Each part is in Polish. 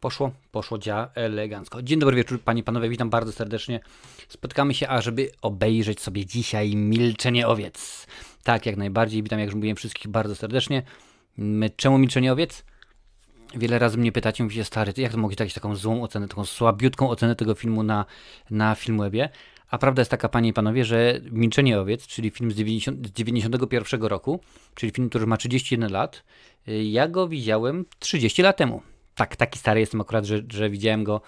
Poszło, poszło, działa elegancko. Dzień dobry wieczór, panie i panowie, witam bardzo serdecznie. Spotykamy się, ażeby obejrzeć sobie dzisiaj Milczenie Owiec. Tak, jak najbardziej, witam, jak już mówiłem, wszystkich bardzo serdecznie. My, czemu Milczenie Owiec? Wiele razy mnie pytacie, mówicie, stary, jak to mogę dać taką złą ocenę, taką słabiutką ocenę tego filmu na, na Filmwebie? A prawda jest taka, panie i panowie, że Milczenie Owiec, czyli film z, 90, z 91 roku, czyli film, który ma 31 lat, ja go widziałem 30 lat temu tak, taki stary jestem akurat, że, że widziałem go,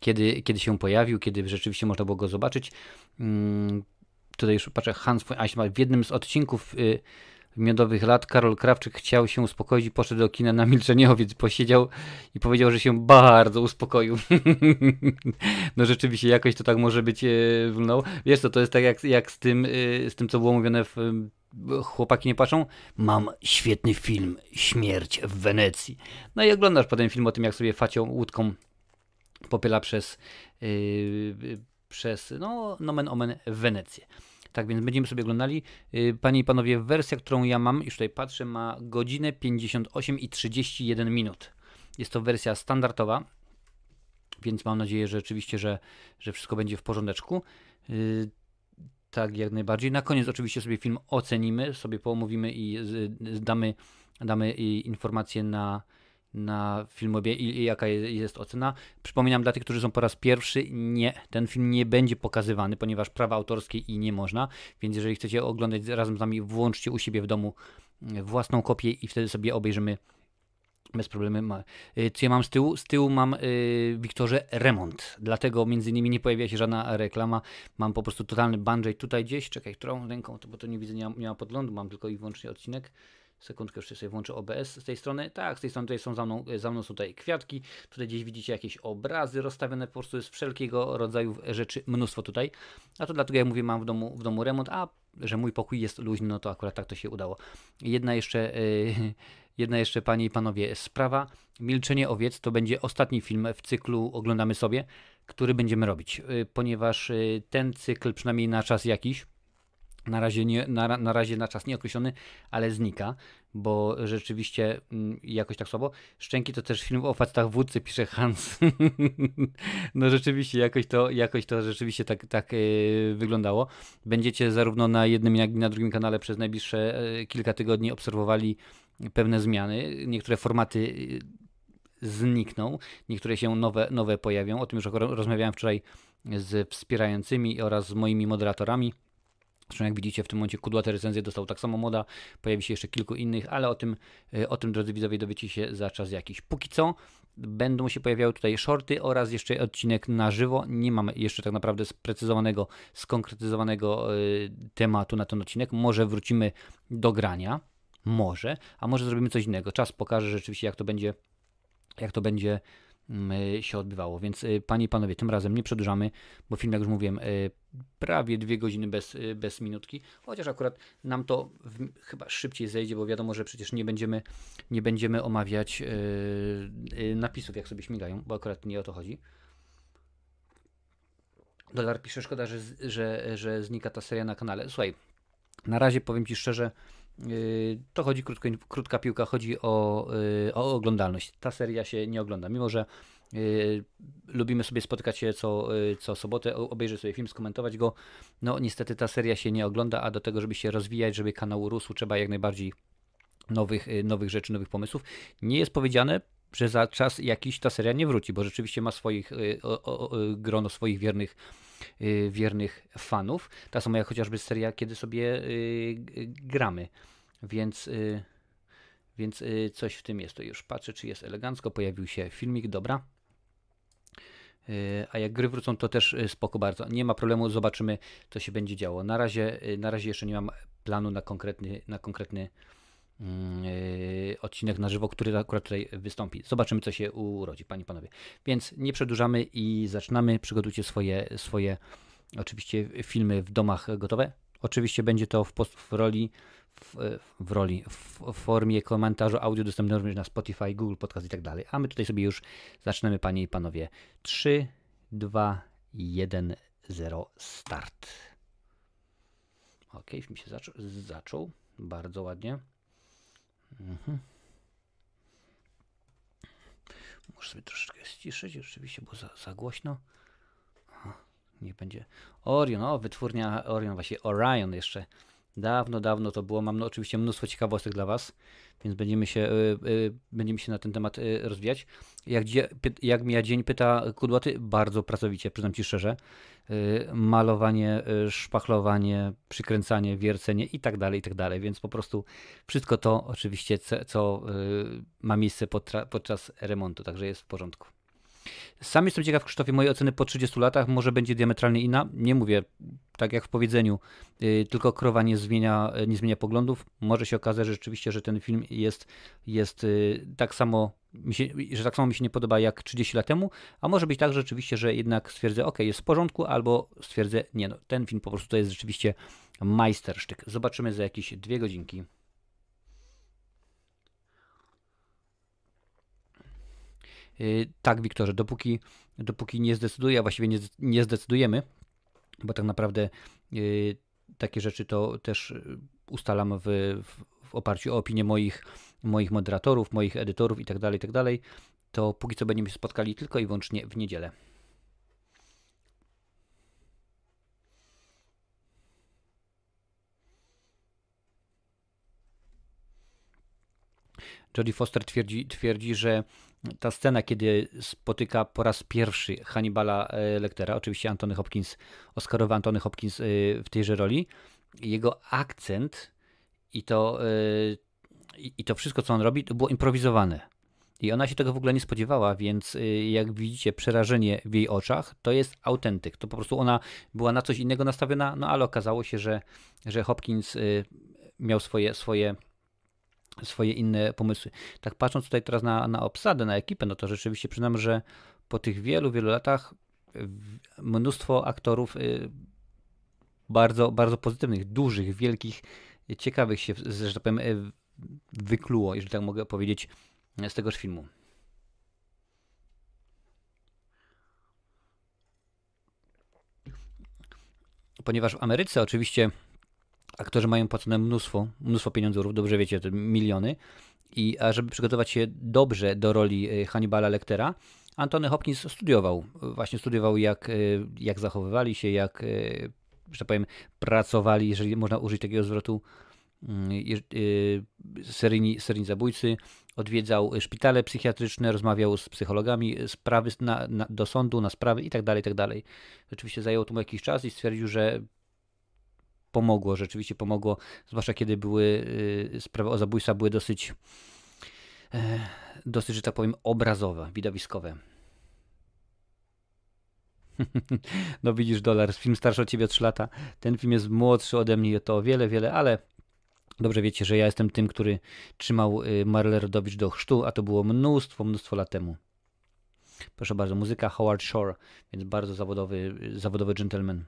kiedy, kiedy się pojawił, kiedy rzeczywiście można było go zobaczyć. Hmm, tutaj już patrzę, Hans w jednym z odcinków y, miodowych lat Karol Krawczyk chciał się uspokoić i poszedł do kina na milczenie, więc posiedział i powiedział, że się bardzo uspokoił. no rzeczywiście jakoś to tak może być y, no, Wiesz co, to jest tak jak, jak z, tym, y, z tym, co było mówione w chłopaki nie patrzą, mam świetny film Śmierć w Wenecji. No i oglądasz potem film o tym, jak sobie facią łódką popyla przez, yy, przez no, nomen omen Wenecję. Tak więc będziemy sobie oglądali. Yy, panie i panowie, wersja, którą ja mam, już tutaj patrzę, ma godzinę 58 i 31 minut. Jest to wersja standardowa, więc mam nadzieję, że rzeczywiście, że, że wszystko będzie w porządeczku. Tak, jak najbardziej. Na koniec oczywiście sobie film ocenimy, sobie pomówimy i damy, damy informacje na, na filmie i, i jaka jest ocena. Przypominam dla tych, którzy są po raz pierwszy, nie, ten film nie będzie pokazywany, ponieważ prawa autorskie i nie można, więc jeżeli chcecie oglądać razem z nami, włączcie u siebie w domu własną kopię i wtedy sobie obejrzymy bez problemu. Y, co ja mam z tyłu? Z tyłu mam yy, Wiktorze remont. Dlatego między innymi nie pojawia się żadna reklama. Mam po prostu totalny banjay tutaj gdzieś. Czekaj, którą ręką, bo to nie widzę, nie, nie ma podglądu. Mam tylko i wyłącznie odcinek. Sekundkę, jeszcze sobie włączę OBS z tej strony. Tak, z tej strony tutaj są za mną, za mną tutaj kwiatki. Tutaj gdzieś widzicie jakieś obrazy rozstawione, po prostu jest wszelkiego rodzaju rzeczy mnóstwo tutaj. A to dlatego ja mówię, mam w domu, w domu remont, a że mój pokój jest luźny, no to akurat tak to się udało. Jedna jeszcze, yy, jedna jeszcze panie i panowie sprawa. Milczenie owiec to będzie ostatni film w cyklu Oglądamy sobie, który będziemy robić, yy, ponieważ yy, ten cykl przynajmniej na czas jakiś, na razie, nie, na, na razie na czas nieokreślony, ale znika, bo rzeczywiście mm, jakoś tak słabo. Szczęki to też film o facetach wódcy, pisze Hans. no rzeczywiście, jakoś to, jakoś to rzeczywiście tak, tak yy, wyglądało. Będziecie zarówno na jednym, jak i na drugim kanale przez najbliższe yy, kilka tygodni obserwowali pewne zmiany. Niektóre formaty yy, znikną, niektóre się nowe, nowe pojawią. O tym już rozmawiałem wczoraj z wspierającymi oraz z moimi moderatorami. Zresztą jak widzicie w tym momencie kudłate recenzje dostał tak samo moda, pojawi się jeszcze kilku innych, ale o tym, e, o tym drodzy widzowie dowiecie się za czas jakiś. Póki co będą się pojawiały tutaj shorty oraz jeszcze odcinek na żywo. Nie mamy jeszcze tak naprawdę sprecyzowanego, skonkretyzowanego y, tematu na ten odcinek. Może wrócimy do grania, może, a może zrobimy coś innego. Czas pokaże rzeczywiście jak to będzie, jak to będzie Y, się odbywało. Więc y, panie i panowie, tym razem nie przedłużamy, bo film, jak już mówiłem, y, prawie dwie godziny bez, bez minutki, chociaż akurat nam to w, chyba szybciej zejdzie, bo wiadomo, że przecież nie będziemy, nie będziemy omawiać napisów, jak sobie śmigają, bo akurat nie o to chodzi. Dolar pisze, szkoda, że, że, że znika ta seria na kanale. Słuchaj, na razie powiem Ci szczerze, Yy, to chodzi krótko, krótka piłka, chodzi o, yy, o oglądalność. Ta seria się nie ogląda, mimo że Yy, lubimy sobie spotykać się co, co sobotę, obejrzeć sobie film, skomentować go. No niestety ta seria się nie ogląda, a do tego, żeby się rozwijać, żeby kanał rósł, trzeba jak najbardziej nowych, nowych rzeczy, nowych pomysłów. Nie jest powiedziane, że za czas jakiś ta seria nie wróci, bo rzeczywiście ma swoich, o, o, grono swoich wiernych Y, wiernych fanów. Ta sama jak chociażby seria, kiedy sobie y, gramy. Więc, y, więc coś w tym jest. To już patrzę, czy jest elegancko. Pojawił się filmik, dobra. A jak gry wrócą, to też spoko bardzo. Nie ma problemu, zobaczymy, co się będzie działo. Na razie, na razie jeszcze nie mam planu na konkretny, na konkretny odcinek na żywo, który akurat tutaj wystąpi. Zobaczymy, co się urodzi, panie panowie. Więc nie przedłużamy i zaczynamy. Przygotujcie swoje, swoje oczywiście filmy w domach gotowe. Oczywiście będzie to w, post, w roli w, w, roli, w formie komentarzu audio dostępnego również na Spotify, Google Podcast i tak dalej. A my tutaj sobie już zaczynamy, panie i panowie. 3, 2, 1, 0, start. Ok, film się zaczął. Bardzo ładnie. Mhm. Muszę sobie troszeczkę ściszyć, rzeczywiście, bo za, za głośno. Aha, niech będzie. Orion, o, wytwórnia Orion, właśnie Orion jeszcze. Dawno, dawno to było. Mam no, oczywiście mnóstwo ciekawostek dla Was, więc będziemy się, y, y, będziemy się na ten temat y, rozwijać. Jak, jak mija dzień, pyta Kudłaty, bardzo pracowicie, przyznam Ci szczerze. Y, malowanie, y, szpachlowanie, przykręcanie, wiercenie i tak dalej, i tak dalej. Więc po prostu wszystko to oczywiście, co, co y, ma miejsce podczas remontu, także jest w porządku. Sam jestem ciekaw, Krzysztofie, mojej oceny po 30 latach może będzie diametralnie inna. Nie mówię, tak jak w powiedzeniu, yy, tylko krowa nie zmienia, nie zmienia poglądów. Może się okazać, że rzeczywiście, że ten film jest, jest yy, tak samo, się, że tak samo mi się nie podoba jak 30 lat temu, a może być tak że rzeczywiście, że jednak stwierdzę, ok, jest w porządku, albo stwierdzę, nie no, ten film po prostu to jest rzeczywiście majstersztyk. Zobaczymy za jakieś dwie godzinki. Tak, Wiktorze, dopóki, dopóki nie zdecyduję, a właściwie nie, nie zdecydujemy, bo tak naprawdę yy, takie rzeczy to też yy, ustalam w, w, oparciu o opinię moich, moich moderatorów, moich edytorów itd., tak itd., tak to póki co będziemy się spotkali tylko i wyłącznie w niedzielę. Jodie Foster twierdzi, twierdzi, że ta scena, kiedy spotyka po raz pierwszy Hannibala e, Lectera, oczywiście Antony Hopkins, Oscarowy Antony Hopkins e, w tejże roli, jego akcent i to, e, i to wszystko, co on robi, to było improwizowane. I ona się tego w ogóle nie spodziewała, więc jak widzicie, przerażenie w jej oczach to jest autentyk. To po prostu ona była na coś innego nastawiona, no ale okazało się, że, że Hopkins miał swoje, swoje swoje inne pomysły. Tak patrząc tutaj teraz na, na obsadę, na ekipę, no to rzeczywiście przyznam, że po tych wielu, wielu latach mnóstwo aktorów y, bardzo, bardzo pozytywnych, dużych, wielkich, ciekawych się, że tak powiem, y, wykluło, jeżeli tak mogę powiedzieć, z tegoż filmu. Ponieważ w Ameryce oczywiście aktorzy mają płacone mnóstwo, mnóstwo pieniędzy, dobrze wiecie, miliony. I a żeby przygotować się dobrze do roli e, Hannibala Lectera, Antony Hopkins studiował. Właśnie studiował, jak, e, jak zachowywali się, jak, e, że tak powiem, pracowali, jeżeli można użyć takiego zwrotu, mm, seryjni, seryjni zabójcy. Odwiedzał szpitale psychiatryczne, rozmawiał z psychologami, sprawy na, na, do sądu, na sprawy itd., tak itd. Tak Rzeczywiście zajęło to mu jakiś czas i stwierdził, że pomogło, rzeczywiście pomogło, zwłaszcza kiedy były y, sprawy o zabójstwa były dosyć, e, dosyć, że tak powiem, obrazowe, widowiskowe. No widzisz, dolar, film starszy od ciebie o 3 lata. Ten film jest młodszy ode mnie to o wiele, wiele, ale dobrze wiecie, że ja jestem tym, który trzymał y, Marlę Rodowicz do chrztu, a to było mnóstwo, mnóstwo lat temu. Proszę bardzo, muzyka Howard Shore, więc bardzo zawodowy, zawodowy gentleman.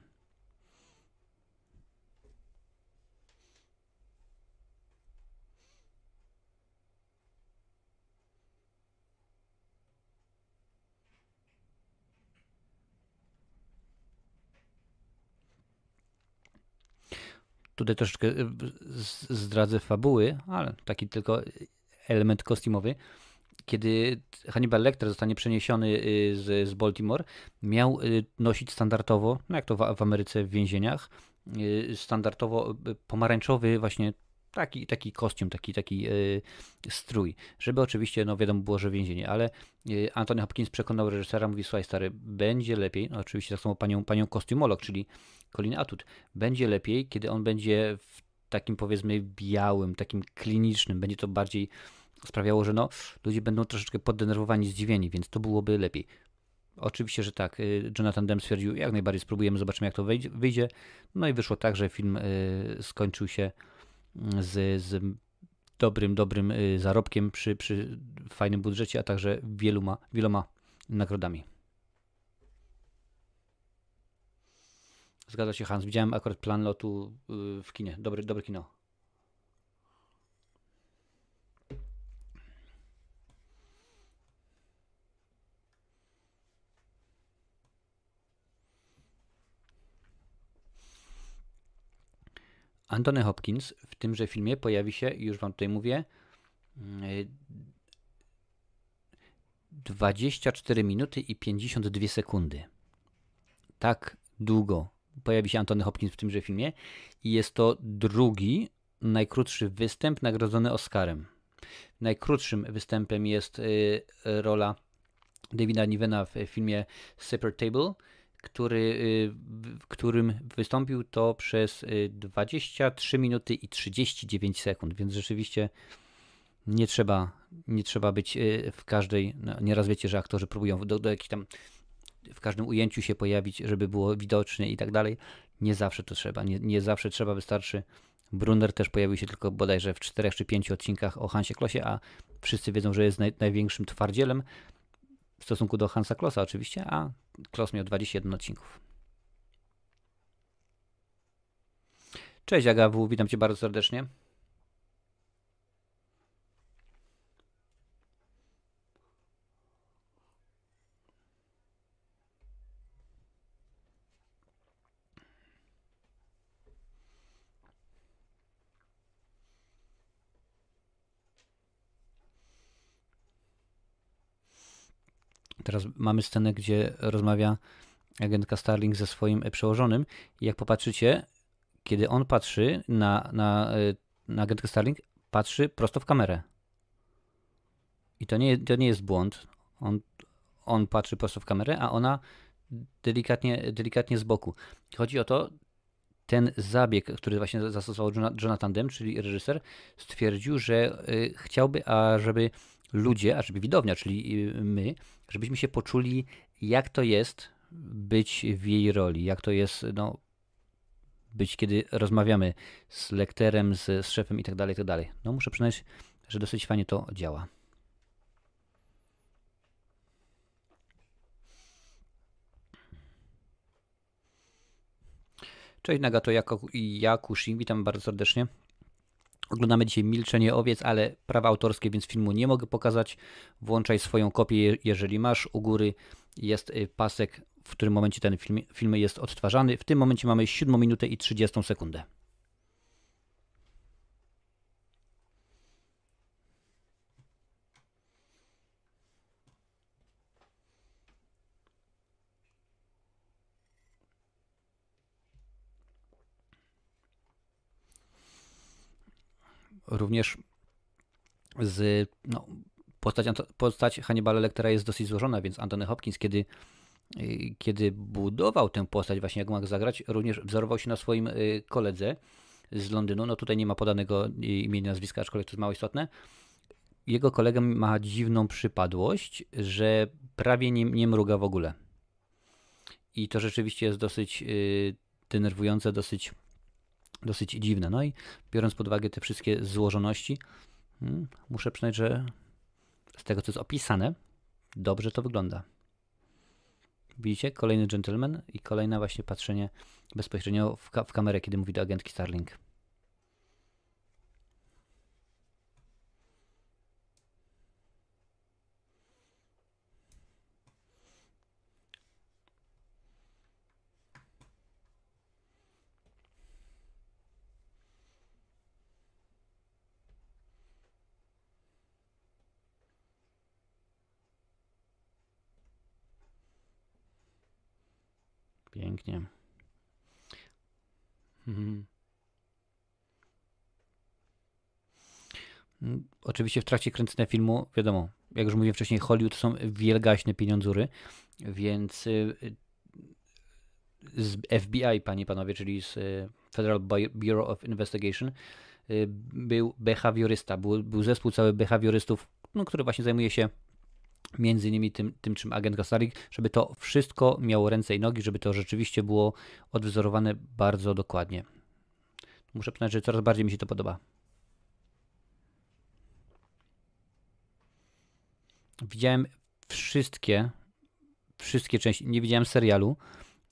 Tutaj troszeczkę y, zdradzę fabuły, ale taki tylko element kostiumowy. Kiedy Hannibal Lecter zostanie przeniesiony y, z, z Baltimore, miał y, nosić standardowo, no jak to w, w Ameryce w więzieniach, standardowo pomarańczowy właśnie taki, taki kostium, taki, taki yy, strój, żeby oczywiście, no wiadomo było, że więzienie, ale yy, Anthony Hopkins przekonał reżysera, mówi, słuchaj stary, będzie lepiej, no oczywiście tak samo panią, panią kostiumolog, czyli Colin Atwood, będzie lepiej, kiedy on będzie w takim powiedzmy białym, takim klinicznym, będzie to bardziej sprawiało, że no, ludzie będą troszeczkę poddenerwowani, zdziwieni, więc to byłoby lepiej. Oczywiście, że tak. Y, Jonathan Demme stwierdził, jak najbardziej spróbujemy, zobaczymy jak to wyjdzie. No i wyszło tak, że film skończył się z, z dobrym, dobrym y, zarobkiem przy, przy fajnym budżecie, a także wieloma, wieloma nagrodami. Zgadza się Hans. Widziałem akurat plan lotu y, w kinie. Dobry, dobre kino. Anthony Hopkins w tymże filmie pojawi się, już wam tutaj mówię, mm, 24 minuty i 52 sekundy. Tak długo pojawi się Antony Hopkins w tymże filmie i jest to drugi najkrótszy występ nagrodzony Oscarem. Najkrótszym występem jest y, rola Davida Nivena w filmie Separate Table, który, y, w którym wystąpił to przez 23 y, minuty i 39 sekund, więc rzeczywiście nie trzeba, nie trzeba być y, w każdej, no nieraz wiecie, że aktorzy próbują do, do jakichś tam w każdym ujęciu się pojawić, żeby było widocznie i tak dalej. Nie zawsze to trzeba, nie, nie zawsze trzeba, wystarczy. Brunner też pojawił się tylko bodajże w czterech czy pięciu odcinkach o Hansie Klosie, a wszyscy wiedzą, że jest naj, największym twardzielem w stosunku do Hansa Klossa oczywiście, a Klos miał 21 odcinków. Cześć Agawu, witam Cię bardzo serdecznie. Teraz mamy scenę, gdzie rozmawia agentka Starling ze swoim przełożonym i jak popatrzycie, kiedy on patrzy na, na, e, na agentkę Starling, patrzy prosto w kamerę. I to nie, to nie jest błąd. On, on patrzy prosto w kamerę, a ona delikatnie, delikatnie z boku. Chodzi o to, ten zabieg, który właśnie zastosował Jonathan Demme, czyli reżyser, stwierdził, że y, chciałby, ażeby ludzie, a żeby widownia, czyli y, my, żebyśmy się poczuli, jak to jest być w jej roli, jak to jest no, być, kiedy rozmawiamy z lekterem, z, z szefem i tak dalej, i tak. No muszę przyznać, że dosyć fajnie to działa. Cześć Nagato i Jakushi, witam bardzo serdecznie. Oglądamy dzisiaj Milczenie Owiec, ale prawa autorskie, więc filmu nie mogę pokazać. Włączaj swoją kopię, jeżeli masz. U góry jest y, pasek, w którym momencie ten film, film jest odtwarzany. W tym momencie mamy 7 minutę i 30 sekundę. Również z no, postać, postać Hannibala Lectera jest dosyć złożona, więc Anthony Hopkins, kiedy, y, kiedy budował tę postać, właśnie jak mógł zagrać, również wzorował się na swoim y, koledze z Londynu. No tutaj nie ma podanego imienia, nazwiska, aczkolwiek to jest mało istotne. Jego kolega ma dziwną przypadłość, że prawie nie, nie mruga w ogóle. I to rzeczywiście jest dosyć denerwujące, dosyć dosyć dziwne. No i biorąc pod uwagę te wszystkie złożoności, hmm, muszę przyznać, że z tego, co jest opisane, dobrze to wygląda. Widzicie? Kolejny gentleman i kolejne właśnie patrzenie bezpośrednio w, ka w kamerę, kiedy mówi do agentki Starling. Pięknie. Mhm. Mm, oczywiście w trakcie kręcenia filmu, wiadomo, jak już mówiłem wcześniej, Hollywood są wielgaśne pieniądzury, więc y, z FBI, panie panowie, czyli z y, Federal Bureau of Investigation, y, był behawiorysta, był, był zespół cały behawiorystów, no, który właśnie zajmuje się między innymi tym, tym czym agent Gastarik, żeby to wszystko miało ręce i nogi, żeby to rzeczywiście było odwzorowane bardzo dokładnie. Muszę przyznać, że coraz bardziej mi się to podoba. Widziałem wszystkie, wszystkie części, nie widziałem serialu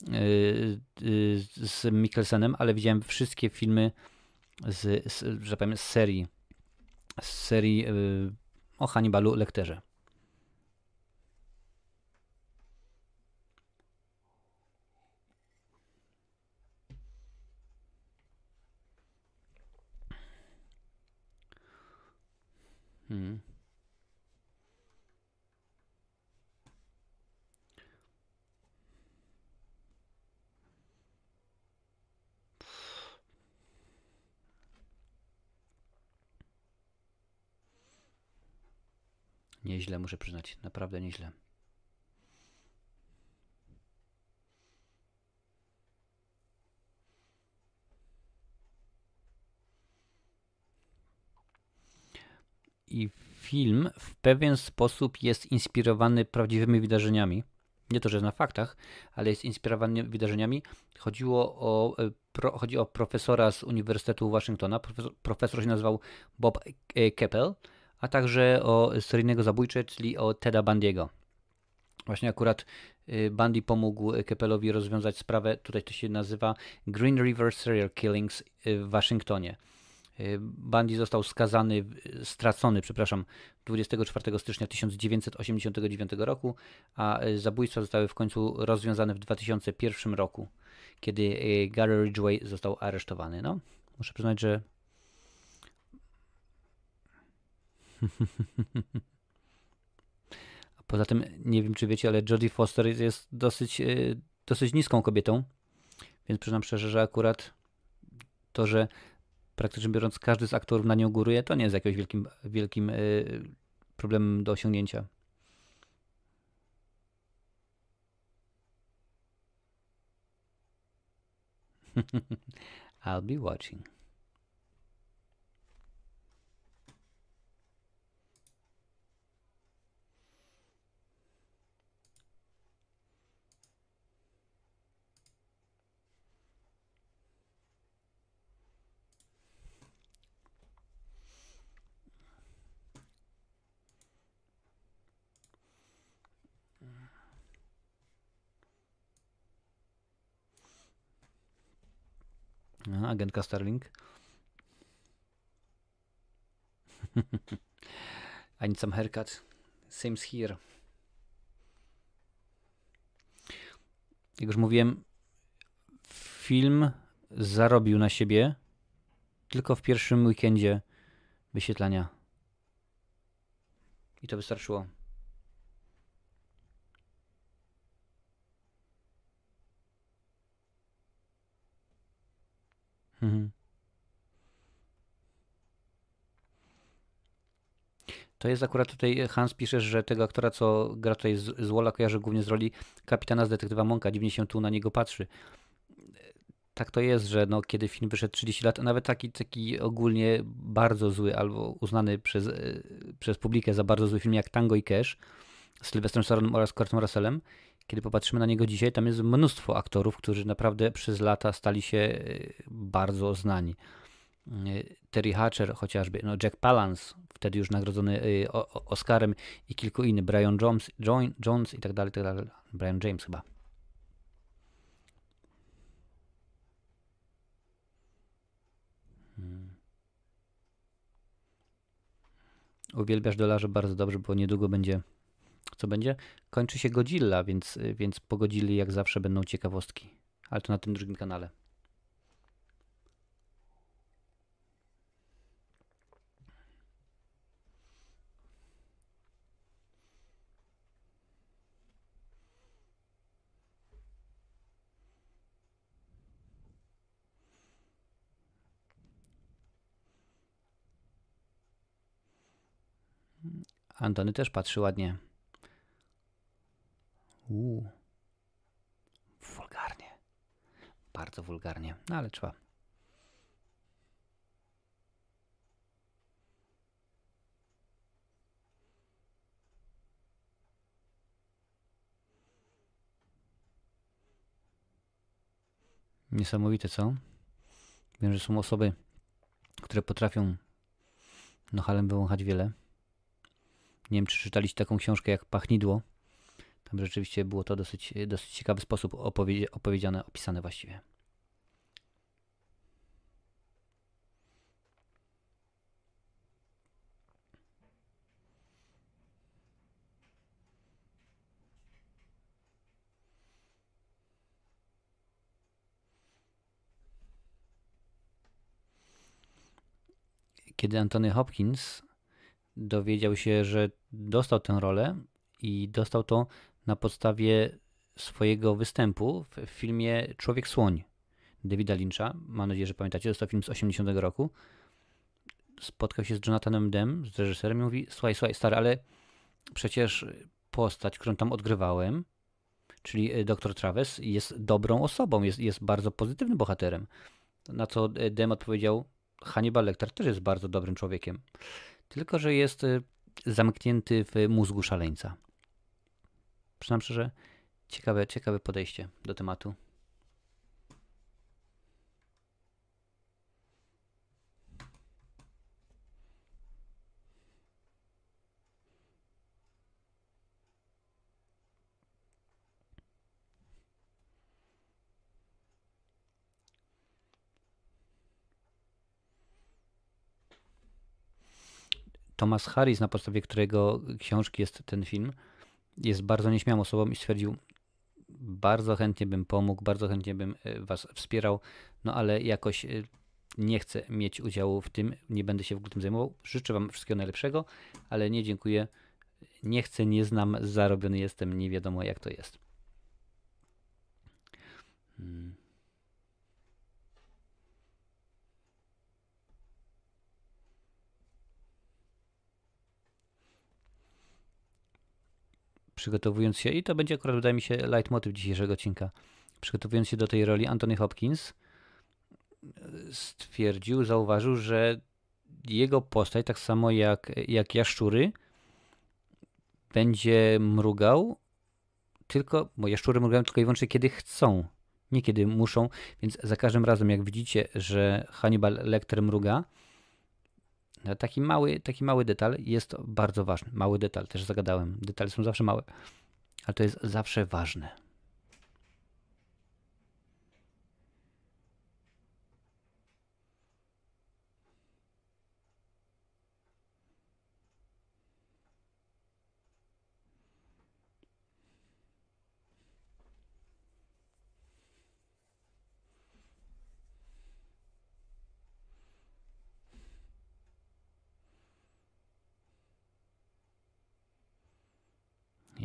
yy, yy, z Mikkelsenem, ale widziałem wszystkie filmy z, z że powiem, z serii, z serii yy, o Hannibalu Lekterze. Mm. Nieźle, muszę przyznać, naprawdę nieźle. I film w pewien sposób jest inspirowany prawdziwymi wydarzeniami. Nie to, że na faktach, ale jest inspirowany wydarzeniami. Chodziło o, e, pro, chodzi o profesora z Uniwersytetu Waszyngtona. Profesor, profesor się nazywał Bob e, Keppel, a także o seryjnego zabójcę, czyli o Teda Bandiego. Właśnie akurat e, Bundy pomógł Keppelowi rozwiązać sprawę, tutaj to się nazywa Green River Serial Killings w Waszyngtonie. Bundy został skazany, stracony, przepraszam, 24 stycznia 1989 roku, a zabójstwa zostały w końcu rozwiązane w 2001 roku, kiedy Gary Ridgway został aresztowany. No, muszę przyznać, że A poza tym, nie wiem czy wiecie, ale Jodie Foster jest dosyć, dosyć niską kobietą, więc przyznam szczerze, że akurat to, że praktycznie biorąc każdy z aktorów na nią góruje, to nie jest jakimś wielkim, wielkim y, problemem do osiągnięcia. I'll be watching. Aha, agentka Starling. I need some haircut. Same here. Jak już mówiłem, film zarobił na siebie tylko w pierwszym weekendzie wyświetlania. I to wystarczyło. Mhm. To jest akurat tutaj, Hans pisze, że tego aktora, co gra tutaj z, z Walla, kojarzy głównie z roli kapitana z detektywa Monka. Dziwnie się tu na niego patrzy. Tak to jest, że no, kiedy film wyszedł 30 lat, a nawet taki, taki ogólnie bardzo zły, albo uznany przez, e, przez publikę za bardzo zły film jak Tango i Cash z Sylwestrem Stallonem oraz Kurtem Russellem, kiedy popatrzymy na niego dzisiaj, tam jest mnóstwo aktorów, którzy naprawdę przez lata stali się e, bardzo znani. E, Terry Hatcher chociażby, no Jack Palance, wtedy już nagrodzony e, Oscarem i kilku innych, Brian Jones, Jones i tak dalej, tak dalej. Brian James chyba. Hmm. Uwielbiasz dolarze bardzo dobrze, bo niedługo będzie co będzie? Kończy się Godzilla, więc, więc po Godzilli jak zawsze będą ciekawostki. Ale to na tym drugim kanale. Antony też patrzy ładnie. Uuu. Wulgarnie. Bardzo wulgarnie, no ale trzeba. Niesamowite, co? Wiem, że są osoby, które potrafią nohalem wyłąchać wiele. Nie wiem, czy czytaliście taką książkę jak Pachnidło tam rzeczywiście było to dosyć, dosyć ciekawy sposób opowiedzi opowiedziane, opisane właściwie. Kiedy Antony Hopkins dowiedział się, że dostał tę rolę i dostał to na podstawie swojego występu w filmie Człowiek Słoń Davida Lyncha. Mam nadzieję, że pamiętacie, to film z 80 roku. Spotkał się z Jonathanem Dem, z reżyserem i mówi, słuchaj, słuchaj, stary, ale przecież postać, którą tam odgrywałem, czyli e, dr Traves, jest dobrą osobą, jest, jest bardzo pozytywnym bohaterem. Na co e, Dem odpowiedział, Hannibal Lecter też jest bardzo dobrym człowiekiem, tylko że jest e, zamknięty w mózgu szaleńca. Przyznam szczerze, ciekawe, ciekawe podejście do tematu. Thomas Harris, na podstawie którego książki jest ten film, jest bardzo nieśmiałą osobą i stwierdził, bardzo chętnie bym pomógł, bardzo chętnie bym e, was wspierał, no ale jakoś e, nie chcę mieć udziału w tym, nie będę się w ogóle tym zajmował. Życzę wam wszystkiego najlepszego, ale nie dziękuję. Nie chcę, nie znam, zarobiony jestem, nie wiadomo jak to jest. Hmm. Przygotowując się, i to będzie akurat, wydaje mi się, leitmotiv dzisiejszego odcinka, przygotowując się do tej roli, Anthony Hopkins stwierdził, zauważył, że jego postać, tak samo jak, jak jaszczury, będzie mrugał tylko, bo jaszczury mrugają tylko i wyłącznie kiedy chcą, nie kiedy muszą, więc za każdym razem jak widzicie, że Hannibal Lecter mruga, taki mały, taki mały detal jest bardzo ważny. Mały detal, też zagadałem. Detale są zawsze małe, ale to jest zawsze ważne.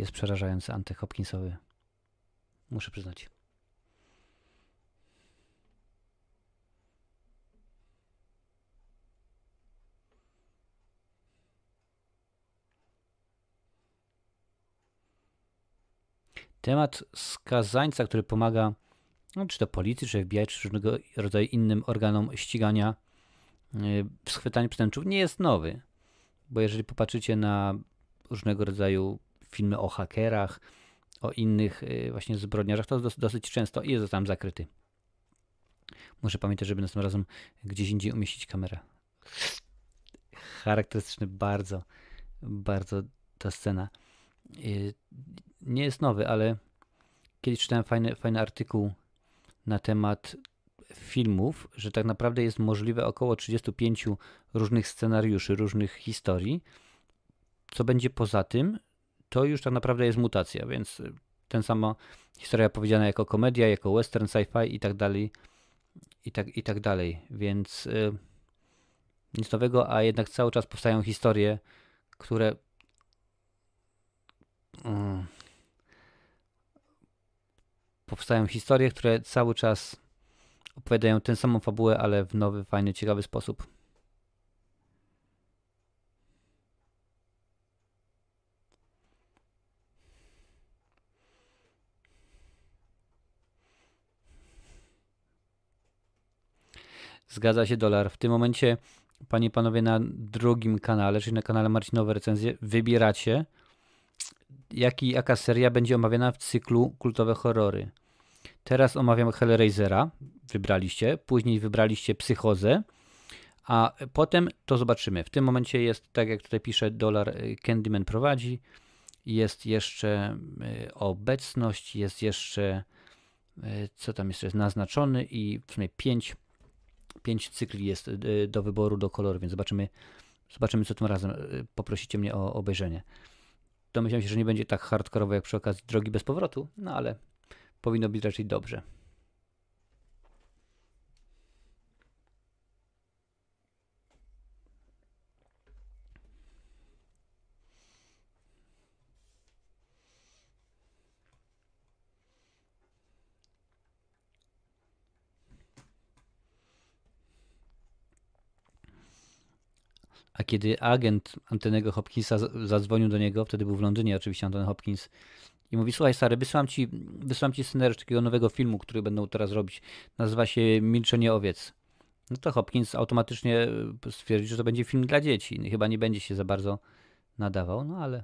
Jest przerażający antyhopkinsowy. Muszę przyznać. Temat skazańca, który pomaga no, czy to policji, czy FBI, czy różnego rodzaju innym organom ścigania yy, schwytania przestępców nie jest nowy. Bo jeżeli popatrzycie na różnego rodzaju filmy o hakerach, o innych y, właśnie zbrodniarzach, to dosyć często i jest tam zakryty. Muszę pamiętać, żeby następnym razem gdzieś indziej umieścić kamerę. Charakterystyczny bardzo, bardzo ta scena. Y, nie jest nowy, ale kiedyś czytałem fajny, fajny artykuł na temat filmów, że tak naprawdę jest możliwe około 35 różnych scenariuszy, różnych historii. Co będzie poza tym, to już tak naprawdę jest mutacja, więc y, ten sama historia powiedziana jako komedia, jako western, sci-fi i tak dalej, i tak, i tak dalej, więc y, nic nowego, a jednak cały czas powstają historie, które y, powstają historie, które cały czas opowiadają tę samą fabułę, ale w nowy, fajny, ciekawy sposób. Zgadza się dolar. W tym momencie, panie i panowie, na drugim kanale, czyli na kanale Marcinowe Recenzje, wybieracie, jaki, jaka seria będzie omawiana w cyklu Kultowe Horrory. Teraz omawiam Hellraisera, wybraliście, później wybraliście Psychozę, a potem to zobaczymy. W tym momencie jest, tak jak tutaj pisze, dolar y, Candyman prowadzi, jest jeszcze y, obecność, jest jeszcze, y, co tam jeszcze jest, naznaczony i w sumie 5 pięć cykli jest y, do wyboru, do koloru, więc zobaczymy, zobaczymy co tym razem. Y, poprosicie mnie o obejrzenie. Domyślam się, że nie będzie tak hardkorowo jak przy okazji drogi bez powrotu, no ale powinno być raczej dobrze. A kiedy agent Antenego Hopkinsa zadzwonił do niego, wtedy był w Londynie oczywiście Antony Hopkins, i mówi, słuchaj stary, wysyłam ci, wysyłam ci scenariusz takiego nowego filmu, który będą teraz robić. Nazywa się Milczenie owiec. No to Hopkins automatycznie stwierdził, że to będzie film dla dzieci. Chyba nie będzie się za bardzo nadawał, no ale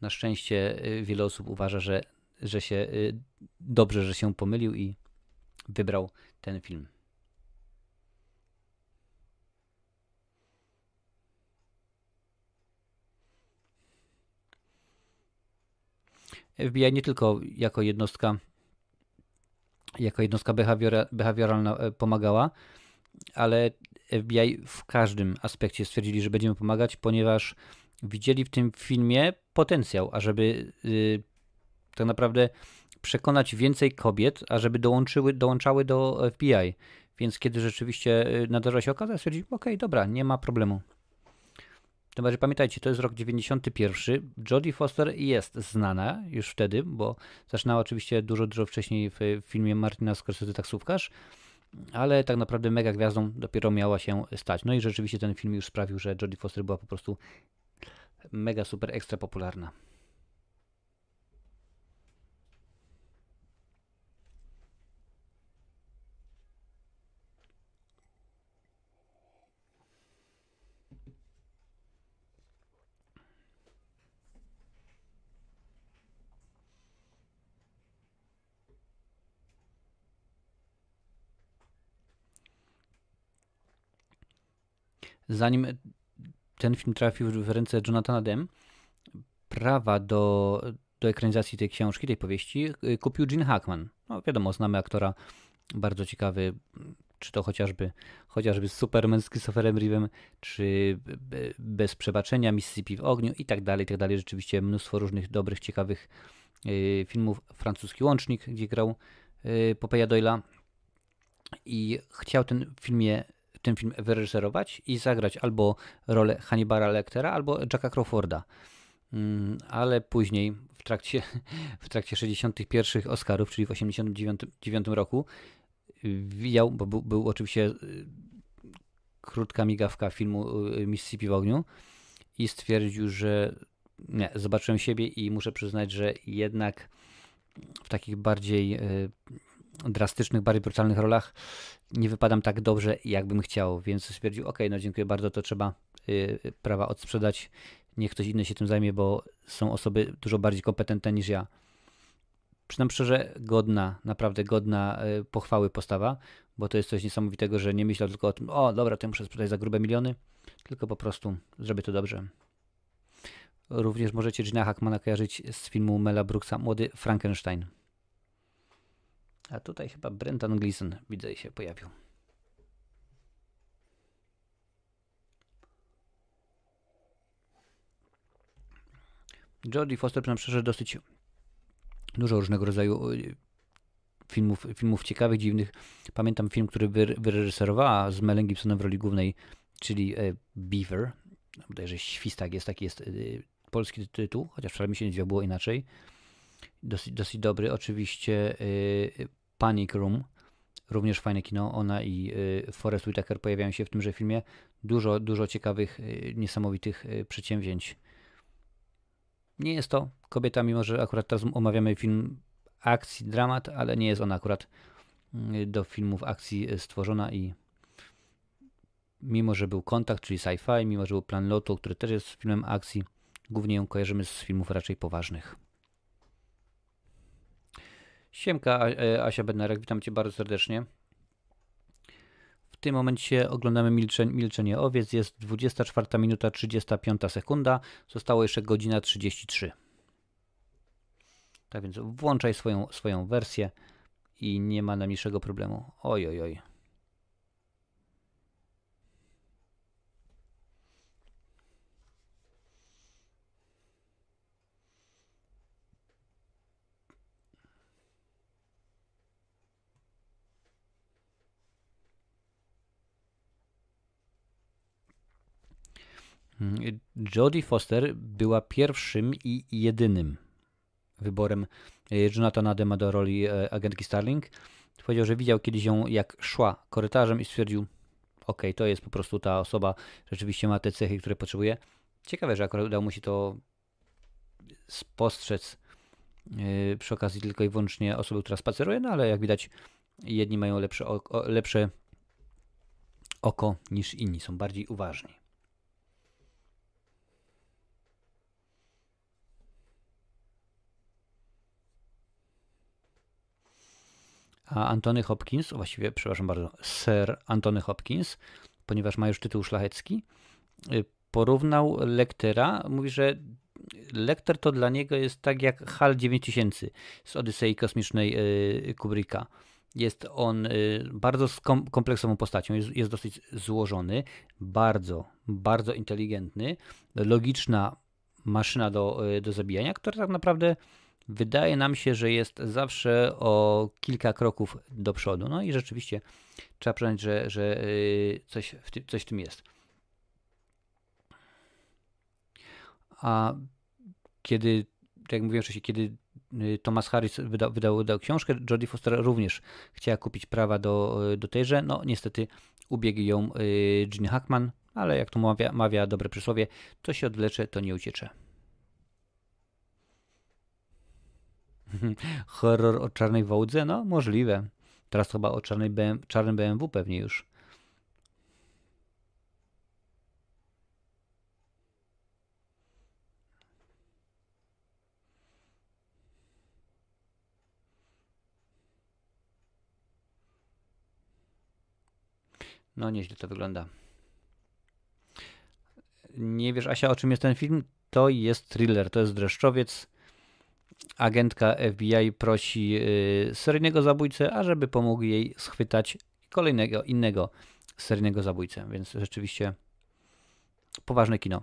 na szczęście y, wiele osób uważa, że, że się y, dobrze, że się pomylił i wybrał ten film. FBI nie tylko jako jednostka jako jednostka behawioralna e, pomagała, ale FBI w każdym aspekcie stwierdzili, że będziemy pomagać, ponieważ widzieli w tym filmie potencjał, ażeby yy, tak naprawdę przekonać więcej kobiet, ażeby dołączyły, dołączały do FBI. Więc kiedy rzeczywiście y, nadarzyła się okazja, stwierdzili, okej, okay, dobra, nie ma problemu. Tym bardziej pamiętajcie, to jest rok 91. Jodie Foster jest znana już wtedy, bo zaczynała oczywiście dużo, dużo wcześniej w filmie Martina Scorsese Taksówkarz, ale tak naprawdę mega gwiazdą dopiero miała się stać. No i rzeczywiście ten film już sprawił, że Jodie Foster była po prostu mega super ekstra popularna. Zanim ten film trafił w ręce Jonathana Demme, prawa do, do ekranizacji tej książki, tej powieści y, kupił Gene Hackman. No wiadomo, znamy aktora bardzo ciekawy, czy to chociażby, chociażby Superman z Christopherem Reeve'em, czy Bez Przebaczenia, Mississippi w ogniu i tak dalej, i tak dalej. Rzeczywiście mnóstwo różnych dobrych, ciekawych y, filmów. Francuski Łącznik, gdzie grał y, Popeja Doyla i chciał ten filmie ten film wyreżyserować i zagrać albo rolę Hannibala Lectera, albo Jacka Crawforda. Ale później, w trakcie, w trakcie 61 Oscarów, czyli w 89 roku, widział, bo był, był oczywiście krótka migawka filmu Mississippi w ogniu i stwierdził, że nie, zobaczyłem siebie i muszę przyznać, że jednak w takich bardziej drastycznych, bardziej brutalnych rolach nie wypadam tak dobrze, jakbym chciał, więc stwierdził, ok, no dziękuję bardzo, to trzeba y, prawa odsprzedać, niech ktoś inny się tym zajmie, bo są osoby dużo bardziej kompetentne niż ja. Przynam szczerze, godna, naprawdę godna y, pochwały postawa, bo to jest coś niesamowitego, że nie myślał tylko o tym, o dobra, to muszę sprzedać za grube miliony, tylko po prostu zrobię to dobrze. Również możecie Gina Hackmana kojarzyć z filmu Mela Brooksa Młody Frankenstein. A tutaj chyba Brendan Gleeson, widzę, się pojawił. Jodie Foster nam szczerze dosyć dużo różnego rodzaju y, filmów, filmów ciekawych, dziwnych. Pamiętam film, który wyreżyserowała z Melem Gibsonem w roli głównej, czyli e, Beaver. Bodajże Świstak jest, taki jest y, polski tytuł, chociaż wczoraj mi się nie było inaczej. Dosyć, dosyć dobry. Oczywiście y, Panic Room, również fajne kino. Ona i y, Forest Whitaker pojawiają się w tymże filmie. Dużo, dużo ciekawych, y, niesamowitych y, przedsięwzięć. Nie jest to kobieta, mimo że akurat teraz omawiamy film akcji, dramat, ale nie jest ona akurat do filmów akcji stworzona i mimo, że był Kontakt, czyli sci-fi, mimo, że był Plan Lotu, który też jest filmem akcji, głównie ją kojarzymy z filmów raczej poważnych. Siemka, e, Asia Bednarek, witam Cię bardzo serdecznie. W tym momencie oglądamy milczenie, milczenie owiec. Jest 24 minuta 35 sekunda. Zostało jeszcze godzina 33. Tak więc włączaj swoją, swoją wersję i nie ma najmniejszego problemu. Oj, oj, oj. Mm, Jodie Foster była pierwszym i jedynym wyborem e, Jonathana Dema do roli e, agentki Starling. Powiedział, że widział kiedyś ją jak szła korytarzem i stwierdził, ok, to jest po prostu ta osoba, rzeczywiście ma te cechy, które potrzebuje. Ciekawe, że akurat udało mu się to spostrzec yy, przy okazji tylko i wyłącznie osoby, która spaceruje, no ale jak widać, jedni mają lepsze oko, lepsze oko niż inni, są bardziej uważni. Antony Hopkins, właściwie, przepraszam bardzo, Sir Antony Hopkins, ponieważ ma już tytuł szlachecki, y, porównał Lectera, mówi, że Lecter to dla niego jest tak jak HAL 9000 z Odysei Kosmicznej y, Kubricka. Jest on y, bardzo kompleksową postacią, jest, jest dosyć złożony, bardzo, bardzo inteligentny, logiczna maszyna do, do zabijania, która tak naprawdę wydaje nam się, że jest zawsze o kilka kroków do przodu. No i rzeczywiście trzeba przyznać, że, że y, coś, w tym, coś w tym jest. A kiedy, tak jak mówiłem wcześniej, kiedy y, Thomas Harris wydał, wydał, wydał książkę, Jodie Foster również chciała kupić prawa do, do tejże. No niestety ubiegł ją y, Gene Hackman, ale jak to mawia, mawia dobre przysłowie, to się odwlecze, to nie uciecze. Horror o czarnej wołdze? No, możliwe. Teraz chyba o czarnej BM, czarnym BMW pewnie już. No, nieźle to wygląda. Nie wiesz, Asia, o czym jest ten film? To jest thriller, to jest dreszczowiec agentka FBI prosi y, seryjnego zabójcę, ażeby pomógł jej schwytać kolejnego, innego seryjnego zabójcę. Więc rzeczywiście poważne kino.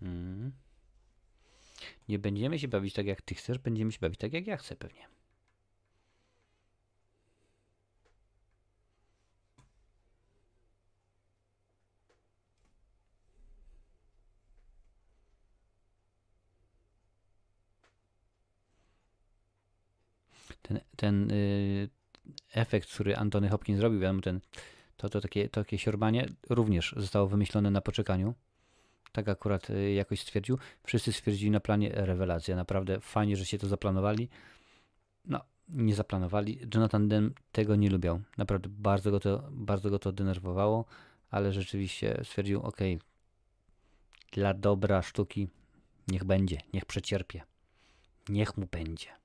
Hmm. Nie będziemy się bawić tak jak ty chcesz, będziemy się bawić tak jak ja chcę pewnie. Ten, ten y, efekt, który Antony Hopkins zrobił, wiadomo, ten, to, to takie, takie siorbanie również zostało wymyślone na poczekaniu. Tak akurat y, jakoś stwierdził. Wszyscy stwierdzili na planie rewelacja. Naprawdę fajnie, że się to zaplanowali. No, nie zaplanowali. Jonathan Demme tego nie lubiał. Naprawdę bardzo go to, bardzo go to denerwowało, ale rzeczywiście stwierdził, ok, dla dobra sztuki niech będzie, niech przecierpie. Niech mu będzie.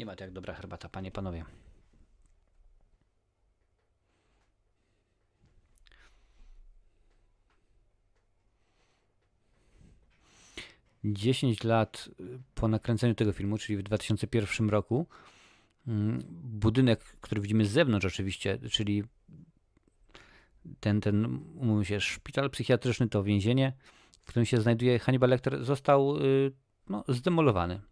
Nie ma to jak dobra herbata, panie, panowie. Dziesięć lat po nakręceniu tego filmu, czyli w 2001 roku, mm, budynek, który widzimy z zewnątrz oczywiście, czyli ten, ten się, szpital psychiatryczny to więzienie, w którym się znajduje Hannibal Lecter, został y, no, zdemolowany.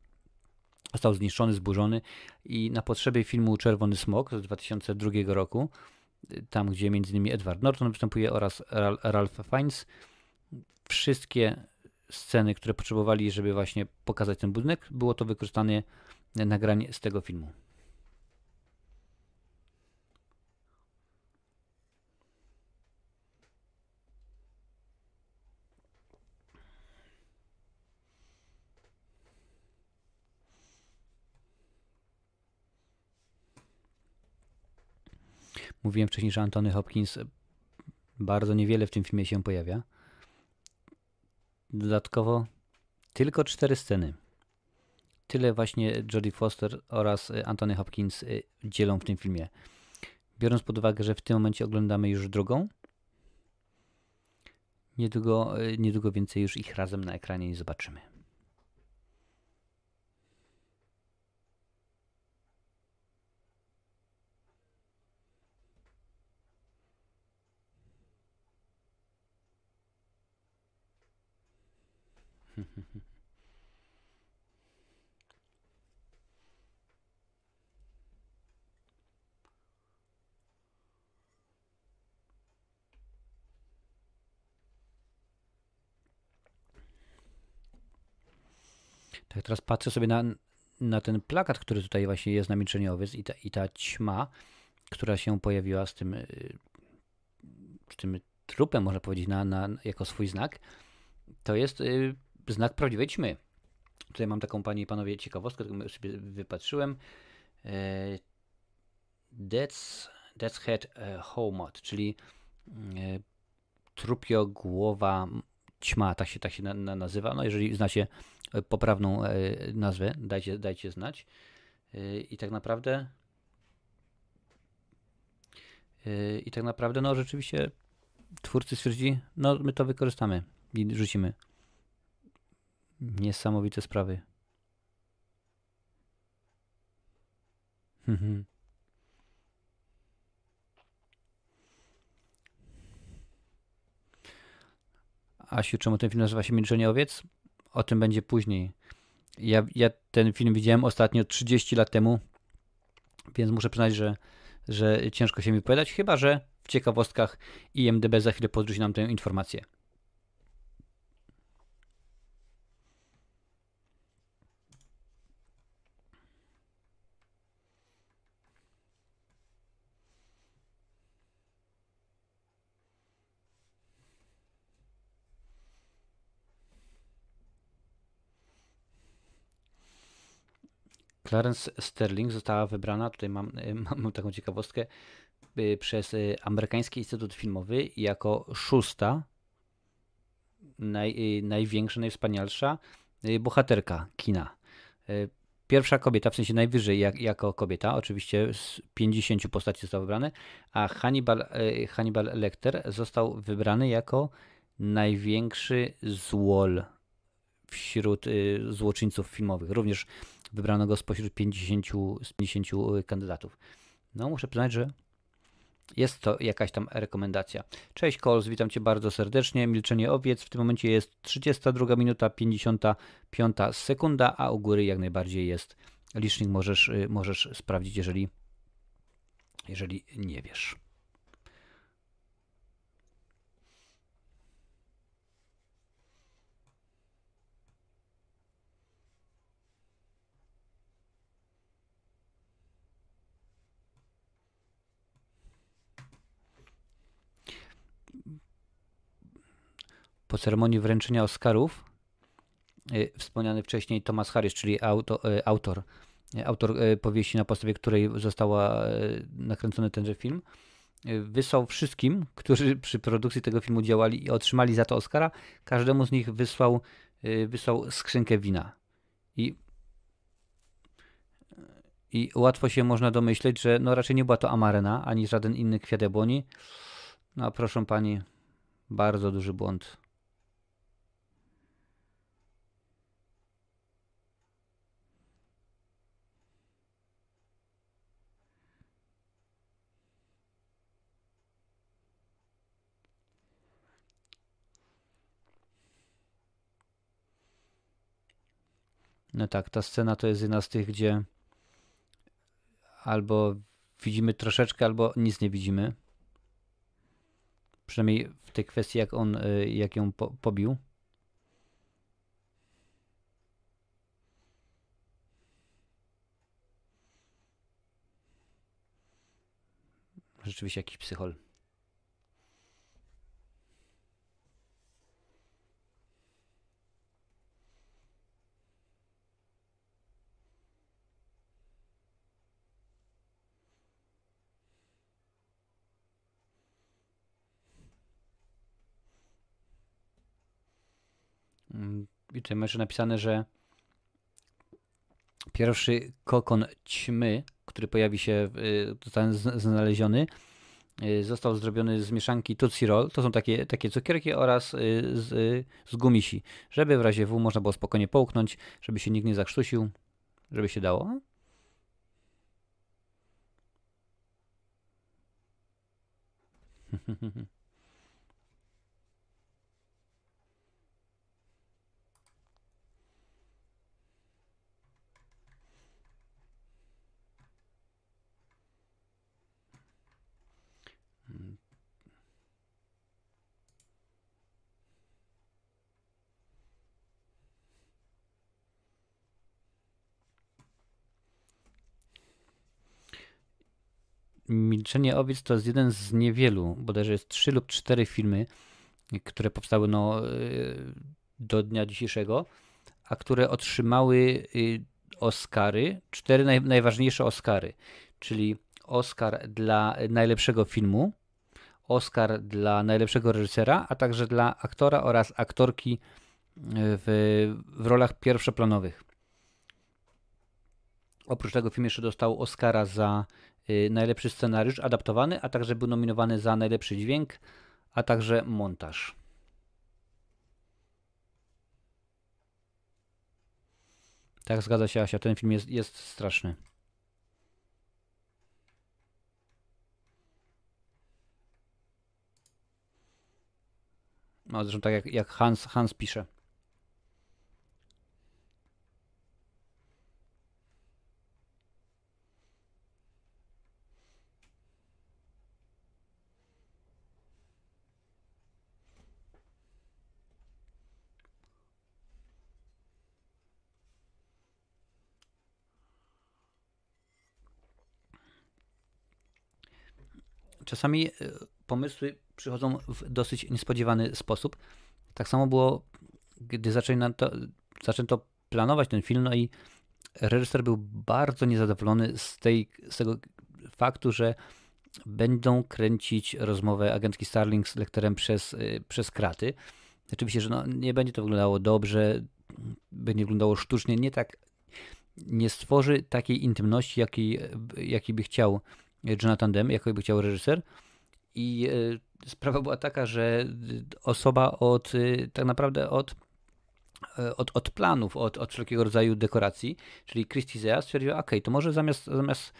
Został zniszczony, zburzony i na potrzeby filmu Czerwony Smok z 2002 roku, tam gdzie m.in. Edward Norton występuje oraz Ralph Fiennes, wszystkie sceny, które potrzebowali, żeby właśnie pokazać ten budynek, było to wykorzystane nagranie z tego filmu. Mówiłem wcześniej, że Antony Hopkins bardzo niewiele w tym filmie się pojawia. Dodatkowo tylko cztery sceny. Tyle właśnie Jodie Foster oraz Anthony Hopkins y, dzielą w tym filmie. Biorąc pod uwagę, że w tym momencie oglądamy już drugą, niedługo, y, niedługo więcej już ich razem na ekranie nie zobaczymy. Tak, teraz patrzę sobie na, na ten plakat, który tutaj właśnie jest na Milczenie Owiec i ta, i ta ćma, która się pojawiła z tym, y, z tym trupem, można powiedzieć, na, na, jako swój znak, to jest y, znak prawdziwej ćmy. Tutaj mam taką, panie i panowie, ciekawostkę, którą sobie wypatrzyłem. E, Death's, Death's Head e, Homot, czyli e, trupio głowa ćma, tak się, tak się na, na nazywa. No jeżeli znacie poprawną nazwę, dajcie, dajcie znać. I tak naprawdę i tak naprawdę, no rzeczywiście twórcy stwierdzili, no my to wykorzystamy i rzucimy. Niesamowite sprawy. Mhm. Asiu, czemu ten film nazywa się Milczenie Owiec? O tym będzie później. Ja, ja ten film widziałem ostatnio 30 lat temu, więc muszę przyznać, że, że ciężko się mi wypowiadać, chyba że w ciekawostkach IMDB za chwilę podrzuci nam tę informację. Clarence Sterling została wybrana, tutaj mam, mam taką ciekawostkę, y, przez y, Amerykański Instytut Filmowy jako szósta, naj, największa, najwspanialsza bohaterka kina. Pierwsza kobieta, w sensie najwyżej jak, jako kobieta, oczywiście z 50 postaci został wybrany, a Hannibal, Hannibal Lecter został wybrany jako największy złol wśród złoczyńców filmowych. Również Wybrano go spośród 50, z 50 y, kandydatów. No, muszę przyznać, że jest to jakaś tam rekomendacja. Cześć Kols, witam Cię bardzo serdecznie. Milczenie owiec. W tym momencie jest 32 minuta 55 sekunda, a u góry jak najbardziej jest licznik. Możesz, y, możesz sprawdzić, jeżeli, jeżeli nie wiesz. Po ceremonii wręczenia Oscarów y, wspomniany wcześniej Thomas Harris, czyli auto, y, autor, y, autor powieści, na podstawie której została nakręcony tenże film, wysłał wszystkim, którzy przy produkcji tego filmu działali i otrzymali za to Oscara, każdemu z nich wysłał, wysłał skrzynkę wina. I, I łatwo się można domyśleć, że no raczej nie była to Amarena, ani żaden inny kwiat jabłoni. No proszę pani, bardzo duży błąd. No tak, ta scena to jest jedna z tych, gdzie albo widzimy troszeczkę, albo nic nie widzimy. Przynajmniej w tej kwestii, jak on, y, jak ją po, pobił. Rzeczywiście jakiś psychol. Tutaj masz napisane, że pierwszy kokon ćmy, który pojawi się, został znaleziony, y, został zrobiony z mieszanki Tootsie Roll. To są takie, takie cukierki oraz y, z, z gumisi, żeby w razie W można było spokojnie połknąć, żeby się nikt nie zakrztusił, żeby się dało. Milczenie owiec to jest jeden z niewielu, bodajże jest trzy lub cztery filmy, które powstały no, do dnia dzisiejszego, a które otrzymały Oscary, cztery naj, najważniejsze Oscary, czyli Oscar dla najlepszego filmu, Oscar dla najlepszego reżysera, a także dla aktora oraz aktorki w, w rolach pierwszoplanowych. Oprócz tego film jeszcze dostał Oscara za y, najlepszy scenariusz adaptowany, a także był nominowany za najlepszy dźwięk, a także montaż. Tak, zgadza się Asia, ten film jest, jest straszny. No, zresztą tak jak, jak Hans, Hans pisze. Czasami e, pomysły przychodzą w dosyć niespodziewany sposób. Tak samo było, gdy zaczęto, zaczęto planować ten film, no i reżyser był bardzo niezadowolony z, tej, z tego faktu, że będą kręcić rozmowę agentki Starling z lektorem przez, e, przez kraty. Oczywiście, że no, nie będzie to wyglądało dobrze, będzie wyglądało sztucznie, nie tak, nie stworzy takiej intymności, jakiej, jakiej by chciał Jonathan Demme, jako by chciał reżyser. I e, sprawa była taka, że osoba od e, tak naprawdę od, e, od, od planów, od, od wszelkiego rodzaju dekoracji, czyli Christy Zea stwierdziła, ok, to może zamiast, zamiast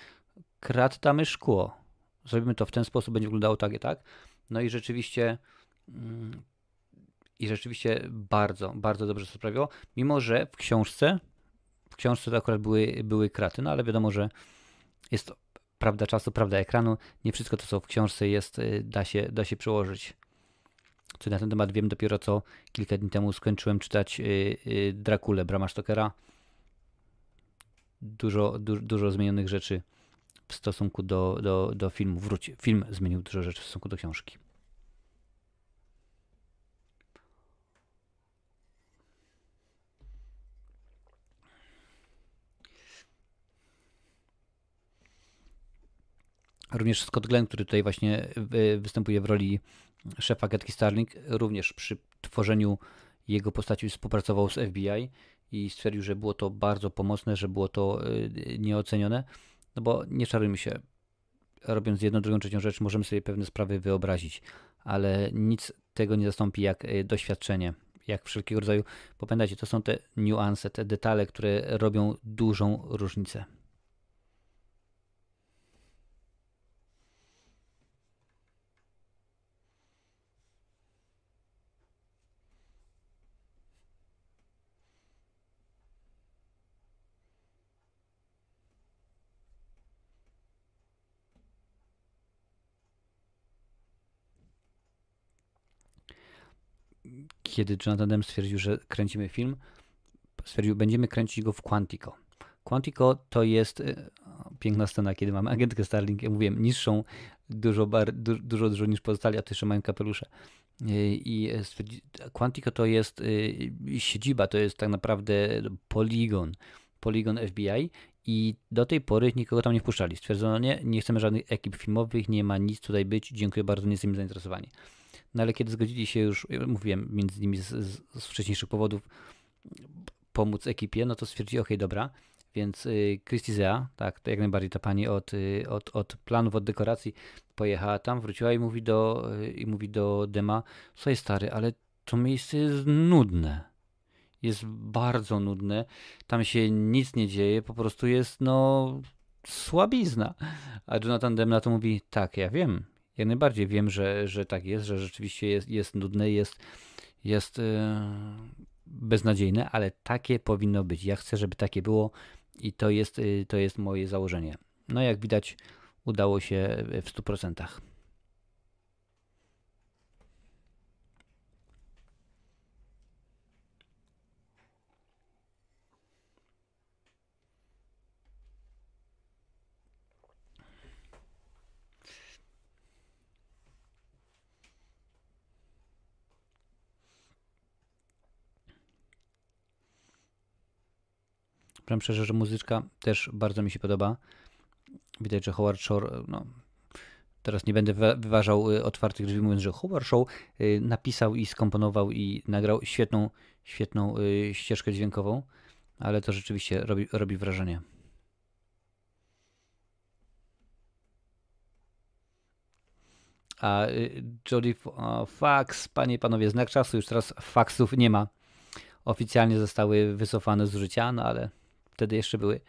krat damy szkło. Zrobimy to w ten sposób, będzie wyglądało tak i tak. No i rzeczywiście mm, i rzeczywiście bardzo, bardzo dobrze to sprawiło, mimo że w książce w książce to akurat były, były kraty, no ale wiadomo, że jest to prawda czasu, prawda ekranu. Nie wszystko to, co w książce jest, y, da się, da się przełożyć. Co na ten temat wiem dopiero co kilka dni temu skończyłem czytać y, y, Drakulę Brama Stokera. Dużo, du, dużo zmienionych rzeczy w stosunku do, do, do filmu. Wróć, film zmienił dużo rzeczy w stosunku do książki. Również Scott Glenn, który tutaj właśnie występuje w roli szefa Getki Starling, również przy tworzeniu jego postaci współpracował z FBI i stwierdził, że było to bardzo pomocne, że było to y, nieocenione. No bo nie czarujmy się, robiąc jedną, drugą, trzecią rzecz, możemy sobie pewne sprawy wyobrazić, ale nic tego nie zastąpi jak y, doświadczenie, jak wszelkiego rodzaju. Bo pamiętajcie, to są te niuanse, te detale, które robią dużą różnicę. Kiedy Jonathan Demme stwierdził, że kręcimy film, stwierdził, będziemy kręcić go w Quantico. Quantico to jest e, piękna scena, kiedy mamy agentkę Starling, ja mówiłem, niższą, dużo, bar, du, dużo, dużo niż pozostali, a to jeszcze mają kapelusze. E, I Quantico to jest e, siedziba, to jest tak naprawdę poligon, poligon FBI i do tej pory nikogo tam nie wpuszczali. Stwierdzono, nie, nie chcemy żadnych ekip filmowych, nie ma nic tutaj być, dziękuję bardzo, nie jesteśmy zainteresowani. No ale kiedy zgodzili się już, mówiłem, między innymi z, z, z wcześniejszych powodów, pomóc ekipie, no to stwierdzili, ok, dobra, więc y, Christy Zea, tak, to jak najbardziej ta pani od, y, od, od planów, od dekoracji pojechała tam, wróciła i mówi do, y, i mówi do Dema, słuchaj stary, ale to miejsce jest nudne. Jest bardzo nudne, tam się nic nie dzieje, po prostu jest no słabizna. A Jonathan Dem na to mówi, tak, ja wiem, jak najbardziej wiem, że, że tak jest, że rzeczywiście jest, jest nudne, jest, jest yy, beznadziejne, ale takie powinno być. Ja chcę, żeby takie było i to jest, yy, to jest moje założenie. No jak widać, udało się w 100%. Powiem szczerze, że muzyczka też bardzo mi się podoba. Widać, że Howard Shore, no, teraz nie będę wyważał y, otwartych drzwi, mówiąc, że Howard Shore y, napisał i skomponował i nagrał świetną, świetną ścieżkę dźwiękową, ale to rzeczywiście robi, robi wrażenie. A Jodie Fax, panie i panowie, znak czasu, już teraz faksów nie ma. Oficjalnie zostały wycofane z użycia, no ale wtedy jeszcze były.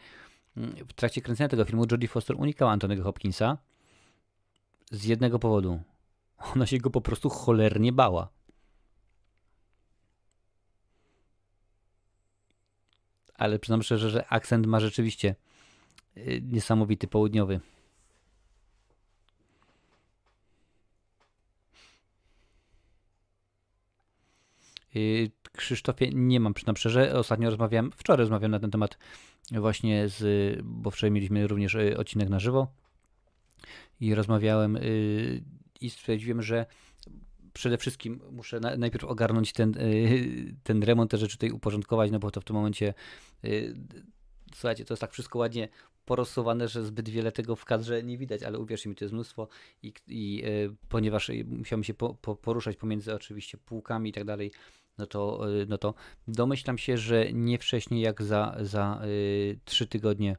W trakcie kręcenia tego filmu Jodie Foster unikała Antonego Hopkinsa z jednego powodu. Ona się go po prostu cholernie bała. Ale przyznam szczerze, że akcent ma rzeczywiście y, niesamowity południowy. Krzysztofie, nie mam przyznam szczerze. Ostatnio rozmawiałem, wczoraj rozmawiałem na ten temat właśnie z, bo wczoraj mieliśmy również y, odcinek na żywo i rozmawiałem y, i stwierdziłem, że przede wszystkim muszę najpierw ogarnąć ten, ten remont, te rzeczy tutaj uporządkować, no bo to w tym momencie słuchajcie, to jest tak wszystko ładnie porosowane, że zbyt wiele tego w kadrze nie widać, ale uwierzcie mi, to jest mnóstwo i, i ponieważ musiałem się po, po, poruszać pomiędzy oczywiście półkami i tak dalej, no to, y, no to domyślam się, że nie wcześniej jak za, za y, 3 tygodnie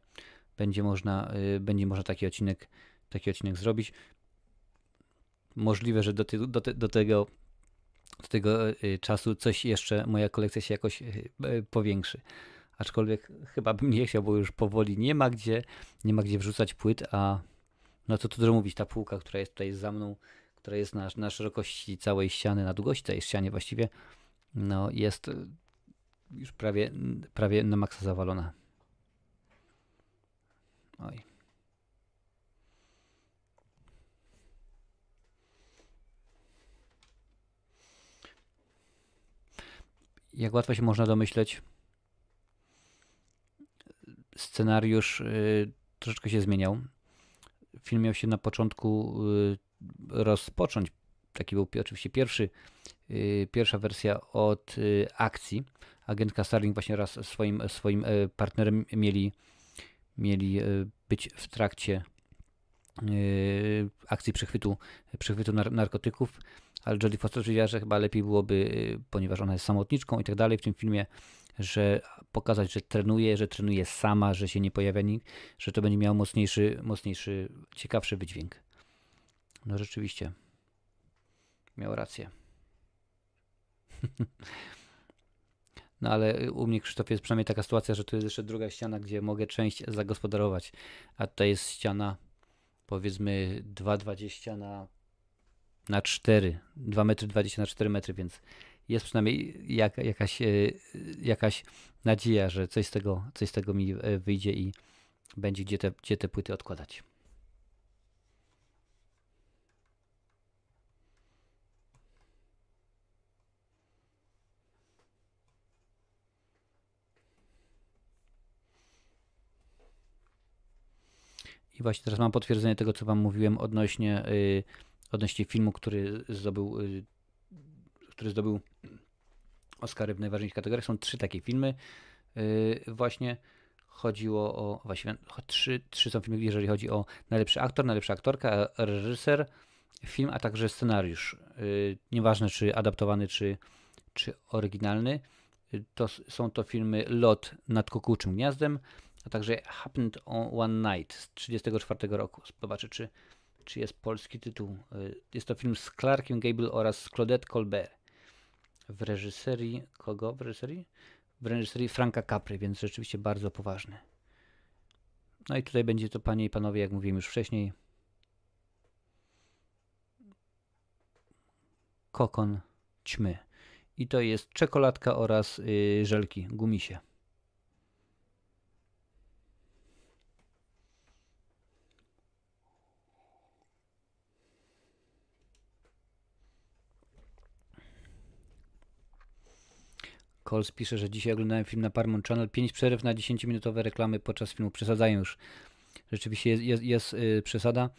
będzie można, y, będzie można taki odcinek, taki odcinek zrobić. Możliwe, że do, ty, do, te, do tego do tego y, czasu coś jeszcze, moja kolekcja się jakoś y, y, powiększy. Aczkolwiek chyba bym nie chciał, bo już powoli nie ma gdzie, nie ma gdzie wrzucać płyt, a no to tu mówić, ta półka, która jest tutaj za mną, która jest na, na szerokości całej ściany, na długości tej ściany właściwie, no jest y, już prawie, prawie na maksa zawalona. Oj. Jak łatwo się można domyśleć, scenariusz y, troszeczkę się zmieniał. Film miał się na początku y, rozpocząć. Taki był oczywiście pierwszy pierwsza wersja od y, akcji. Agentka Starling właśnie raz swoim, swoim e, partnerem mieli, mieli być w trakcie akcji przechwytu, przechwytu narkotyków, ale Jodie Foster powiedziała, że chyba lepiej byłoby, ponieważ ona jest samotniczką i tak dalej w tym filmie, że pokazać, że trenuje, że trenuje sama, że się nie pojawia nikt, że to będzie miało mocniejszy, mocniejszy, ciekawszy wydźwięk. No rzeczywiście. Miał rację. No ale u mnie, Krzysztof, jest przynajmniej taka sytuacja, że tu jest jeszcze druga ściana, gdzie mogę część zagospodarować. A tutaj jest ściana powiedzmy 2,20 na, na 4, 2 metry 20 na 4 metry, więc jest przynajmniej jak, jakaś, e, jakaś nadzieja, że coś z tego, coś z tego mi e, wyjdzie i będzie gdzie te, gdzie te płyty odkładać. I właśnie teraz mam potwierdzenie tego, co Wam mówiłem odnośnie, yy, odnośnie filmu, który zdobył, yy, który zdobył Oscary w najważniejszych kategoriach. Są trzy takie filmy. Yy, właśnie chodziło o, właściwie trzy, trzy są filmy, jeżeli chodzi o najlepszy aktor, najlepsza aktorka, reżyser, film, a także scenariusz. Yy, nieważne czy adaptowany, czy, czy oryginalny. Yy, to są to filmy Lot nad kukułczym gniazdem, a także Happened on One Night z 1934 roku. Zobaczę, czy, czy jest polski tytuł. Y, jest to film z Clarkiem Gable oraz Claudette Colbert. W reżyserii kogo? W reżyserii? W reżyserii Franka Capry, więc rzeczywiście bardzo poważny. No i tutaj będzie to, panie i panowie, jak mówiłem już wcześniej, kokon ćmy. I to jest czekoladka oraz yy, żelki, gumisie. Coles pisze, że dzisiaj oglądałem film na Paramount Channel. 5 przerw na 10-minutowe reklamy podczas filmu. Przesadzają już. Rzeczywiście jest, jest, jest yy, przesada.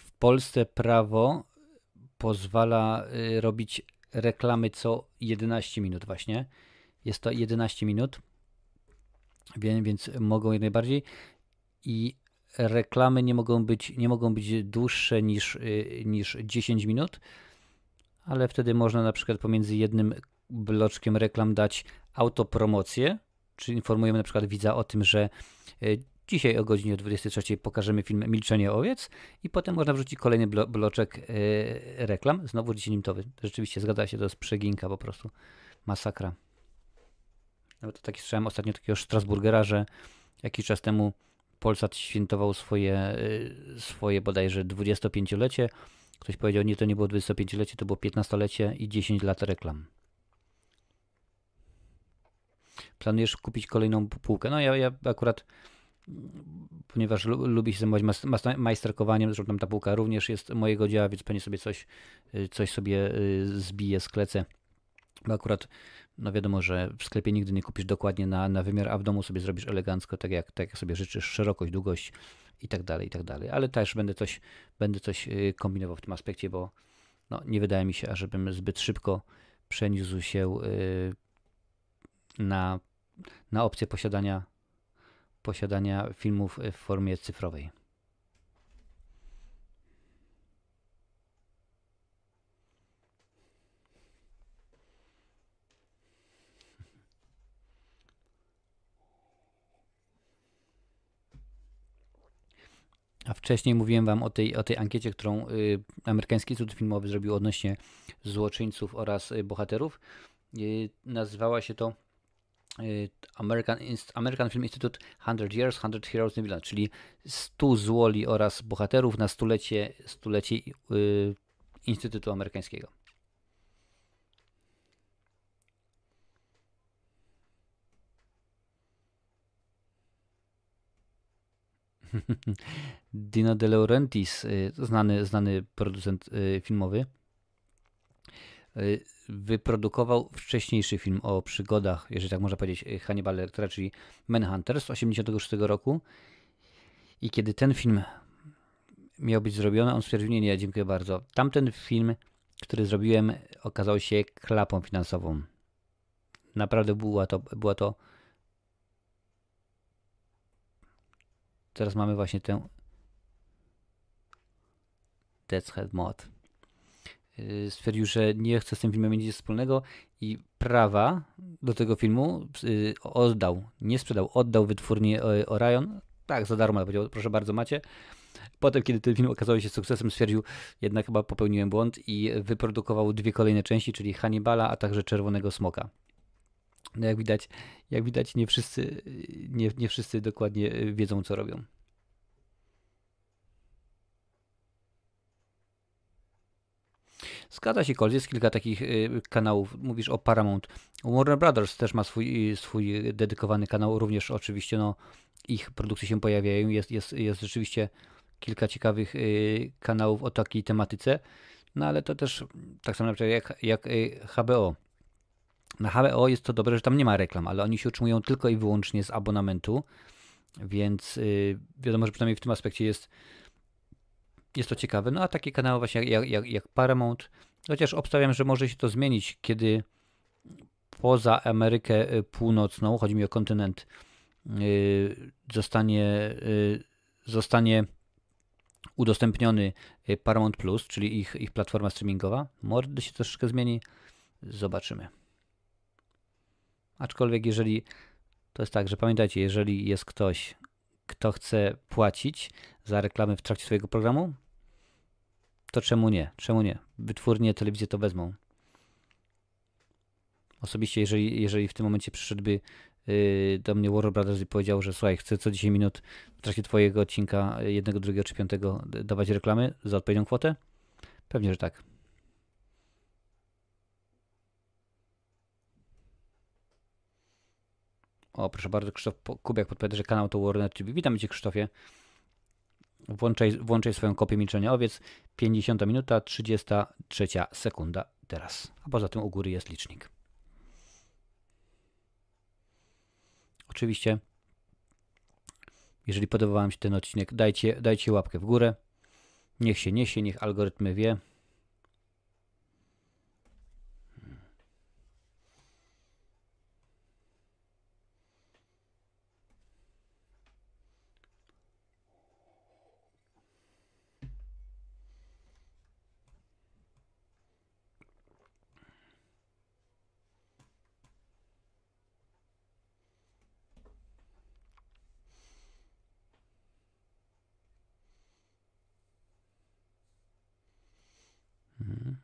W Polsce prawo pozwala yy, robić reklamy co 11 minut właśnie. Jest to 11 minut. więc, więc mogą jak najbardziej. I reklamy nie mogą być, nie mogą być dłuższe niż, y, niż 10 minut, ale wtedy można na przykład pomiędzy jednym bloczkiem reklam dać autopromocję, czy informujemy na przykład widza o tym, że y, dzisiaj o godzinie 23 pokażemy film Milczenie owiec i potem można wrzucić kolejny blo bloczek y, reklam, znowu 10-minutowy. Rzeczywiście zgadza się, to jest przeginka po prostu, masakra. Nawet taki słyszałem ostatnio takiego Strasburgera, że jakiś czas temu Polsat świętował swoje, y, swoje bodajże 25-lecie. Ktoś powiedział, nie, to nie było 25-lecie, to było 15-lecie i 10 lat reklam. Planujesz kupić kolejną półkę? No ja, ja akurat, ponieważ lubię się zajmować majsterkowaniem, zresztą tam ta półka również jest mojego dzieła, więc pewnie sobie coś, y, coś sobie y, zbiję, sklecę. Bo akurat no wiadomo, że w sklepie nigdy nie kupisz dokładnie na, na wymiar, a w domu sobie zrobisz elegancko, tak jak, tak jak sobie życzysz, szerokość, długość i tak dalej, i tak dalej. Ale też będę coś, będę coś y, kombinował w tym aspekcie, bo no, nie wydaje mi się, ażebym zbyt szybko przeniósł się na, na opcję posiadania, posiadania filmów w formie cyfrowej. A wcześniej mówiłem Wam o tej, o tej ankiecie, którą y, amerykański Instytut Filmowy zrobił odnośnie złoczyńców oraz y, bohaterów. Y, nazywała się to American, American Film Institute 100 Years, 100 Heroes and Villains, czyli 100 złoli oraz bohaterów na stulecie, stulecie y, Instytutu Amerykańskiego. Dino De Laurentiis, y, znany, znany producent y, filmowy, y, wyprodukował wcześniejszy film o przygodach, jeżeli tak można powiedzieć, Hannibal Lectera, czyli Manhunter z 1986 roku. I kiedy ten film miał być zrobiony, on stwierdził, nie, nie, dziękuję bardzo. Tamten film, który zrobiłem, okazał się klapą finansową. Naprawdę była to, była to Teraz mamy właśnie tę Death's Head Mod. Y, stwierdził, że nie chce z tym filmem mieć nic wspólnego i prawa do tego filmu y, oddał, nie sprzedał, oddał wytwórni y, Orion. Tak, za darmo, powiedział, proszę bardzo, macie. Potem, kiedy ten film okazał się sukcesem, stwierdził, jednak chyba popełniłem błąd i wyprodukował dwie kolejne części, czyli Hannibala, a także Czerwonego Smoka. No jak widać, jak widać nie, wszyscy, nie, nie wszyscy dokładnie wiedzą, co robią. Zgadza się, Kol, jest kilka takich y, kanałów. Mówisz o Paramount. Warner Brothers też ma swój, swój dedykowany kanał, również oczywiście no, ich produkcje się pojawiają. Jest, jest, jest rzeczywiście kilka ciekawych y, kanałów o takiej tematyce. No ale to też tak samo jak, jak HBO. Na HBO jest to dobre, że tam nie ma reklam, ale oni się utrzymują tylko i wyłącznie z abonamentu, więc wiadomo, że przynajmniej w tym aspekcie jest, jest to ciekawe. No a takie kanały właśnie jak, jak, jak Paramount, chociaż obstawiam, że może się to zmienić, kiedy poza Amerykę y, Północną, chodzi mi o kontynent, yy, zostanie, yy, zostanie udostępniony y, Paramount Plus, czyli ich, ich platforma streamingowa. Może się troszeczkę zmieni. Zobaczymy. Aczkolwiek jeżeli to jest tak, że pamiętajcie, jeżeli jest ktoś, kto chce płacić za reklamy w trakcie swojego programu, to czemu nie? Czemu nie? Wytwórnie telewizje to wezmą. Osobiście, jeżeli, jeżeli w tym momencie przyszedłby yy, do mnie Warner Brothers i powiedział, że słuchaj, chcę co 10 minut w trakcie twojego odcinka jednego, drugiego czy piątego dawać reklamy za odpowiednią kwotę? Pewnie, że tak. O, proszę bardzo, Krzysztof Kubiak podpowiada, że kanał to Warner TV. Witam Cię, Krzysztofie. Włączaj, włączaj swoją kopię milczenia owiec. 50 minuta, 33 sekunda teraz. A poza tym u góry jest licznik. Oczywiście, jeżeli podobał Wam się ten odcinek, dajcie, dajcie łapkę w górę. Niech się niesie, niech algorytmy wie. Mhm.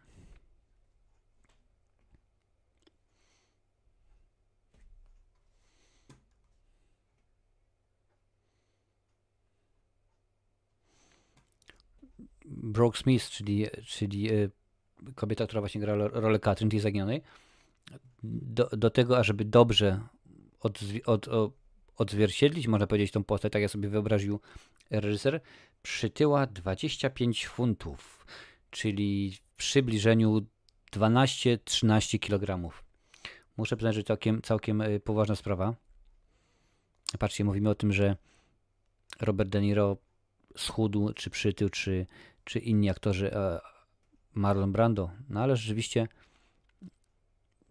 Brooke Smith, czyli, czyli e, kobieta, która właśnie gra rolę Katrin, tej zaginionej, do, do tego, ażeby dobrze od, od, od, odzwierciedlić, można powiedzieć, tą postać, tak jak sobie wyobraził reżyser, przytyła 25 funtów, czyli w przybliżeniu 12-13 kg. Muszę przyznać, że całkiem, całkiem e, poważna sprawa. Patrzcie, mówimy o tym, że Robert De Niro schudł, czy przytył, czy, czy inni aktorzy, e, Marlon Brando. No ale rzeczywiście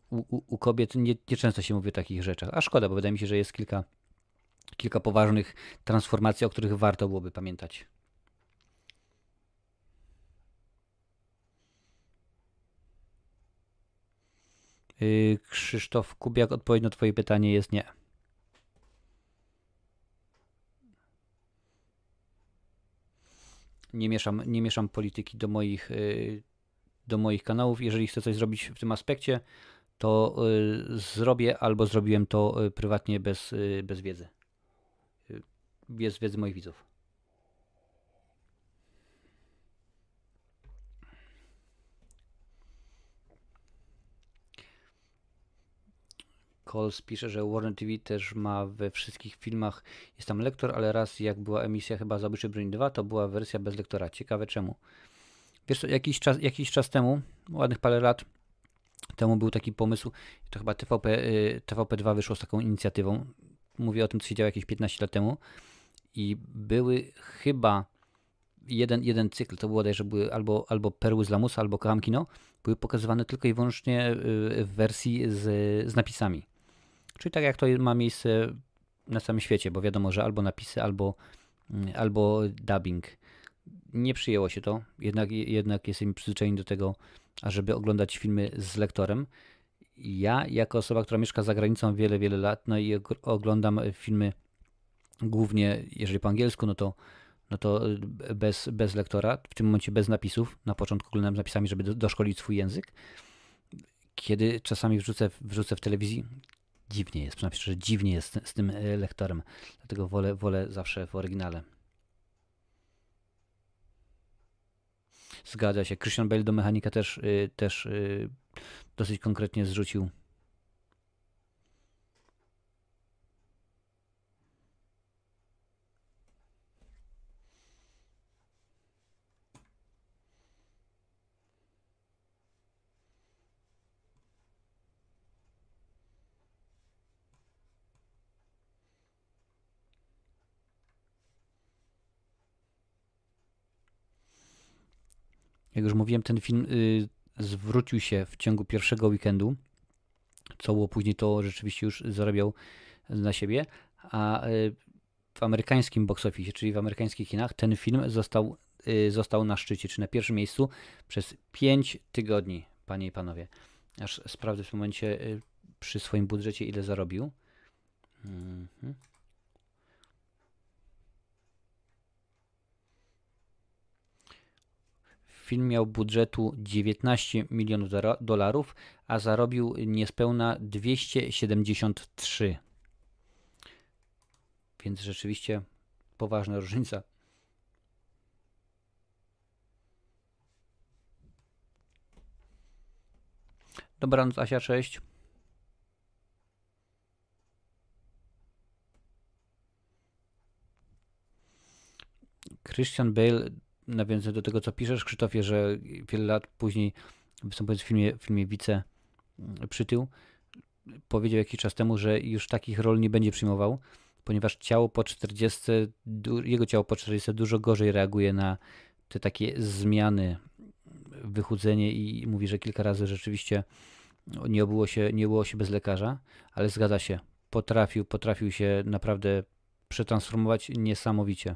u, u, u kobiet nie, nie, często się mówi o takich rzeczach. A szkoda, bo wydaje mi się, że jest kilka, kilka poważnych transformacji, o których warto byłoby pamiętać. Yy, Krzysztof Kubiak, odpowiedź na Twoje pytanie jest nie. Nie mieszam, nie mieszam polityki do moich, yy, do moich kanałów. Jeżeli chcę coś zrobić w tym aspekcie, to yy, zrobię albo zrobiłem to prywatnie bez, bez wiedzy. Bez wiedzy moich widzów. Coles pisze, że Warner TV też ma we wszystkich filmach, jest tam lektor, ale raz jak była emisja chyba Zabójczy Broń 2, to była wersja bez lektora. Ciekawe czemu. Wiesz co, jakiś czas, jakiś czas temu, ładnych parę lat temu był taki pomysł, to chyba TVP, TVP2 wyszło z taką inicjatywą. Mówię o tym, co się działo jakieś 15 lat temu i były chyba jeden, jeden cykl, to było że były albo, albo Perły z Lamusa, albo Kocham Kino, były pokazywane tylko i wyłącznie w wersji z, z napisami. Czyli tak jak to ma miejsce na całym świecie, bo wiadomo, że albo napisy, albo, mm, albo dubbing. Nie przyjęło się to, jednak, jednak jesteśmy przyzwyczajeni do tego, ażeby oglądać filmy z lektorem. Ja, jako osoba, która mieszka za granicą wiele, wiele lat, no i oglądam filmy głównie, jeżeli po angielsku, no to, no to bez, bez lektora, w tym momencie bez napisów. Na początku oglądam z napisami, żeby doszkolić swój język. Kiedy czasami wrzucę, wrzucę w telewizji, dziwnie jest, przynajmniej że dziwnie jest z, tym e, lektorem. Dlatego wolę, wolę zawsze w oryginale. Zgadza się. Christian Bale do mechanika też, yy, też yy, dosyć konkretnie zrzucił Jak już mówiłem, ten film y, zwrócił się w ciągu pierwszego weekendu, co było później to rzeczywiście już zarabiał na siebie, a y, w amerykańskim box office, czyli w amerykańskich kinach, ten film został, y, został na szczycie, czy na pierwszym miejscu przez 5 tygodni, panie i panowie. Aż sprawdzę w tym momencie y, przy swoim budżecie, ile zarobił. Mhm. Film miał budżetu 19 milionów dolarów, a zarobił niespełna 273. Więc rzeczywiście poważna różnica. Dobranoc Asia, cześć. Christian Bale nawiązując do tego, co piszesz, Krzysztofie, że wiele lat później występując w filmie, w filmie Wice mm, przytył, powiedział jakiś czas temu, że już takich rol nie będzie przyjmował, ponieważ ciało po 40, jego ciało po 40 dużo gorzej reaguje na te takie zmiany, wychudzenie i mówi, że kilka razy rzeczywiście nie obyło się, nie było się bez lekarza, ale zgadza się, potrafił, potrafił się naprawdę przetransformować niesamowicie.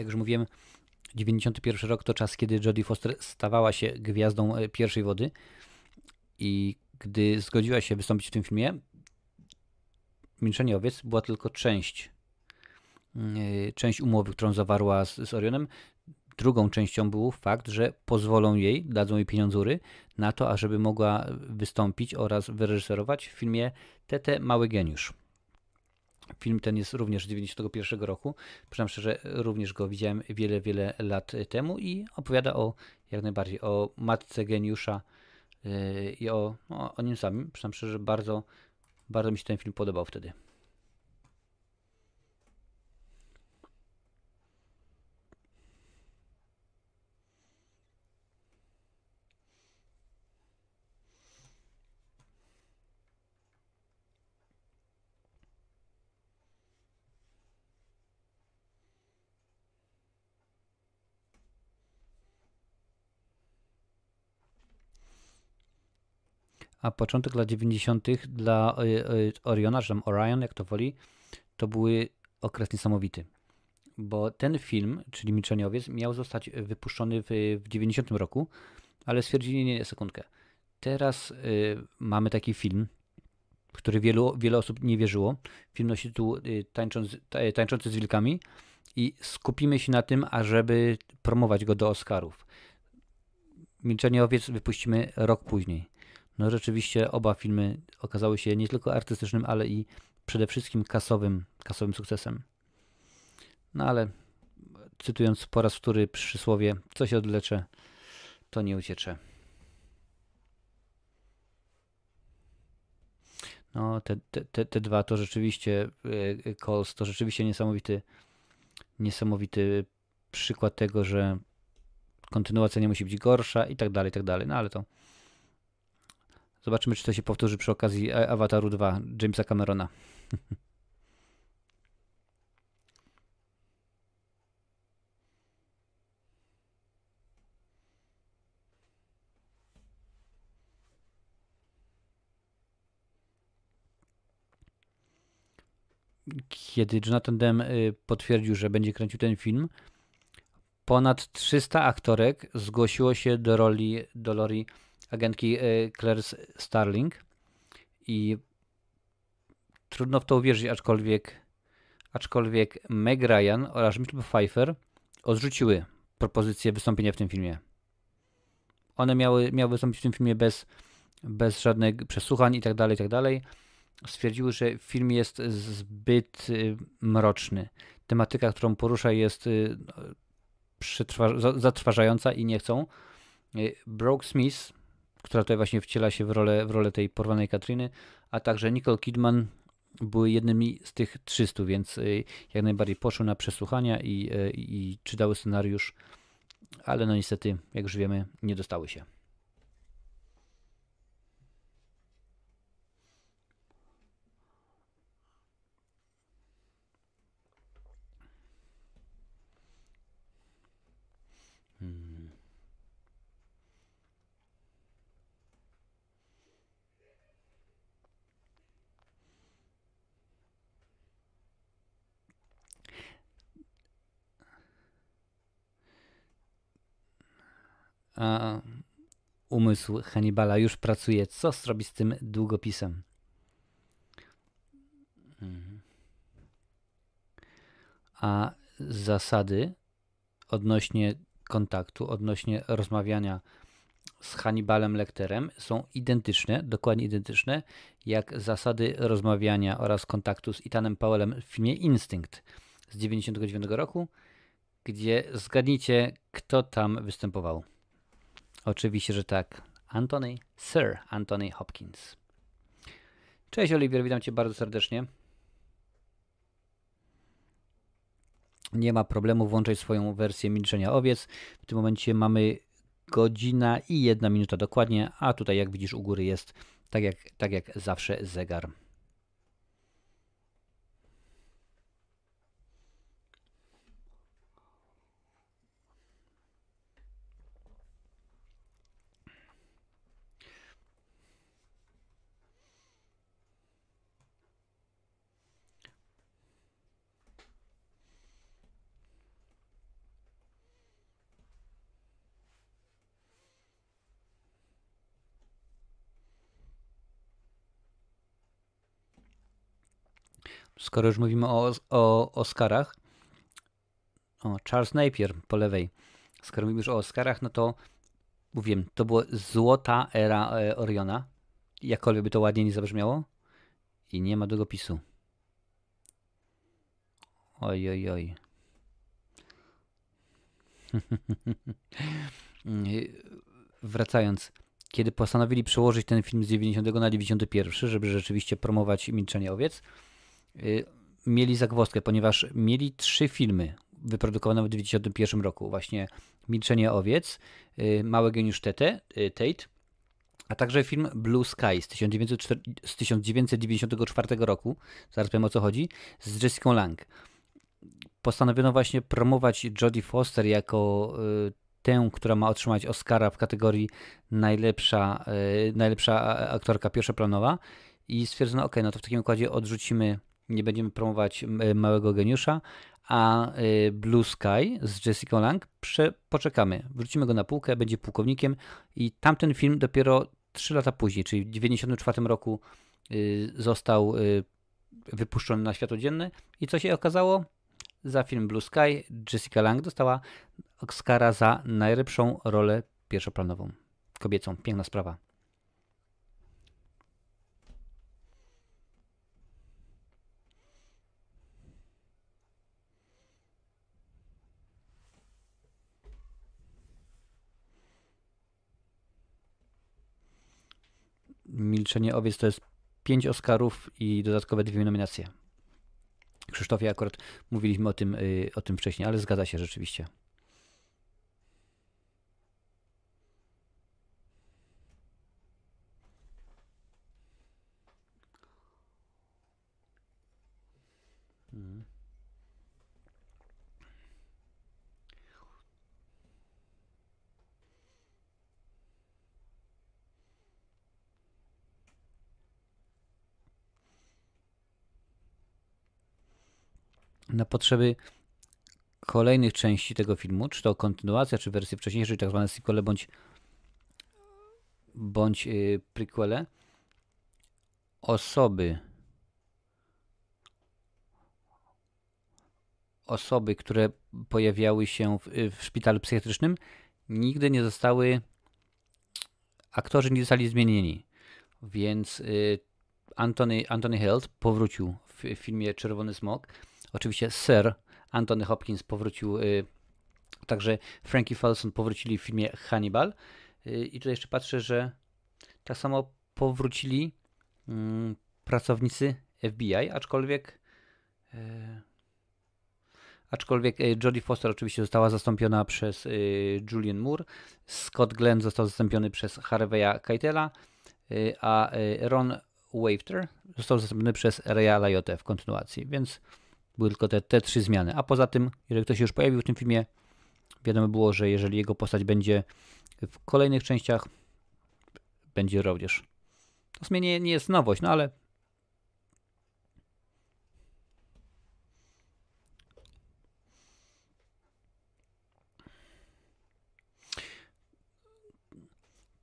Jak już mówiłem, 91 rok to czas, kiedy Jodie Foster stawała się gwiazdą e, pierwszej wody i gdy zgodziła się wystąpić w tym filmie, Milczenie Owiec była tylko część e, część umowy, którą zawarła z, z Orionem. Drugą częścią był fakt, że pozwolą jej, dadzą jej pieniądzury na to, ażeby mogła wystąpić oraz wyreżyserować w filmie Tete Mały Geniusz. Film ten jest również z 1991 roku. Przyznam szczerze, również go widziałem wiele, wiele lat temu i opowiada o, jak najbardziej, o matce geniusza yy, i o, o, o nim samym. Przyznam szczerze, bardzo, bardzo mi się ten film podobał wtedy. A początek lat 90. dla e, e, Oriona, czy tam Orion, jak to woli, to były okres niesamowity. Bo ten film, czyli Milczeniowiec, miał zostać wypuszczony w, w 90 roku, ale stwierdzili, nie, nie, sekundkę. Teraz y, mamy taki film, w który wielu, wiele osób nie wierzyło. Film nosi tytuł y, Tańcząc, Tańczący z wilkami i skupimy się na tym, ażeby promować go do Oscarów. Milczenie owiec wypuścimy rok później. No rzeczywiście oba filmy okazały się nie tylko artystycznym, ale i przede wszystkim kasowym, kasowym sukcesem. No ale cytując po raz wtóry przysłowie, co się odlecze, to nie uciecze. No, te, te, te dwa to rzeczywiście, e, Coles to rzeczywiście niesamowity, niesamowity przykład tego, że kontynuacja nie musi być gorsza i tak dalej, i tak dalej. No ale to Zobaczymy, czy to się powtórzy przy okazji Awataru 2 Jamesa Camerona. Kiedy Jonathan Demme y, potwierdził, że będzie kręcił ten film, ponad 300 aktorek zgłosiło się do roli Dolori agentki e, Claire Starling i trudno w to uwierzyć, aczkolwiek aczkolwiek Meg Ryan oraz Michael Pfeiffer odrzuciły propozycję wystąpienia w tym filmie. One miały, miały wystąpić w tym filmie bez, bez żadnych przesłuchań i tak dalej, i tak. Stwierdziły, że film jest zbyt y, mroczny. Tematyka, którą porusza jest y, zatrważająca i nie chcą. Y, Brooke Smith która tutaj właśnie wciela się w rolę, w rolę tej porwanej Katriny, a także Nicole Kidman były jednymi z tych 300, więc y, jak najbardziej poszły na przesłuchania i, y, i, i czytały scenariusz, ale no niestety, jak już wiemy, nie dostały się. A umysł Hannibala już pracuje. Co zrobi z tym długopisem? Mhm. A zasady odnośnie kontaktu, odnośnie rozmawiania z Hannibalem Lecterem są identyczne, dokładnie identyczne, jak zasady rozmawiania oraz kontaktu z Itanem Powellem w filmie Instynkt z 1999 roku, gdzie zgadnijcie, kto tam występował. Oczywiście, że tak. Anthony, Sir Anthony Hopkins. Cześć Oliwier, witam Cię bardzo serdecznie. Nie ma problemu, włączać swoją wersję milczenia owiec. W tym momencie mamy godzina i jedna minuta dokładnie, a tutaj jak widzisz u góry jest tak jak, tak jak zawsze zegar. Skoro już mówimy o, o Oscarach, o, Charles Napier po lewej. Skoro mówisz o Oscarach, no to mówiłem, to była złota era e, Oriona. Jakkolwiek by to ładnie nie zabrzmiało. I nie ma długopisu. Oj, oj, oj. Wracając, kiedy postanowili przełożyć ten film z 90 na 91, żeby rzeczywiście promować Milczenie Owiec, mieli zagwozdkę, ponieważ mieli trzy filmy wyprodukowane w 91 roku. Właśnie Milczenie Owiec, y, Mały Geniusz Tete, y, Tate, a także film Blue Sky z, 1904, z 1994 roku, zaraz powiem o co chodzi, z Jessica Lang. Postanowiono właśnie promować Jodie Foster jako y, tę, która ma otrzymać Oscara w kategorii najlepsza, najlepsza aktorka pierwszoplanowa i stwierdzono, ok, no to w takim układzie odrzucimy, nie będziemy promować Małego Geniusza, a y, Blue Sky z Jessica Lang prze, poczekamy. Wrócimy go na półkę, będzie pułkownikiem i tamten film dopiero 3 lata później, czyli w 1994 roku y, został y, wypuszczony na światło dzienne i co się okazało? Za film Blue Sky Jessica Lang dostała Oscara za najlepszą rolę pierwszoplanową. Kobiecą. Piękna sprawa. Milczenie Owiec to jest 5 Oscarów i dodatkowe dwie nominacje. Krzysztofie, akurat mówiliśmy o tym, y, o tym wcześniej, ale zgadza się rzeczywiście. Na potrzeby kolejnych części tego filmu, czy to kontynuacja, czy wersje wcześniejsze, czyli tak zwane sequele, bądź, bądź yy, prequele, osoby, osoby, które pojawiały się w, w szpitalu psychiatrycznym, nigdy nie zostały, aktorzy nie zostali zmienieni. Więc Anthony, Anthony Heald powrócił w, w filmie Czerwony Smok Oczywiście Sir Anthony Hopkins powrócił, y, także Frankie Falson powrócili w filmie Hannibal. Y, I tutaj jeszcze patrzę, że tak samo powrócili mm, pracownicy FBI, aczkolwiek y, aczkolwiek Jodie Foster oczywiście została zastąpiona przez Julian Moore, Scott Glenn został zastąpiony przez Harvey'a Keitela, a Ron Wafter został zastąpiony przez Raya Liotte w kontynuacji, więc były tylko te, te trzy zmiany. A poza tym, jeżeli ktoś się już pojawił w tym filmie, wiadomo było, że jeżeli jego postać będzie w kolejnych częściach, będzie również. To w sumie nie, nie jest nowość, no ale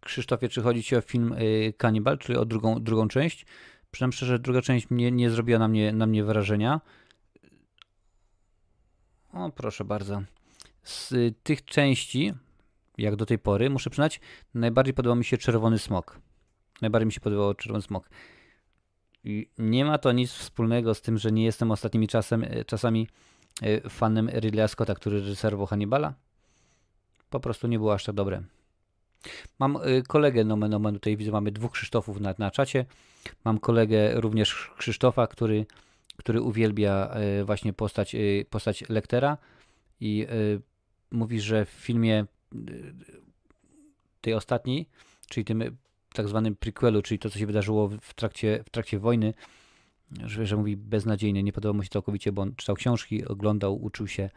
Krzysztofie, czy chodzi Ci o film y, Cannibal, czyli o drugą, drugą część? Przynajmniej szczerze, druga część nie, nie zrobiła na mnie, na mnie wrażenia. O, proszę bardzo. Z tych części, jak do tej pory, muszę przyznać, najbardziej podobał mi się Czerwony Smok. Najbardziej mi się podobał Czerwony Smok. I nie ma to nic wspólnego z tym, że nie jestem ostatnimi czasem, e, czasami e, fanem Ridleya Scotta, który reżyserował Hannibala. Po prostu nie było aż tak dobre. Mam e, kolegę nomen omen, tutaj widzę, mamy dwóch Krzysztofów na, na czacie. Mam kolegę również Krzysztofa, który który uwielbia e, właśnie postać, e, postać Lektera i e, mówi, że w filmie tej ostatniej, czyli tym tak zwanym prequelu, czyli to, co się wydarzyło w trakcie, w trakcie wojny, że, że mówi beznadziejny, nie podobało mu się całkowicie, bo on czytał książki, oglądał, uczył się,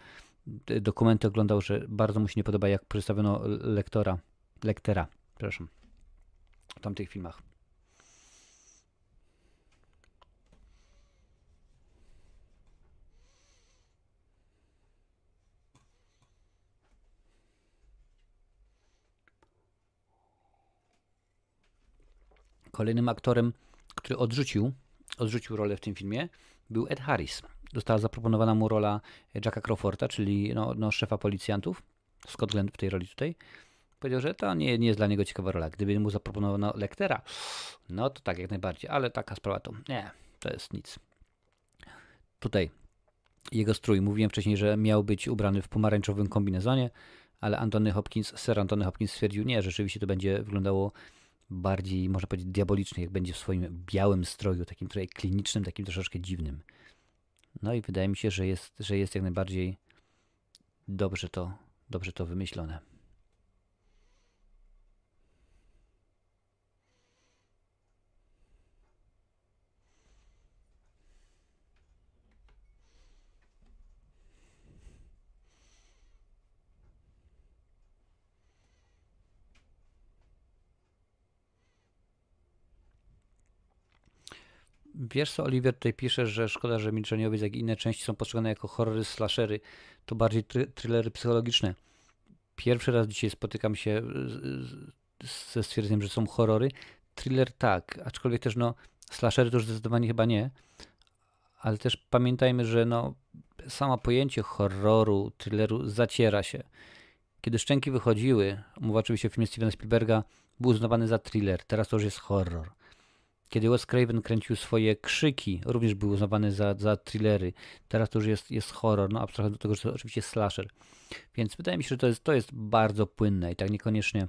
dokumenty oglądał, że bardzo mu się nie podoba, jak przedstawiono lektora, lektera, przepraszam, w tamtych filmach. Kolejnym aktorem, który odrzucił odrzucił rolę w tym filmie, był Ed Harris. Została zaproponowana mu rola Jacka Crawforda, czyli no, no, szefa policjantów. Scott Glenn w tej roli tutaj. Powiedział, że to nie, nie jest dla niego ciekawa rola. Gdyby mu zaproponowano Lectera, no to tak jak najbardziej, ale taka sprawa to nie, to jest nic. Tutaj jego strój. Mówiłem wcześniej, że miał być ubrany w pomarańczowym kombinezonie, ale Antony Hopkins, Sir Antony Hopkins stwierdził, nie, rzeczywiście to będzie wyglądało bardziej, można powiedzieć, diabolicznie, jak będzie w swoim białym stroju, takim trochę klinicznym, takim troszeczkę dziwnym. No i wydaje mi się, że jest, że jest jak najbardziej dobrze to, dobrze to wymyślone. Wiesz co, Oliver tutaj pisze, że szkoda, że Milczeniowiec, jak i inne części są postrzegane jako horrory, slashery. To bardziej try thrillery psychologiczne. Pierwszy raz dzisiaj spotykam się ze stwierdzeniem, że są horrory. Thriller tak, aczkolwiek też no slashery to już zdecydowanie chyba nie. Ale też pamiętajmy, że no samo pojęcie horroru, thrilleru zaciera się. Kiedy Szczęki wychodziły, mowa oczywiście o filmie Stevena Spielberga, był uznawany za thriller, teraz to już jest horror. Kiedy Wes Craven kręcił swoje krzyki, również był uznawany za, za thrillery. Teraz to już jest, jest horror, no abstrahując do tego, że to oczywiście slasher. Więc wydaje mi się, że to jest, to jest bardzo płynne i tak niekoniecznie,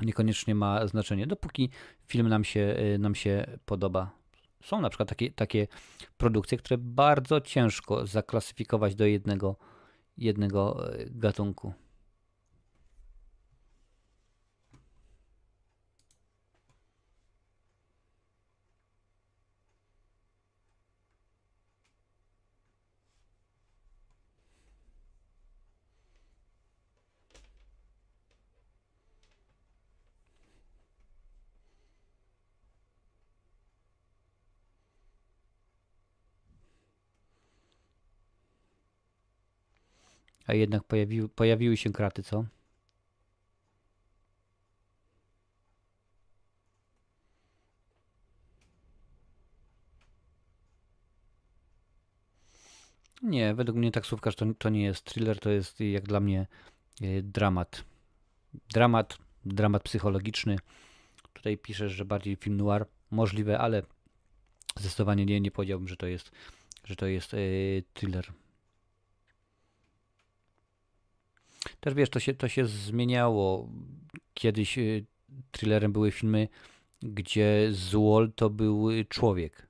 niekoniecznie ma znaczenie, dopóki film nam się, y, nam się podoba. Są na przykład takie, takie produkcje, które bardzo ciężko zaklasyfikować do jednego, jednego y, gatunku. A jednak pojawiły, pojawiły się kraty, co? Nie, według mnie taksówkarz to, to nie jest thriller, to jest jak dla mnie e, dramat. Dramat, dramat psychologiczny. Tutaj piszesz, że bardziej film noir. Możliwe, ale zdecydowanie nie, nie powiedziałbym, że to jest, że to jest yy, thriller. Też wiesz, to się, to się zmieniało. Kiedyś y, thrillerem były filmy, gdzie złol to był człowiek.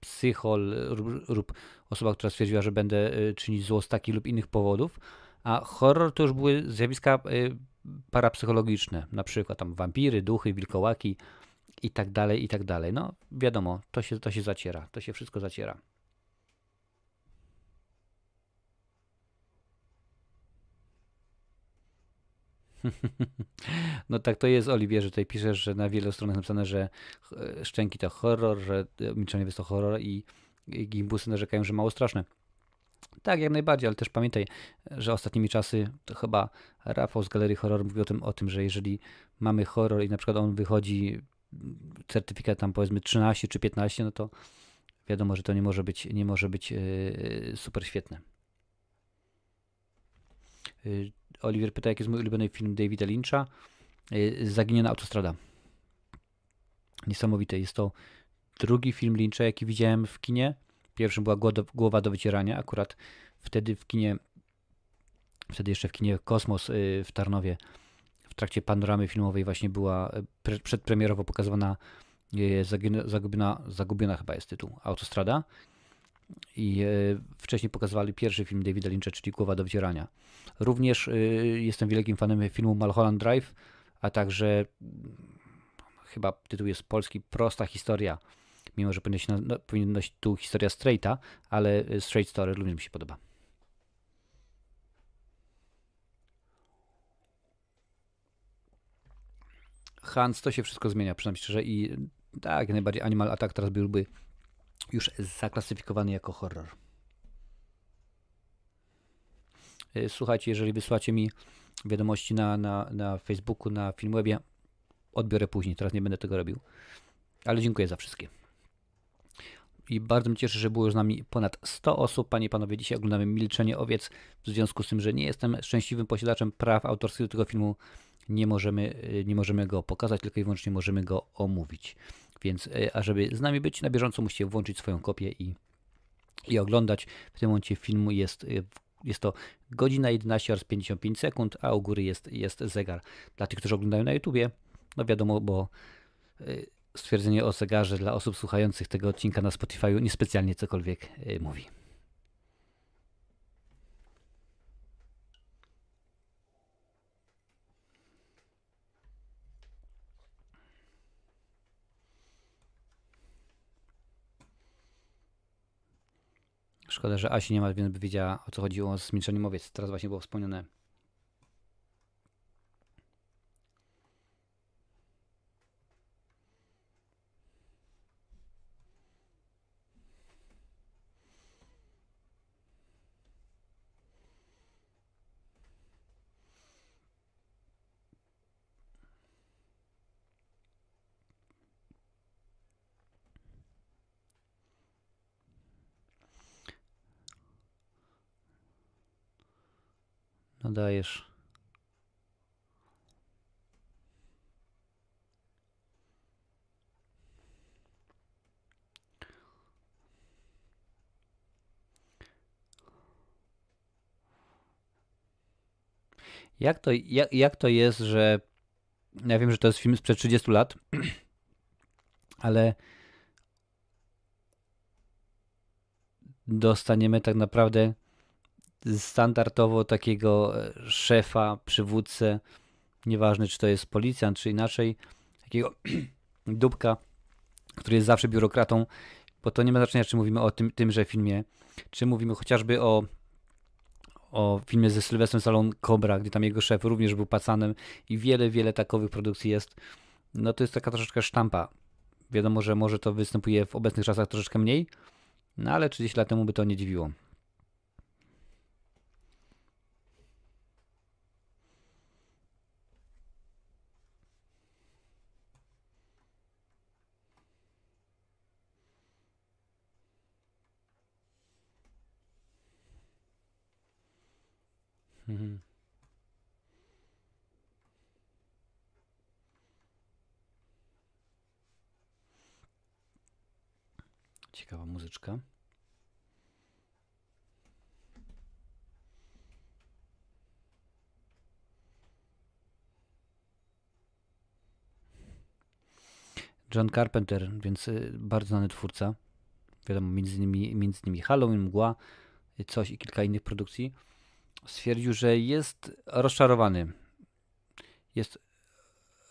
Psychol lub osoba, która stwierdziła, że będę y, czynić zło z takich lub innych powodów. A horror to już były zjawiska y, parapsychologiczne, na przykład tam wampiry, duchy, wilkołaki i tak dalej, i tak dalej. No wiadomo, to się, to się zaciera, to się wszystko zaciera. No tak to jest, Oliwierze. Tutaj piszesz, że na wielu stronach napisane, że e, szczęki to horror, że milczenie jest to horror i, i gimbusy narzekają, że mało straszne. Tak, jak najbardziej, ale też pamiętaj, że ostatnimi czasy to chyba Rafał z Galerii Horror mówił o tym, o tym, że jeżeli mamy horror i na przykład on wychodzi certyfikat tam powiedzmy 13 czy 15, no to wiadomo, że to nie może być, nie może być yy, super świetne. Yy, Oliver pyta, jaki jest mój ulubiony film Davida Lyncha. Y, Zaginiona autostrada. Niesamowite. Jest to drugi film Lyncha, jaki widziałem w kinie. Pierwszym była Głowa do wycierania. Akurat wtedy w kinie, wtedy jeszcze w kinie Kosmos y, w Tarnowie, w trakcie panoramy filmowej właśnie była przedpremierowo pokazywana y, Zagubiona, Zagubiona chyba jest tytuł, Autostrada i e, wcześniej pokazywali pierwszy film Davida Lyncha, czyli Głowa do wycierania. Również e, jestem wielkim fanem filmu Mulholland Drive, a także mm, chyba tytuł jest polski Prosta historia, mimo że powinien, no, powinien nosić tu historia straighta, ale e, straight story również mi się podoba. Hans, to się wszystko zmienia, przynajmniej szczerze i tak, jak najbardziej Animal Attack teraz byłby już zaklasyfikowany jako horror. Y, słuchajcie, jeżeli wysłacie mi wiadomości na, na, na Facebooku, na Filmwebie, odbiorę później. Teraz nie będę tego robił. Ale dziękuję za wszystkie. i bardzo mnie cieszy, że było z nami ponad 100 osób. Panie i panowie, dzisiaj oglądamy Milczenie Owiec. W związku z tym, że nie jestem szczęśliwym posiadaczem praw autorskich do tego filmu, nie możemy, y, nie możemy go pokazać, tylko i wyłącznie możemy go omówić. Więc, y, a żeby z nami być na bieżąco, musicie włączyć swoją kopię i, i oglądać. W tym momencie filmu jest, y, jest to godzina 11 oraz 55 sekund, a u góry jest, jest zegar. Dla tych, którzy oglądają na YouTubie, no wiadomo, bo stwierdzenie o zegarze dla osób słuchających tego odcinka na Spotify niespecjalnie cokolwiek mówi. Szkoda, że Asi nie ma, więc by wiedziała o co chodziło z milczeniem owiec. Teraz właśnie było wspomniane. Nadajesz. Jak to, jak, jak to jest, że ja wiem, że to jest film sprzed 30 lat, ale dostaniemy tak naprawdę standardowo takiego e, szefa, przywódcę, nieważne czy to jest policjant, czy inaczej, takiego dupka, który jest zawsze biurokratą, bo to nie ma znaczenia, czy mówimy o tym, tymże filmie, czy mówimy chociażby o, o filmie ze Sylwestrem Salon Cobra, gdzie tam jego szef również był pacanem i wiele, wiele takowych produkcji jest. No to jest taka troszeczkę sztampa. Wiadomo, że może to występuje w obecnych czasach troszeczkę mniej, no ale 30 lat temu by to nie dziwiło. Mhm. Ciekawa muzyczka. John Carpenter, więc y, bardzo znany twórca. Wiadomo, między innymi, między innymi Halloween, Mgła, y, coś i kilka innych produkcji stwierdził, że jest rozczarowany. Jest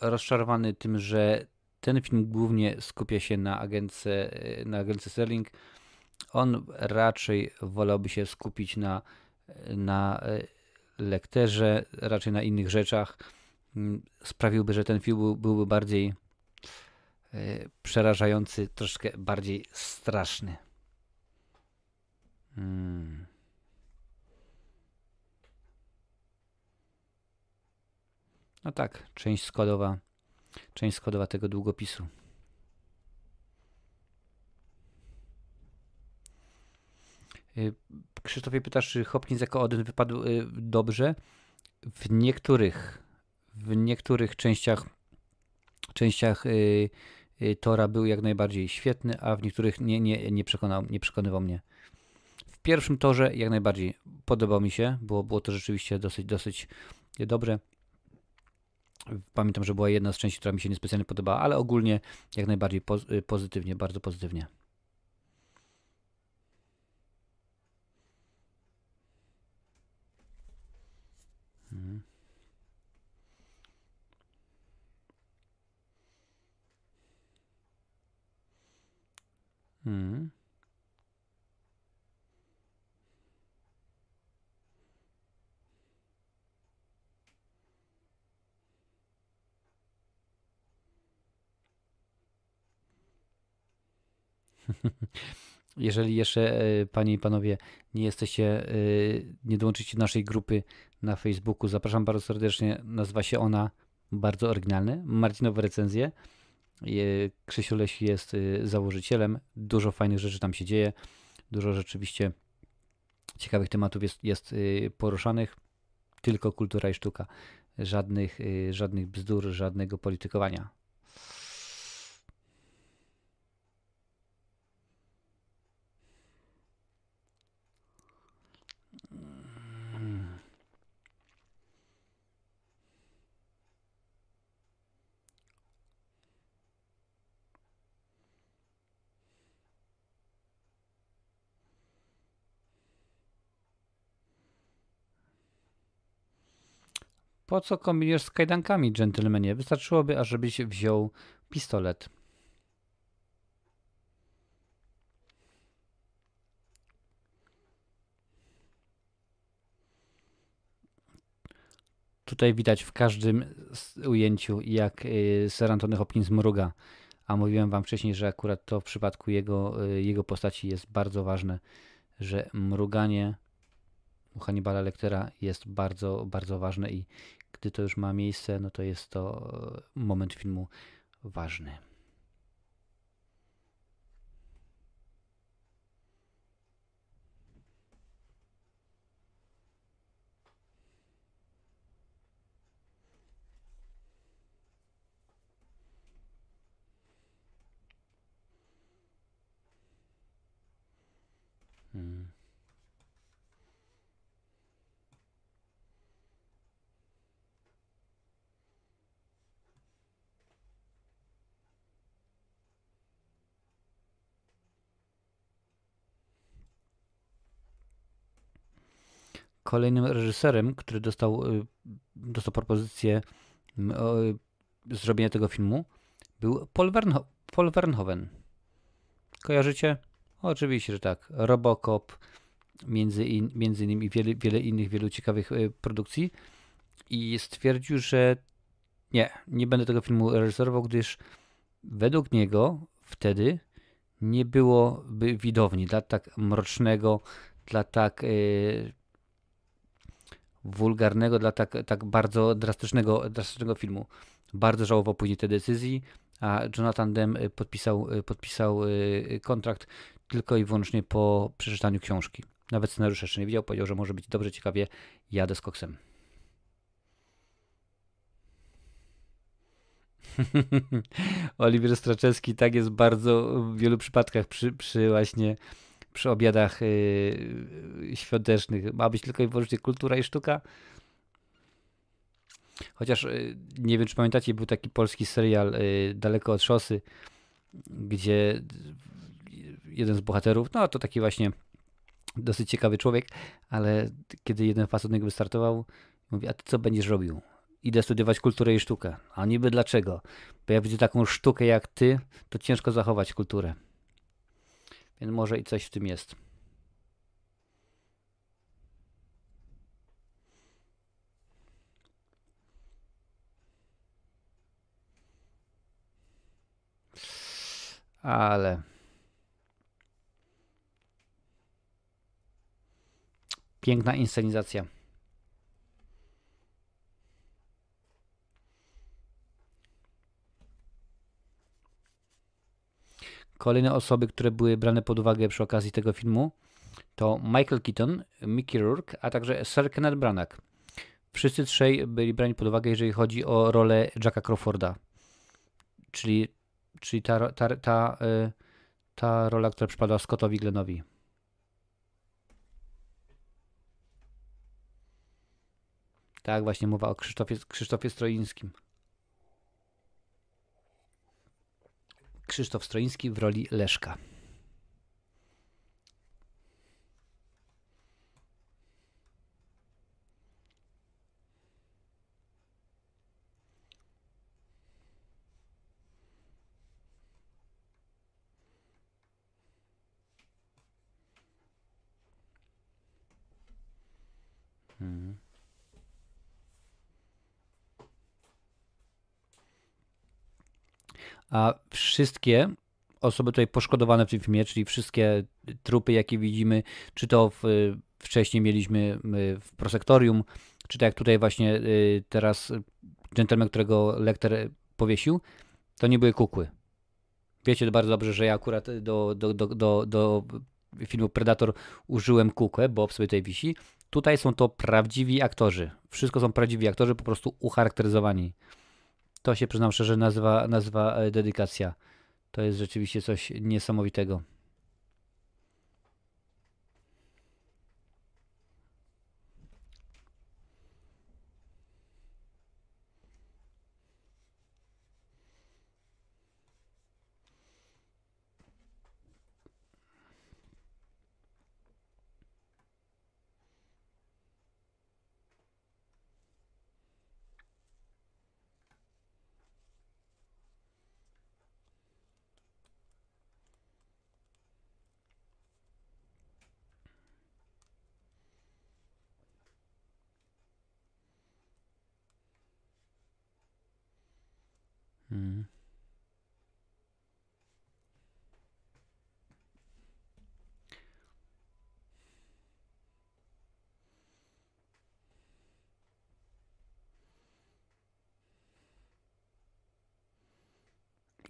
rozczarowany tym, że ten film głównie skupia się na agence, na agence Sterling. On raczej wolałby się skupić na, na lekterze, raczej na innych rzeczach. Sprawiłby, że ten film byłby bardziej e, przerażający, troszkę bardziej straszny. Hmm. No tak, część składowa, część składowa tego długopisu. Y, Krzysztofie pytasz, czy Hopkins jako Odyn wypadł y, dobrze? W niektórych, w niektórych częściach, częściach y, Tora był jak najbardziej świetny, a w niektórych nie, nie, nie, przekonał, nie przekonywał mnie. W pierwszym torze jak najbardziej podobał mi się, było, było to rzeczywiście dosyć, dosyć dobre. Pamiętam, że była jedna z części, która mi się niespecjalnie podobała, ale ogólnie jak najbardziej y, pozytywnie, bardzo pozytywnie. Mhm. Mhm. Jeżeli jeszcze, e, panie i panowie, nie jesteście, e, nie dołączycie do naszej grupy na Facebooku, zapraszam bardzo serdecznie. Nazywa się ona bardzo oryginalny, Marcinowe recenzje. Je- Krzysiu Leś jest założycielem. Dużo fajnych rzeczy tam się dzieje. Dużo rzeczywiście ciekawych tematów jest, jest poruszanych. Tylko kultura i sztuka. Żadnych, żadnych bzdur, żadnego politykowania. Po co kombinujesz z kajdankami, dżentelmenie? Wystarczyłoby, ażebyś wziął pistolet. Tutaj widać w każdym ujęciu, jak y, Sir Anthony Hopkins mruga. A mówiłem wam wcześniej, że akurat to w przypadku jego, y, jego postaci jest bardzo ważne, że mruganie u Hannibala Lectera jest bardzo, bardzo ważne i gdy to już ma miejsce, no to jest to e, moment filmu ważny. Kolejnym reżyserem, który dostał, y, dostał propozycję y, zrobienia tego filmu, był Paul, Wernho- Paul Verhoeven. Kojarzycie? Oczywiście, że tak. Robocop, między, in, między innymi wiele, wiele innych, wielu ciekawych y, produkcji. I stwierdził, że nie, nie będę tego filmu reżyserował, gdyż według niego wtedy nie byłoby widowni dla tak mrocznego, dla tak wulgarnego, dla tak, tak bardzo drastycznego, drastycznego filmu. Bardzo żałował później tej decyzji, a Jonathan Demme y, podpisał, y, podpisał y, kontrakt tylko i wyłącznie po przeczytaniu książki. Nawet scenariusza jeszcze nie widział, powiedział, że może być dobrze, ciekawie, jadę z koksem. Oliwier Straczewski tak jest bardzo w wielu przypadkach przy, przy właśnie przy obiadach yy, świątecznych. Ma być tylko i wyłącznie kultura i sztuka. Chociaż yy, nie wiem, czy pamiętacie, był taki polski serial Daleko od szosy, gdzie jeden z bohaterów, no to taki właśnie dosyć ciekawy człowiek, ale kiedy jeden facet niego wystartował, mówi, a ty co będziesz robił? Idę studiować kulturę i sztukę. A niby dlaczego? Bo jak widzę taką sztukę jak ty, to ciężko zachować kulturę. Więc może i coś w tym jest. Ale. Piękna inscenizacja. Kolejne osoby, które były brane pod uwagę przy okazji tego filmu, to Michael Keaton, Mickey Rourke, a także Sir Kenneth Branagh. Wszyscy trzej byli brani pod uwagę, jeżeli chodzi o rolę Jacka Crawforda. Czyli, czyli ta, ta, ta, y, ta rola, która przypadła Scottowi Glenowi. Tak, właśnie mowa o Krzysztofie, Krzysztofie Stroińskim. Krzysztof Stroiński w roli Leszka. A wszystkie osoby tutaj poszkodowane w tym filmie, czyli wszystkie trupy, jakie widzimy, czy to w, wcześniej mieliśmy w prosektorium, czy tak jak tutaj właśnie y, teraz gentleman, którego lektor powiesił, To nie były kukły. Wiecie bardzo dobrze, że ja akurat do, do, do, do, do filmu Predator użyłem kukłę, bo sobie tutaj wisi. Tutaj są to prawdziwi aktorzy. Wszystko są prawdziwi aktorzy, po prostu ucharakteryzowani. To się przyznam szczerze nazywa, nazywa e, dedykacja. To jest rzeczywiście coś niesamowitego.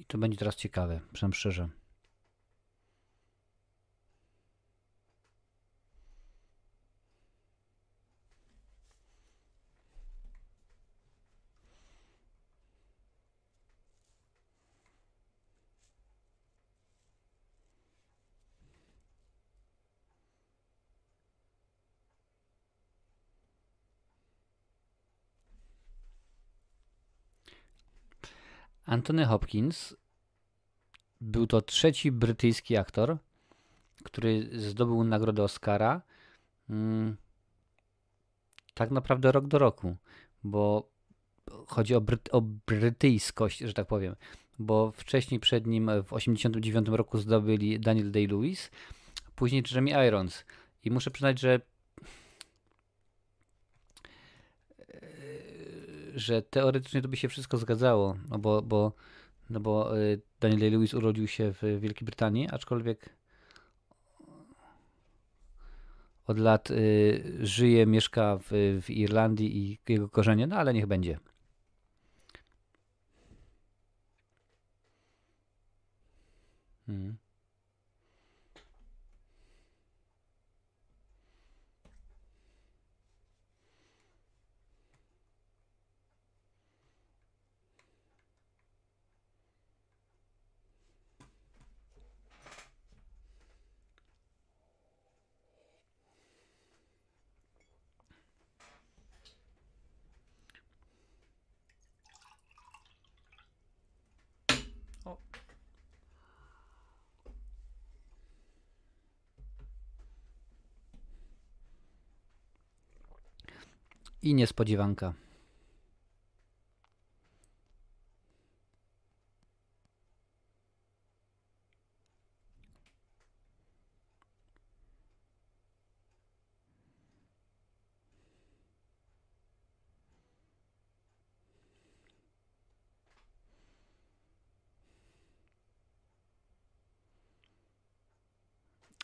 To będzie teraz ciekawe, przynajmniej szczerze. Anthony Hopkins był to trzeci brytyjski aktor, który zdobył nagrodę Oscara. Mm, tak naprawdę rok do roku, bo chodzi o, bryt, o brytyjskość, że tak powiem. Bo wcześniej przed nim w 1989 roku zdobyli Daniel Day-Lewis, później Jeremy Irons. I muszę przyznać, że że teoretycznie to by się wszystko zgadzało, no bo, bo, no bo y, Daniel Day-Lewis urodził się w Wielkiej Brytanii, aczkolwiek od lat y, żyje, mieszka w, w Irlandii i jego korzenie, no ale niech będzie. Hmm. I niespodziewanka.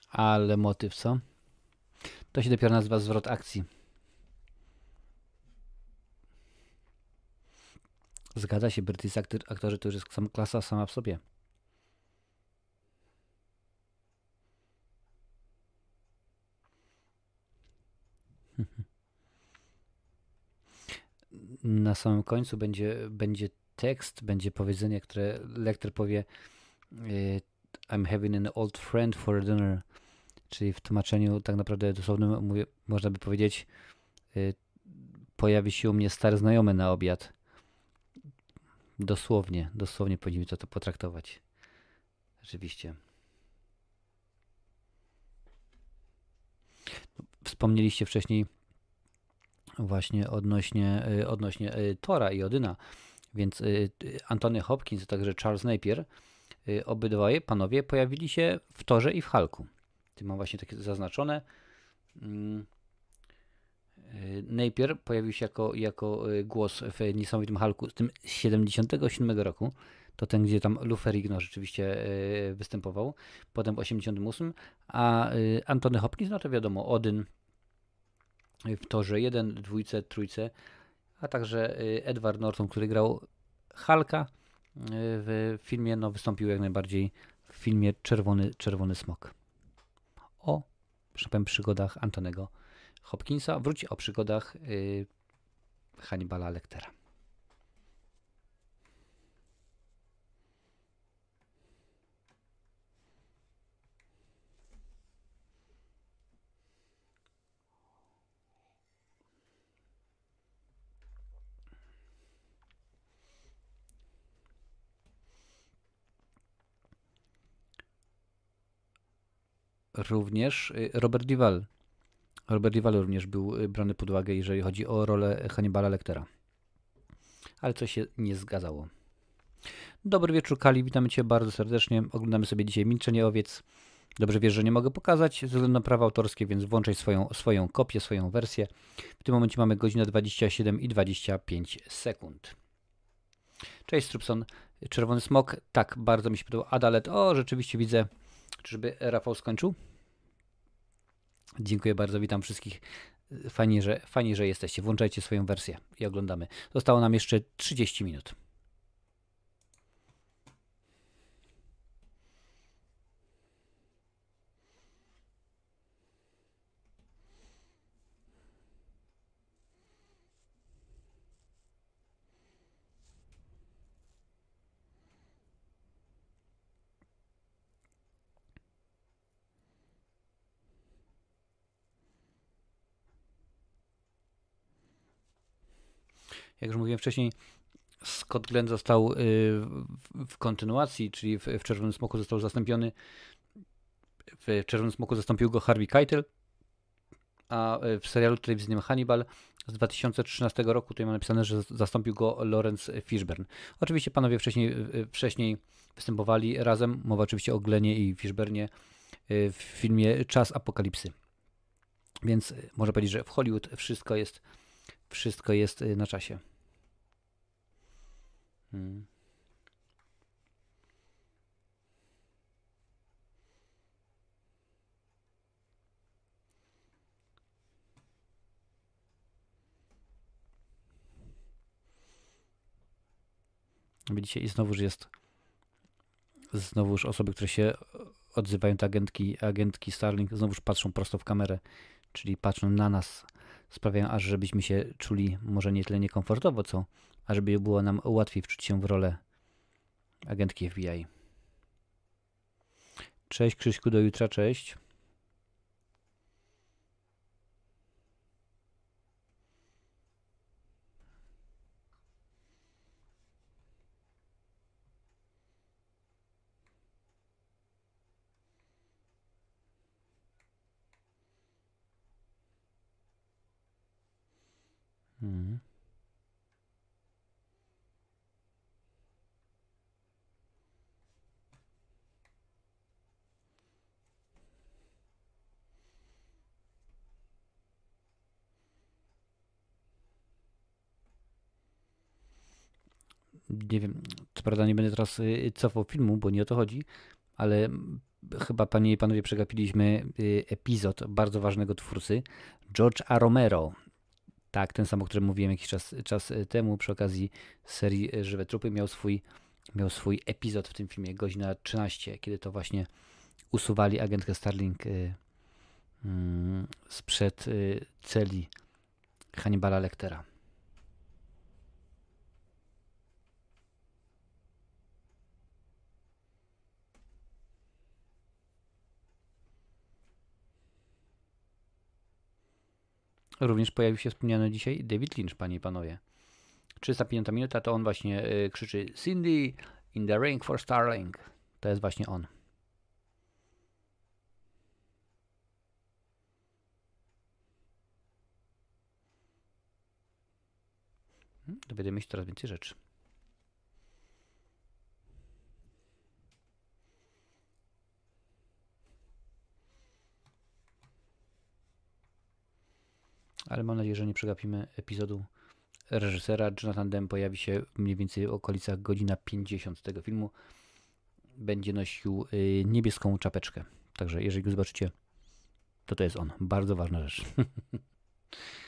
Ale motyw, co? To się dopiero nazywa zwrot akcji. Zgadza się, brytyjscy aktor, aktorzy to już jest klasa sama w sobie. Na samym końcu będzie, będzie tekst, będzie powiedzenie, które lektor powie y, I'm having an old friend for dinner, czyli w tłumaczeniu tak naprawdę dosłownym mówię, można by powiedzieć y, pojawi się u mnie stary znajomy na obiad. Dosłownie, dosłownie powinniśmy to, to potraktować. Rzeczywiście. Wspomnieliście wcześniej właśnie odnośnie, y, odnośnie y, Tora i Odyna, więc y, Antony Hopkins, a także Charles Napier, obydwoje panowie pojawili się w Torze i w Halku. Tu mam właśnie takie zaznaczone. Mm, Napier pojawił się jako, jako y, głos w niesamowitym Hulku z tym 77 roku. To ten, gdzie tam Lou Ferrigno rzeczywiście y, występował. Potem w 88. A Antony Hopkins, no to wiadomo, Odyn w torze 1, dwójce, trójce, a także Edward Norton, który grał Halka w filmie, no wystąpił jak najbardziej w filmie Czerwony, Czerwony Smok. O, proszę powiem, przygodach Antonego Hopkinsa. Wróci o przygodach yy, Hannibala Lectera. również y, Robert Duvall. Robert Duvall również był y, brany pod uwagę, jeżeli chodzi o rolę Hannibala Lectera. Ale coś się nie zgadzało. Dobry wieczór, Kali. Witamy Cię bardzo serdecznie. Oglądamy sobie dzisiaj Milczenie Owiec. Dobrze wiesz, że nie mogę pokazać ze względu na prawa autorskie, więc włączaj swoją, swoją kopię, swoją wersję. W tym momencie mamy godzinę 27 i 25 sekund. Cześć, Strupson. Czerwony smok. Tak, bardzo mi się podobał. Adalet. O, rzeczywiście widzę Czyżby Rafał skończył? Dziękuję bardzo, witam wszystkich. Fajnie że, fajnie, że jesteście. Włączajcie swoją wersję i oglądamy. Zostało nam jeszcze 30 minut. Jak już mówiłem wcześniej, Scott Glenn został y, w kontynuacji, czyli w, Czerwonym Smoku został zastąpiony, w Czerwonym Smoku zastąpił go Harvey Keitel, a y, w serialu telewizyjnym Hannibal z 2013 roku tutaj ma napisane, że zastąpił go Lawrence Fishburne. Oczywiście panowie wcześniej, y, wcześniej występowali razem, mowa oczywiście o Glenie i Fishburnie w filmie Czas Apokalipsy. Więc można powiedzieć, że w Hollywood wszystko jest wszystko jest y, na czasie. Hmm. Widzicie, i znowuż jest znowuż osoby, które się odzywają, te agentki, agentki Starlink, znowuż patrzą prosto w kamerę, czyli patrzą na nas, sprawiają aż żebyśmy się czuli może nie tyle niekomfortowo, co ażeby było nam łatwiej wczuć się w rolę agentki FBI. Cześć Krzyśku, do jutra, cześć. Mhm. Nie wiem, co prawda nie będę teraz y, cofał filmu, bo nie o to chodzi, ale chyba panie i panowie przegapiliśmy y, epizod bardzo ważnego twórcy, George A. Romero, tak, ten sam, o którym mówiłem jakiś czas, czas e, temu przy okazji serii Żywe Trupy miał swój, miał swój epizod w tym filmie, godzina 13, kiedy to właśnie usuwali agentkę Starling y, y, sprzed y, celi Hannibala Lectera. Również pojawił się wspomniany dzisiaj David Lynch, panie i panowie. 305 minuta to on właśnie y, krzyczy Cindy in the ring for Starling. To jest właśnie on. Hmm, dowiadujemy się coraz więcej rzeczy. Ale mam nadzieję, że nie przegapimy epizodu reżysera. Jonathan Demme pojawi się mniej więcej w okolicach godzina 50 tego filmu. Będzie nosił y, niebieską czapeczkę. Także jeżeli go zobaczycie, to to jest on. Bardzo ważna rzecz.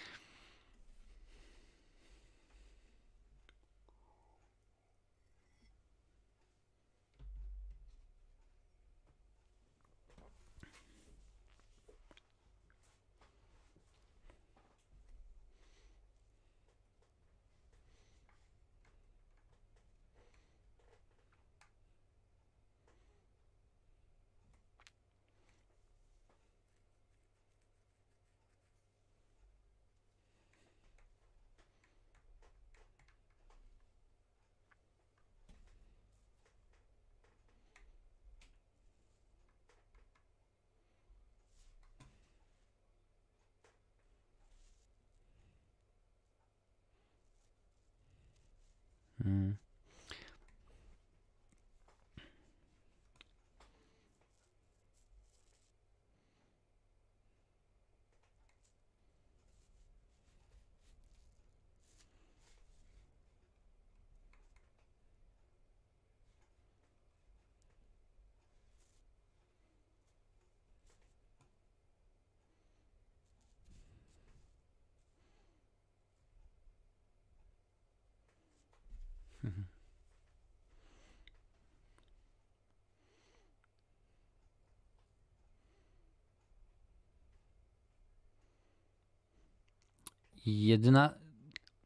Jedyna,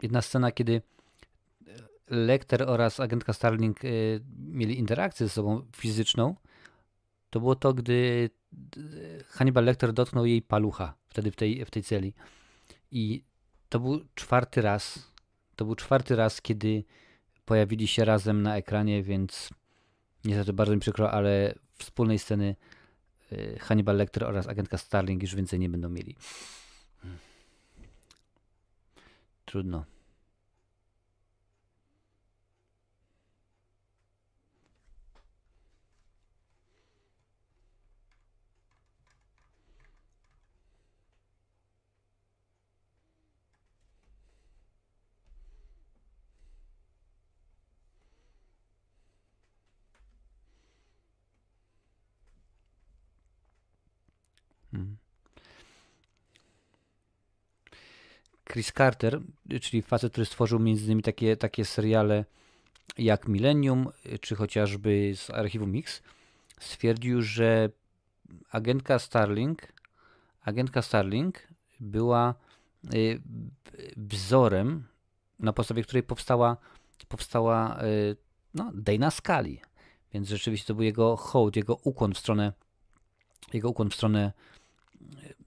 jedna scena, kiedy Lecter oraz agentka Starling y, mieli interakcję ze sobą fizyczną, to było to, gdy Hannibal Lecter dotknął jej palucha wtedy w tej, w tej celi. I to był czwarty raz. To był czwarty raz, kiedy pojawili się razem na ekranie, więc niestety bardzo mi przykro, ale wspólnej sceny y, Hannibal Lecter oraz agentka Starling już więcej nie będą mieli. Trudno. Chris Carter, czyli facet, który stworzył między innymi takie, takie seriale jak Millennium, czy chociażby z Archiwum Mix, stwierdził, że agentka Starling, agentka Starling była y, wzorem, na podstawie której powstała, powstała y, no, Dana Scully. Więc rzeczywiście to był jego hołd, jego ukłon w stronę, jego ukłon w stronę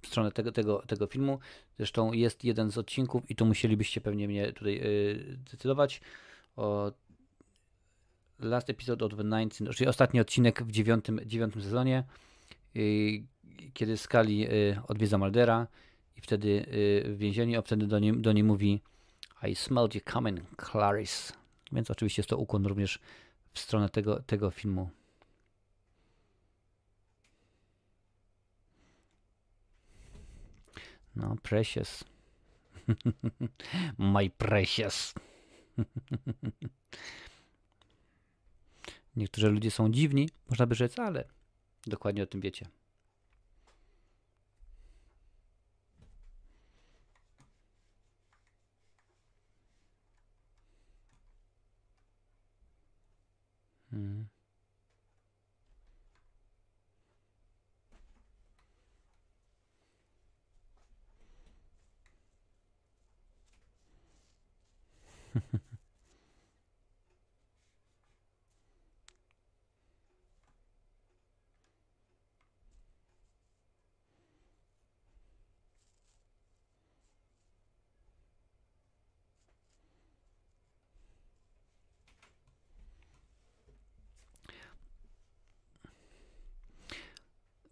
stronę tego, tego, tego filmu. Zresztą jest jeden z odcinków i tu musielibyście pewnie mnie tutaj yy, decydować o Last Episode of the Ninth, czyli ostatni odcinek w dziewiątym, dziewiątym sezonie, yy, kiedy Skali yy, odwiedza Maldera i wtedy yy, w więzieniu, a wtedy do niej, do niej mówi I smelled you coming, Clarice. Więc oczywiście jest to ukłon również w stronę tego, tego filmu. No, precious. My precious. Niektórzy ludzie są dziwni, można by rzec, ale dokładnie o tym wiecie.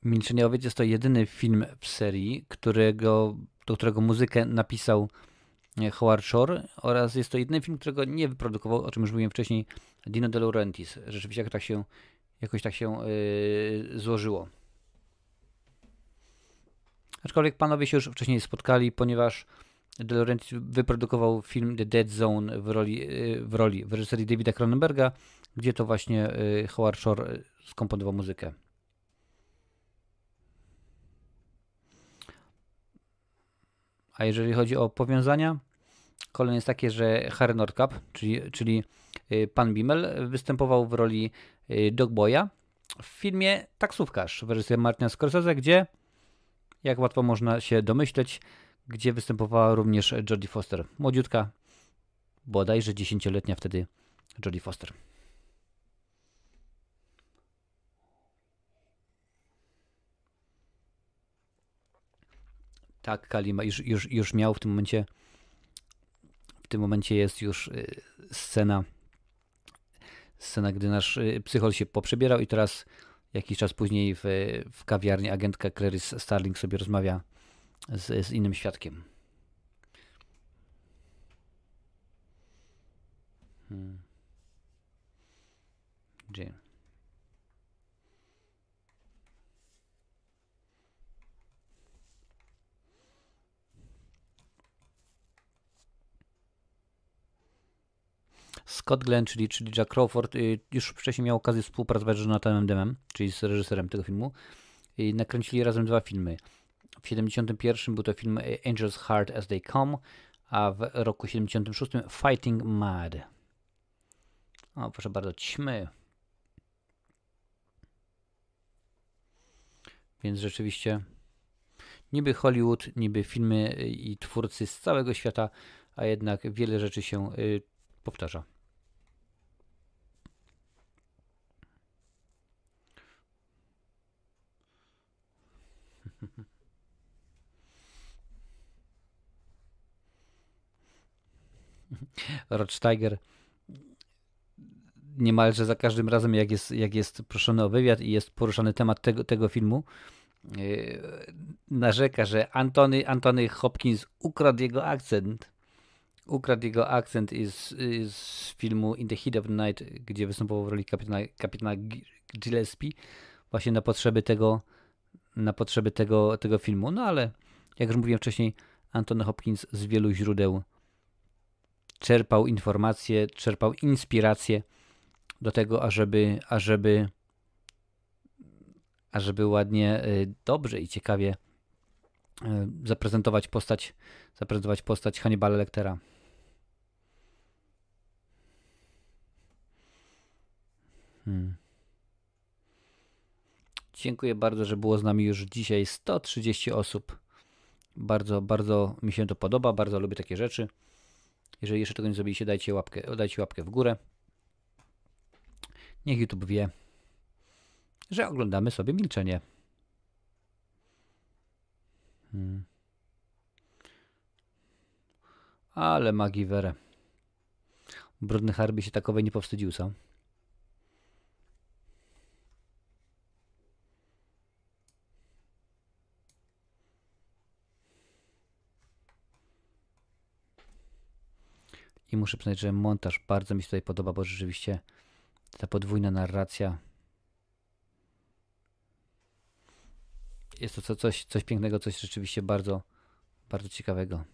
Milczenie Owiec jest to jedyny film w serii, którego, do którego muzykę napisał Howard Shore oraz jest to jedyny film, którego nie wyprodukował, o czym już mówiłem wcześniej, Dino De Laurentiis. Rzeczywiście tak się, jakoś tak się yy, złożyło. Aczkolwiek panowie się już wcześniej spotkali, ponieważ De Laurentiis wyprodukował film The Dead Zone w roli, yy, w roli w reżyserii Davida Cronenberga, gdzie to właśnie Howard Shore skomponował muzykę. A jeżeli chodzi o powiązania, kolejne jest takie, że Harry Nordkap, czyli, czyli y, pan Bimmel, występował w roli y, Dogboya w filmie Taksówkarz w wersji Martina Scorsese, gdzie, jak łatwo można się domyśleć, gdzie występowała również Jodie Foster. Młodziutka, bodajże dziesięcioletnia wtedy Jodie Foster. Tak, Kalima już, już, już miał w tym momencie. W tym momencie jest już y, scena. Scena, gdy nasz y, psychol się poprzebierał i teraz jakiś czas później w, w kawiarni agentka Clarice Starling sobie rozmawia z, z innym świadkiem. Hmm. Scott Glenn, czyli, czyli Jack Crawford, y, już wcześniej miał okazję współpracować z Jonathanem Demem, czyli z reżyserem tego filmu. I nakręcili razem dwa filmy. W 71 był to film Angel's Heart as They Come, a w roku 76 Fighting Mad. O, proszę bardzo, ćmy. Więc rzeczywiście niby Hollywood, niby filmy i twórcy z całego świata, a jednak wiele rzeczy się y, powtarza. Rothsteiger niemalże za każdym razem, jak jest, jak jest proszony o wywiad i jest poruszany temat tego, tego filmu, yy, narzeka, że Antony, Antony Hopkins ukradł jego akcent. Ukradł jego akcent z, z filmu In the Heat of the Night, gdzie występował w roli kapitana, kapitana Gillespie, właśnie na potrzeby tego, na potrzeby tego, tego filmu. No ale, jak już mówiłem wcześniej, Antony Hopkins z wielu źródeł czerpał informacje, czerpał inspiracje do tego, ażeby, ażeby, ażeby ładnie, y, dobrze i ciekawie y, zaprezentować postać, zaprezentować postać Hannibala Lectera. Hmm. Dziękuję bardzo, że było z nami już dzisiaj 130 osób. Bardzo, bardzo mi się to podoba, bardzo lubię takie rzeczy. Jeżeli jeszcze tego nie zrobiliście, dajcie łapkę, dajcie łapkę w górę. Niech YouTube wie, że oglądamy sobie milczenie. Hmm. Ale magiwerę. Brudny Harby się takowej nie powstydził, co? I muszę przyznać, że montaż bardzo mi się tutaj podoba, bo rzeczywiście ta podwójna narracja jest to coś, coś pięknego, coś rzeczywiście bardzo, bardzo ciekawego.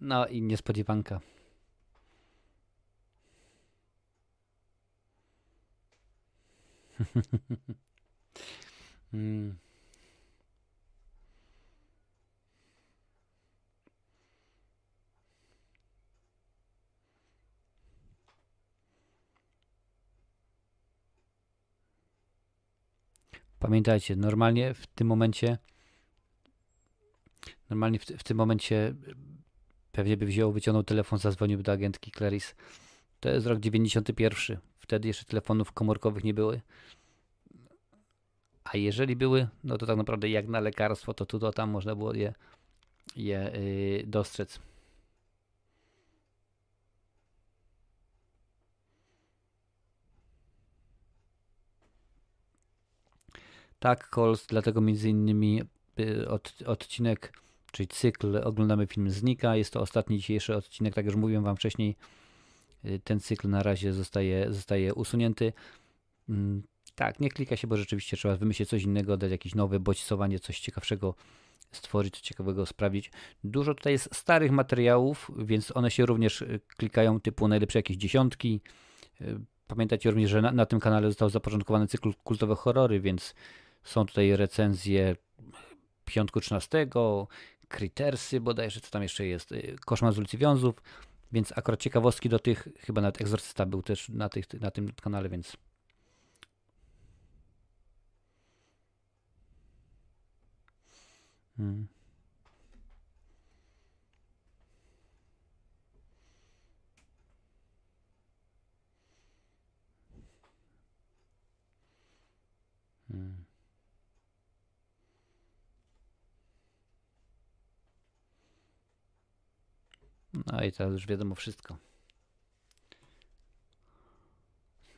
No i niespodziewanka. Hmm. Pamiętajcie, normalnie w tym momencie normalnie w, w tym momencie pewnie by wziął, wyciągnął telefon, zadzwonił do agentki Clarice. To jest rok 91. Wtedy jeszcze telefonów komórkowych nie były. A jeżeli były, no to tak naprawdę jak na lekarstwo, to tu, to tam można było je, je yy, dostrzec. Tak, Coles, dlatego między innymi y, od, odcinek, czyli cykl Oglądamy film Znika. Jest to ostatni dzisiejszy odcinek, tak jak już mówiłem Wam wcześniej. Y, ten cykl na razie zostaje, zostaje usunięty. Mm, tak, nie klika się, bo rzeczywiście trzeba wymyślić coś innego, dać jakieś nowe bodźcowanie, coś ciekawszego stworzyć, coś ciekawego sprawić. Dużo tutaj jest starych materiałów, więc one się również y, klikają typu najlepsze jakieś dziesiątki. Pamiętajcie również, że na, na tym kanale został zapoczątkowany cykl kultowe horrory, więc są tutaj recenzje Piątku 13, Kritersy bodajże, co tam jeszcze jest, y, Koszmar z ulicy Wiązów, więc akurat ciekawostki do tych, chyba nawet Egzorcysta był też na, tych, na tym kanale, więc hmm. No i teraz już wiadomo wszystko.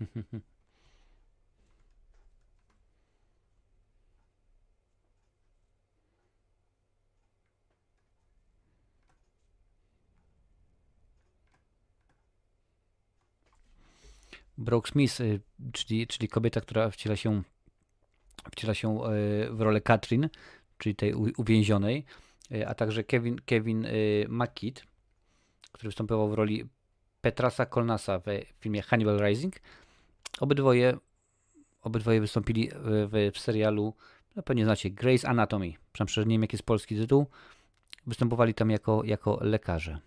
Brooke Smith, y, czyli, czyli kobieta, która wciela się, wciela się y, w rolę Katrin, czyli tej uwięzionej, y, a także Kevin, Kevin McKitt, który występował w roli Petrasa Kolnasa w filmie Hannibal Rising. Obydwoje, obydwoje wystąpili w, w serialu, no pewnie znacie, Grey's Anatomy. Przynajmniej nie wiem jaki jest polski tytuł. Występowali tam jako, jako lekarze.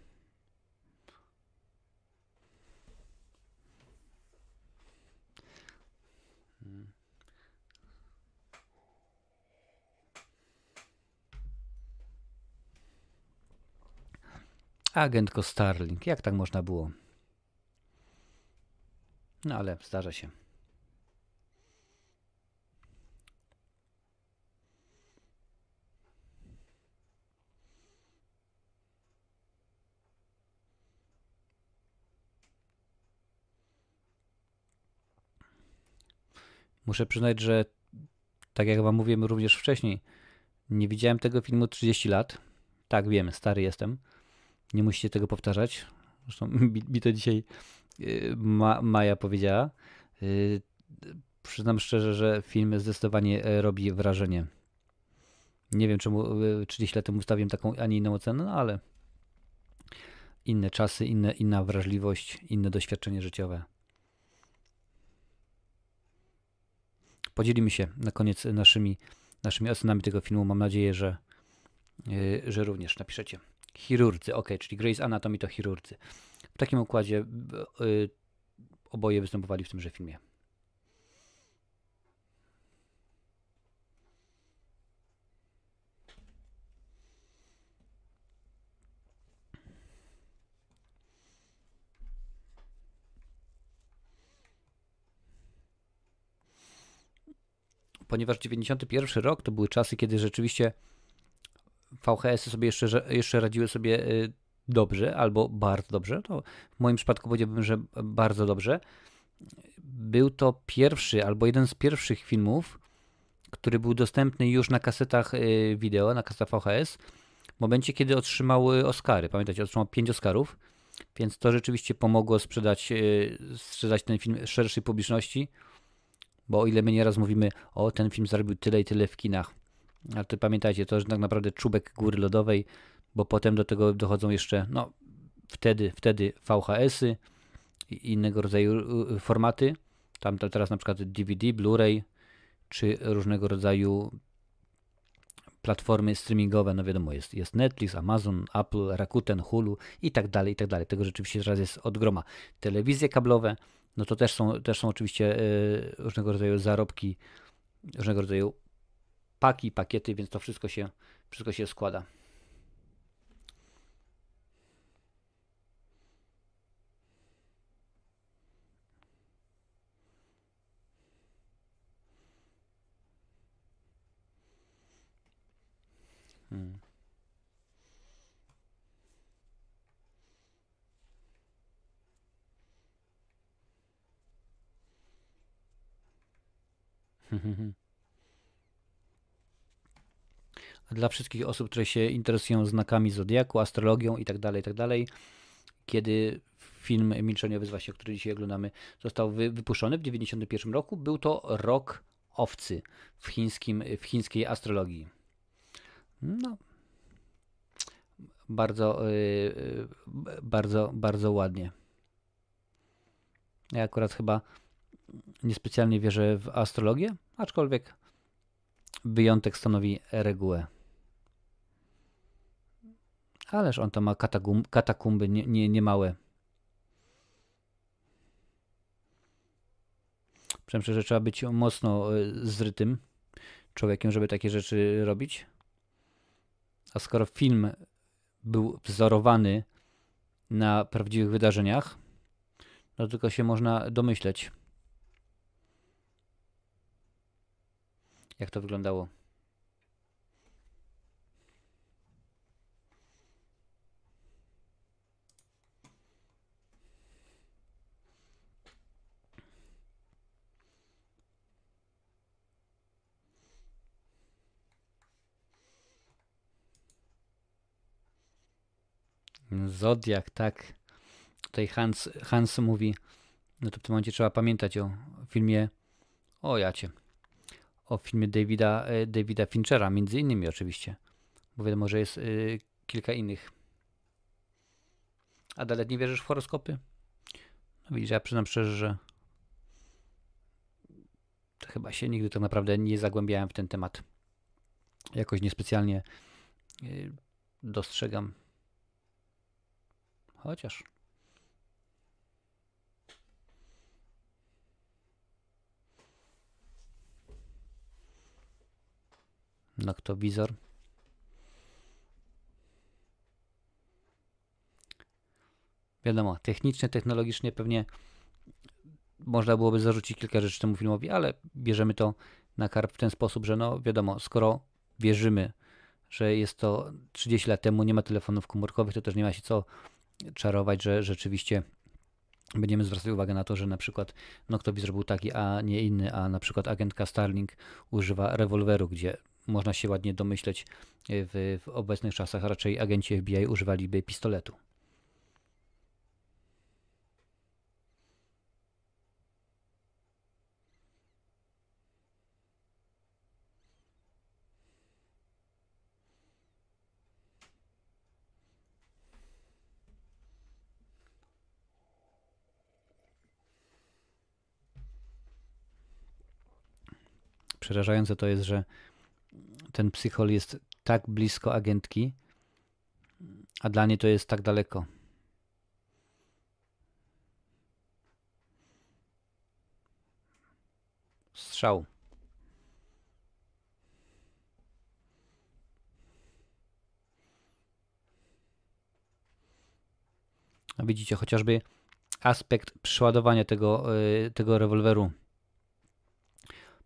Agentko Starling, jak tak można było? No ale zdarza się. Muszę przyznać, że tak jak wam mówiłem również wcześniej, nie widziałem tego filmu 30 lat. Tak, wiem, stary jestem. Nie musicie tego powtarzać. Zresztą mi to dzisiaj y, Ma, Maja powiedziała. Y, przyznam szczerze, że film zdecydowanie e, robi wrażenie. Nie wiem, czemu 30 y, lat temu ustawiłem taką, a nie inną ocenę, no ale inne czasy, inne, inna wrażliwość, inne doświadczenie życiowe. Podzielimy się na koniec naszymi, naszymi ocenami tego filmu. Mam nadzieję, że, że również napiszecie. Chirurdzy, ok, czyli Grey's Anatomy to chirurdzy. W takim układzie y, oboje występowali w tymże filmie. Ponieważ 91 rok to były czasy, kiedy rzeczywiście VHS-y sobie jeszcze, jeszcze radziły sobie y, dobrze albo bardzo dobrze. To w moim przypadku powiedziałbym, że bardzo dobrze. Był to pierwszy albo jeden z pierwszych filmów, który był dostępny już na kasetach y, wideo, na kasetach VHS, w momencie, kiedy otrzymały Oscary. Pamiętacie, otrzymał 5 Oscarów, więc to rzeczywiście pomogło sprzedać, y, sprzedać ten film szerszej publiczności, bo o ile my nieraz mówimy, o ten film zarobił tyle i tyle w kinach, ale to pamiętajcie, to jest tak naprawdę czubek góry lodowej, bo potem do tego dochodzą jeszcze, no wtedy, wtedy VHS-y i innego rodzaju y, formaty. Tam teraz na przykład DVD, Blu-ray, czy różnego rodzaju platformy streamingowe, no wiadomo, jest, jest Netflix, Amazon, Apple, Rakuten, Hulu i tak dalej, i tak dalej. Tego rzeczywiście teraz jest od groma. Telewizje kablowe, no to też są, też są oczywiście y, różnego rodzaju zarobki, różnego rodzaju paki, pakiety, więc to wszystko się, wszystko się składa. Hmm. dla wszystkich osób, które się interesują znakami zodiaku, astrologią itd., tak itd., tak kiedy film Milczeniowy, właśnie, który dzisiaj oglądamy, został wypuszczony w 1991 roku, był to rok owcy w, chińskim, w chińskiej astrologii. No, bardzo, yy, bardzo, bardzo ładnie. Ja akurat chyba niespecjalnie wierzę w astrologię, aczkolwiek wyjątek stanowi regułę. Ależ on to ma katakumby, katakumby nie, nie, nie małe. Przemyślę, że trzeba być mocno e, zrytym człowiekiem, żeby takie rzeczy robić. A skoro film był wzorowany na prawdziwych wydarzeniach, no tylko się można domyśleć, jak to wyglądało. Zodiak, tak. Tutaj Hans, Hans mówi, no to w tym momencie trzeba pamiętać o filmie, o jacie, o filmie Davida, e, Davida Finchera, między innymi oczywiście, bo wiadomo, że jest y, kilka innych. A dalej nie wierzysz w horoskopy? No widzisz, ja przyznam szczerze, że to chyba się nigdy tak naprawdę nie zagłębiałem w ten temat. Jakoś niespecjalnie y, dostrzegam. Chociaż. Noktowizor. Wiadomo, technicznie, technologicznie pewnie można byłoby zarzucić kilka rzeczy temu filmowi, ale bierzemy to na karp w ten sposób, że no wiadomo, skoro wierzymy, że jest to 30 lat temu, nie ma telefonów komórkowych, to też nie ma się co czarować, że rzeczywiście będziemy zwracać uwagę na to, że na przykład noktowizor był taki, a nie inny, a na przykład agentka Starling używa rewolweru, gdzie można się ładnie domyśleć w, w obecnych czasach raczej agenci FBI używaliby pistoletu. Przerażające to jest, że ten psychol jest tak blisko agentki, a dla niej to jest tak daleko. Strzał. A widzicie chociażby aspekt przeładowania tego, y, tego rewolweru.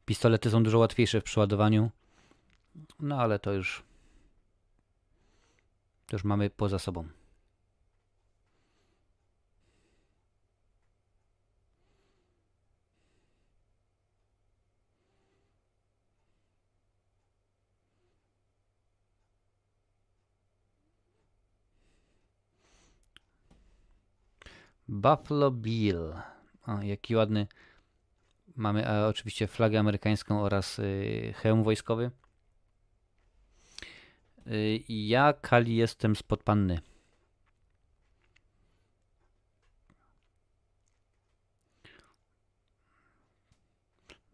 Pistolety są dużo łatwiejsze w przeładowaniu. No ale to już to już mamy poza sobą. Buffalo Bill. O, jaki ładny. Mamy a, oczywiście flagę amerykańską oraz y, hełm wojskowy. Y, ja, Kali, jestem spod panny.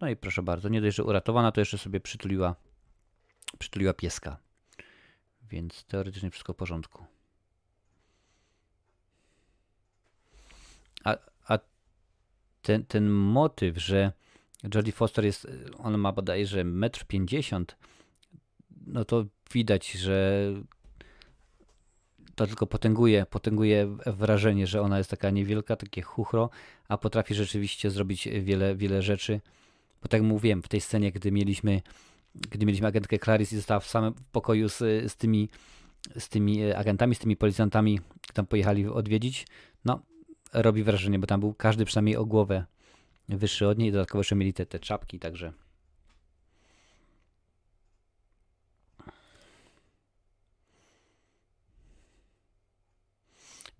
No i proszę bardzo, nie dość, że uratowana, to jeszcze sobie przytuliła, przytuliła pieska. Więc teoretycznie wszystko w porządku. A ten, ten motyw, że Jodie Foster jest, ona ma bodajże 1,50 m, no to widać, że to tylko potęguje, potęguje wrażenie, że ona jest taka niewielka, takie chuchro, a potrafi rzeczywiście zrobić wiele, wiele rzeczy. Bo tak jak mówiłem, w tej scenie, gdy mieliśmy, gdy mieliśmy agentkę Clarice i została w samym pokoju z, z, tymi, z tymi agentami, z tymi policjantami, tam pojechali odwiedzić, no robi wrażenie, bo tam był każdy przynajmniej o głowę wyższy od niej, dodatkowo jeszcze mieli te, te czapki, także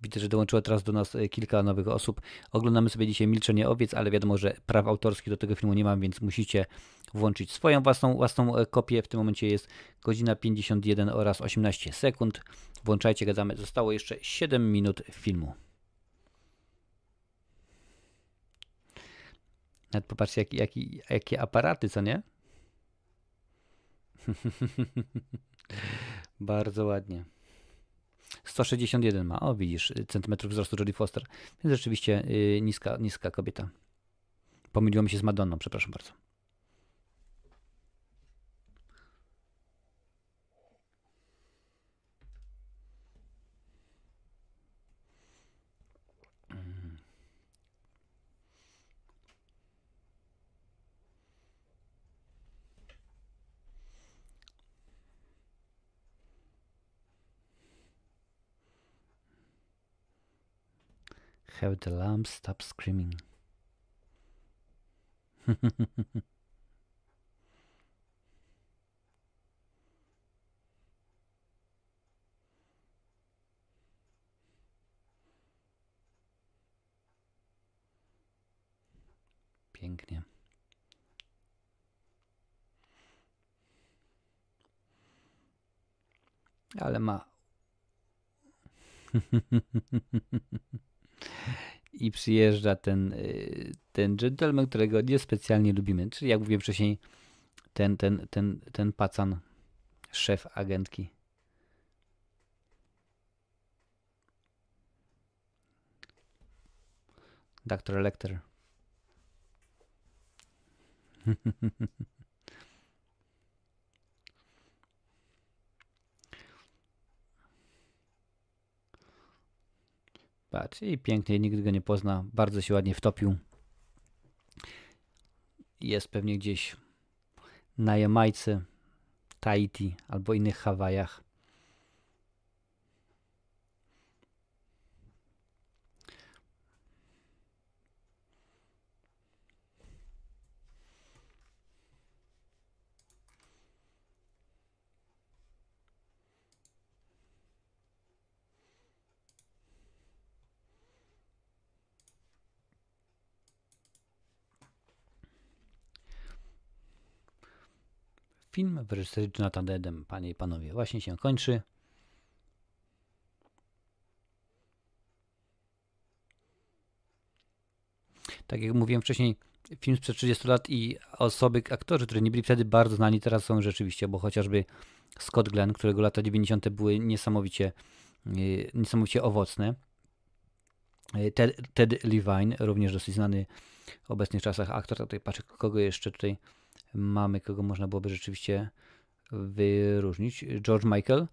Widzę, że dołączyło teraz do nas e, kilka nowych osób. Oglądamy sobie dzisiaj Milczenie Owiec, ale wiadomo, że praw autorskich do tego filmu nie mam, więc musicie włączyć swoją własną, własną e, kopię. W tym momencie jest godzina 51 oraz 18 sekund. Włączajcie, gadamy. Zostało jeszcze 7 minut filmu. Nawet popatrzcie, jaki, jaki, jakie aparaty, co nie? Bardzo ładnie. 161 ma, o widzisz, centymetrów wzrostu Jodie Foster. Więc rzeczywiście yy, niska, niska kobieta. Pomyliło mi się z Madonną, przepraszam bardzo. Have the lamb stop screaming. Pięknie. Ale ma. I przyjeżdża ten, y, ten gentleman, którego niespecjalnie lubimy. Czyli jak mówiłem wcześniej, ten, ten, ten, ten pacan, szef agentki. Dr. Lecter. Patrz, i pięknie, nikt go nie pozna. Bardzo się ładnie wtopił. Jest pewnie gdzieś na Jamajce, Tahiti albo innych Hawajach. Film w reżyserii Jonathan Dedem, panie i panowie, właśnie się kończy. Tak jak mówiłem wcześniej, film sprzed 30 lat i osoby, aktorzy, którzy nie byli wtedy bardzo znani, teraz są rzeczywiście, bo chociażby Scott Glenn, którego lata 90. były niesamowicie, yy, niesamowicie owocne. Yy, Ted, Ted Levine, również dosyć znany w obecnych czasach aktor. Tutaj patrzę, kogo jeszcze tutaj mamy, kogo można byłoby rzeczywiście wyróżnić. George Michael,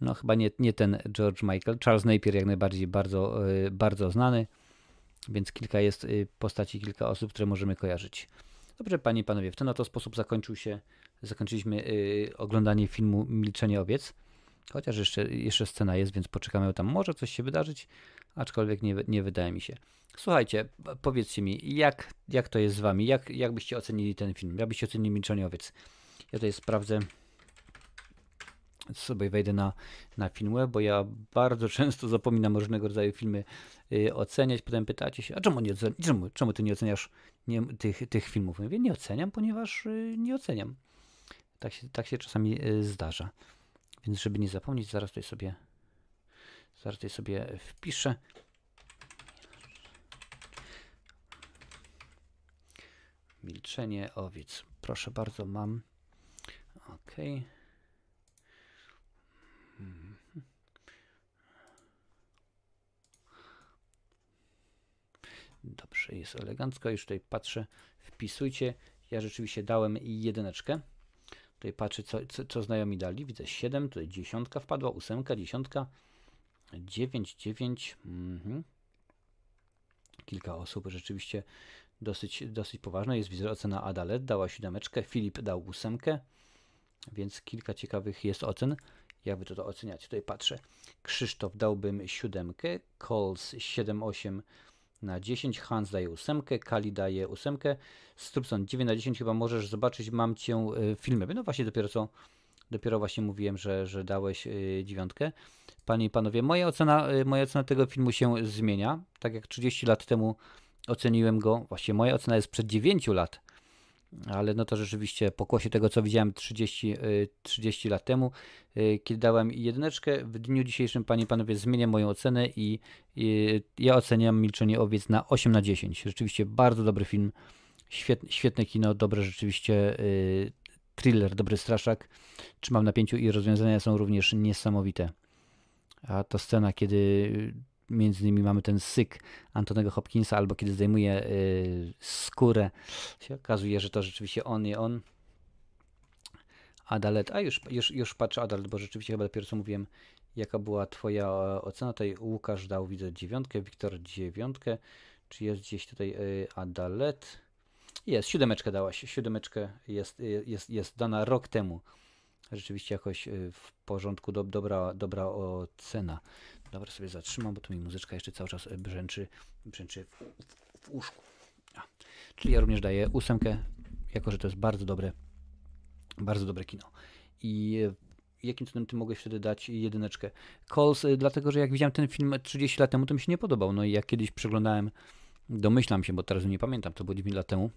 no chyba nie, nie ten George Michael. Charles Napier jak najbardziej bardzo, y, bardzo znany, więc kilka jest y, postaci, kilka osób, które możemy kojarzyć. Dobrze, panie i panowie, w ten oto sposób zakończył się, zakończyliśmy y, oglądanie filmu Milczenie owiec. Chociaż jeszcze, jeszcze scena jest, więc poczekamy, tam może coś się wydarzyć, aczkolwiek nie, nie wydaje mi się. Słuchajcie, powiedzcie mi, jak, jak to jest z wami? Jak, jak byście ocenili ten film? Jak byście ocenili Milczenie owiec? Ja tutaj sprawdzę, sobie wejdę na, na Filmweb, bo ja bardzo często zapominam różnego rodzaju filmy y, oceniać. Potem pytacie się, a czemu, nie czemu, czemu ty nie oceniasz nie, tych, tych filmów? Mówię, nie oceniam, ponieważ y, nie oceniam. Tak się, tak się czasami y, zdarza. Więc żeby nie zapomnieć, zaraz tutaj sobie zaraz tutaj sobie wpiszę. Milczenie owiec. Proszę bardzo, mam. Ok. Dobrze, jest elegancko. Już tutaj patrzę. Wpisujcie. Ja rzeczywiście dałem jedyneczkę. Tutaj patrzę, co, co, co znajomi dali. Widzę 7, tutaj dziesiątka wpadła, ósemka, dziesiątka, 9, 9. Mhm. Kilka osób rzeczywiście dosyć, dosyć poważne. Jest widzę ocena Adalet, dała siódemeczkę, Filip dał ósemkę, więc kilka ciekawych jest ocen. Jak wy to, to oceniacie? Tutaj patrzę. Krzysztof dałbym siódemkę, Coles 7,8 na 10, Hans daje ósemkę, Kali daje ósemkę, Strupson 9 na 10 chyba możesz zobaczyć, mam cię w filmie. No właśnie dopiero co, dopiero właśnie mówiłem, że, że dałeś y, dziewiątkę. Panie i panowie, moja ocena, y, moja ocena tego filmu się zmienia. Tak jak 30 lat temu oceniłem go, właściwie moja ocena jest przed 9 lat, ale no to rzeczywiście pokłosie tego, co widziałem 30, 30 lat temu, kiedy dałem jedyneczkę, w dniu dzisiejszym, panie i panowie, zmieniam moją ocenę i, i ja oceniam Milczenie Owiec na 8 na 10. Rzeczywiście bardzo dobry film, świetne, świetne kino, dobre rzeczywiście y, thriller, dobry straszak. Trzymam na pięciu i rozwiązania są również niesamowite. A to scena, kiedy między innymi mamy ten syk Antonego Hopkinsa, albo kiedy zdejmuje y, skórę, się okazuje, że to rzeczywiście on i on. Adalet, a już, już, już patrzę Adalet, bo rzeczywiście chyba dopiero co mówiłem, jaka była twoja ocena. Tutaj Łukasz dał, widzę, dziewiątkę, Wiktor dziewiątkę. Czy jest gdzieś tutaj y, Adalet? Jest, siódemeczkę dałaś. Siódemeczkę jest, y, jest, jest dana rok temu. Rzeczywiście jakoś w porządku, do, dobra, dobra ocena. Dobra, sobie zatrzymam, bo tu mi muzyczka jeszcze cały czas brzęczy, brzęczy w, w, w uszku. A, czyli ja również daję ósemkę, jako że to jest bardzo dobre, bardzo dobre kino. I jakim cudem ty mogłeś wtedy dać jedyneczkę? Calls, dlatego że jak widziałem ten film 30 lat temu, to mi się nie podobał. No i jak kiedyś przeglądałem domyślam się, bo teraz nie pamiętam, to było 9 lat temu.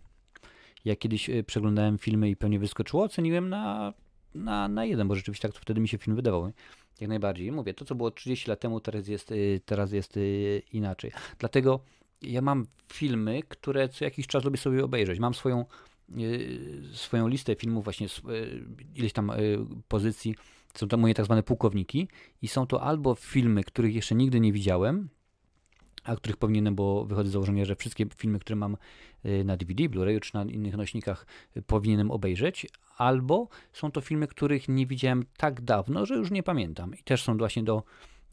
Ja kiedyś przeglądałem filmy i pewnie wyskoczyło, oceniłem na, na, na jeden, bo rzeczywiście tak to wtedy mi się film wydawał. Jak najbardziej. Mówię, to co było 30 lat temu, teraz jest, y, teraz jest y, inaczej. Dlatego ja mam filmy, które co jakiś czas lubię sobie obejrzeć. Mam swoją, swoją listę filmów, właśnie ileś tam pozycji. Są to moje tak zwane pułkowniki i są to albo filmy, których jeszcze nigdy nie widziałem, a których powinienem, bo wychodzę z założenia, że wszystkie filmy, które mam y, na DVD, Blu-rayu czy na innych nośnikach y, powinienem obejrzeć, albo są to filmy, których nie widziałem tak dawno, że już nie pamiętam i też są właśnie do,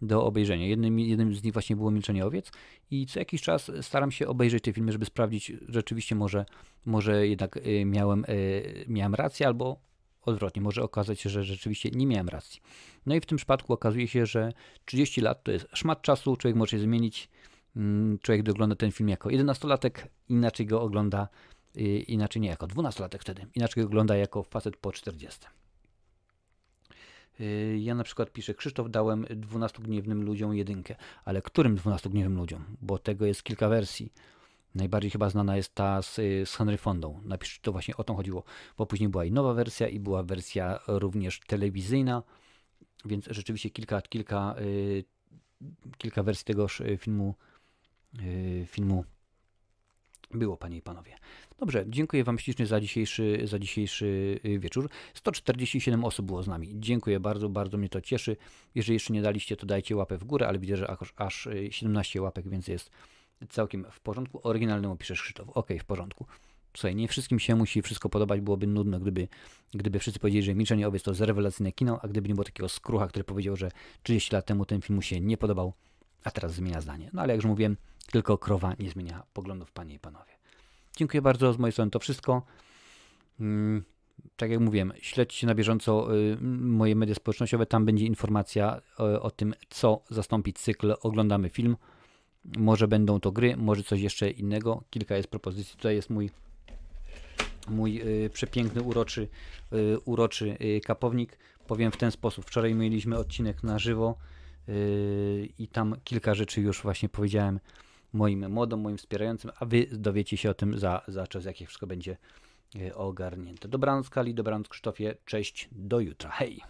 do obejrzenia. Jednym, jednym z nich właśnie było Milczenie Owiec i co jakiś czas staram się obejrzeć te filmy, żeby sprawdzić rzeczywiście może, może jednak y, miałem, miałem rację albo odwrotnie, może okazać się, że rzeczywiście nie miałem racji. No i w tym przypadku okazuje się, że 30 lat to jest szmat czasu, człowiek może się zmienić, człowiek ogląda ten film jako 11-latek, inaczej go ogląda, inaczej nie jako 12-latek wtedy, inaczej go ogląda jako facet po 40. Y, ja na przykład piszę, Krzysztof dałem 12 gniewnym ludziom jedynkę, ale którym 12 gniewnym ludziom? Bo tego jest kilka wersji. Najbardziej chyba znana jest ta z, z Henry Fondą. Napisz, to właśnie o to chodziło, bo później była i nowa wersja i była wersja również telewizyjna, więc rzeczywiście kilka, kilka, y, kilka wersji tegoż filmu Y, filmu było, panie i panowie. Dobrze, dziękuję wam ślicznie za dzisiejszy, za dzisiejszy y, wieczór. 147 osób było z nami. Dziękuję bardzo, bardzo mnie to cieszy. Jeżeli jeszcze nie daliście, to dajcie łapę w górę, ale widzę, że aż, aż 17 y, łapek, więc jest całkiem w porządku. Oryginalnemu piszesz Krzysztof. Ok, w porządku. Słuchaj, nie wszystkim się musi wszystko podobać, byłoby nudno, gdyby, gdyby wszyscy powiedzieli, że Milczenie Owiec to jest rewelacyjne kino, a gdyby nie było takiego skrucha, który powiedział, że 30 lat temu ten film mu się nie podobał, a teraz zmienia zdanie. No ale jak już mówiłem, tylko krowa nie zmienia poglądów, panie i panowie. Dziękuję bardzo z mojej strony to wszystko. Mm, tak jak mówiłem, śledźcie na bieżąco y, moje media społecznościowe. Tam będzie informacja o, tym, co zastąpić cykl Oglądamy film. Może będą to gry, może coś jeszcze innego. Kilka jest propozycji. Tutaj jest mój mój y, przepiękny, uroczy, y, uroczy kapownik. Powiem w ten sposób. Wczoraj mieliśmy odcinek na żywo i tam kilka rzeczy już właśnie powiedziałem moim młodym, moim wspierającym, a wy dowiecie się o tym za, za czas, jak wszystko będzie e, ogarnięte. Dobranoc Kali, dobranoc Krzysztofie, cześć, do jutra, hej!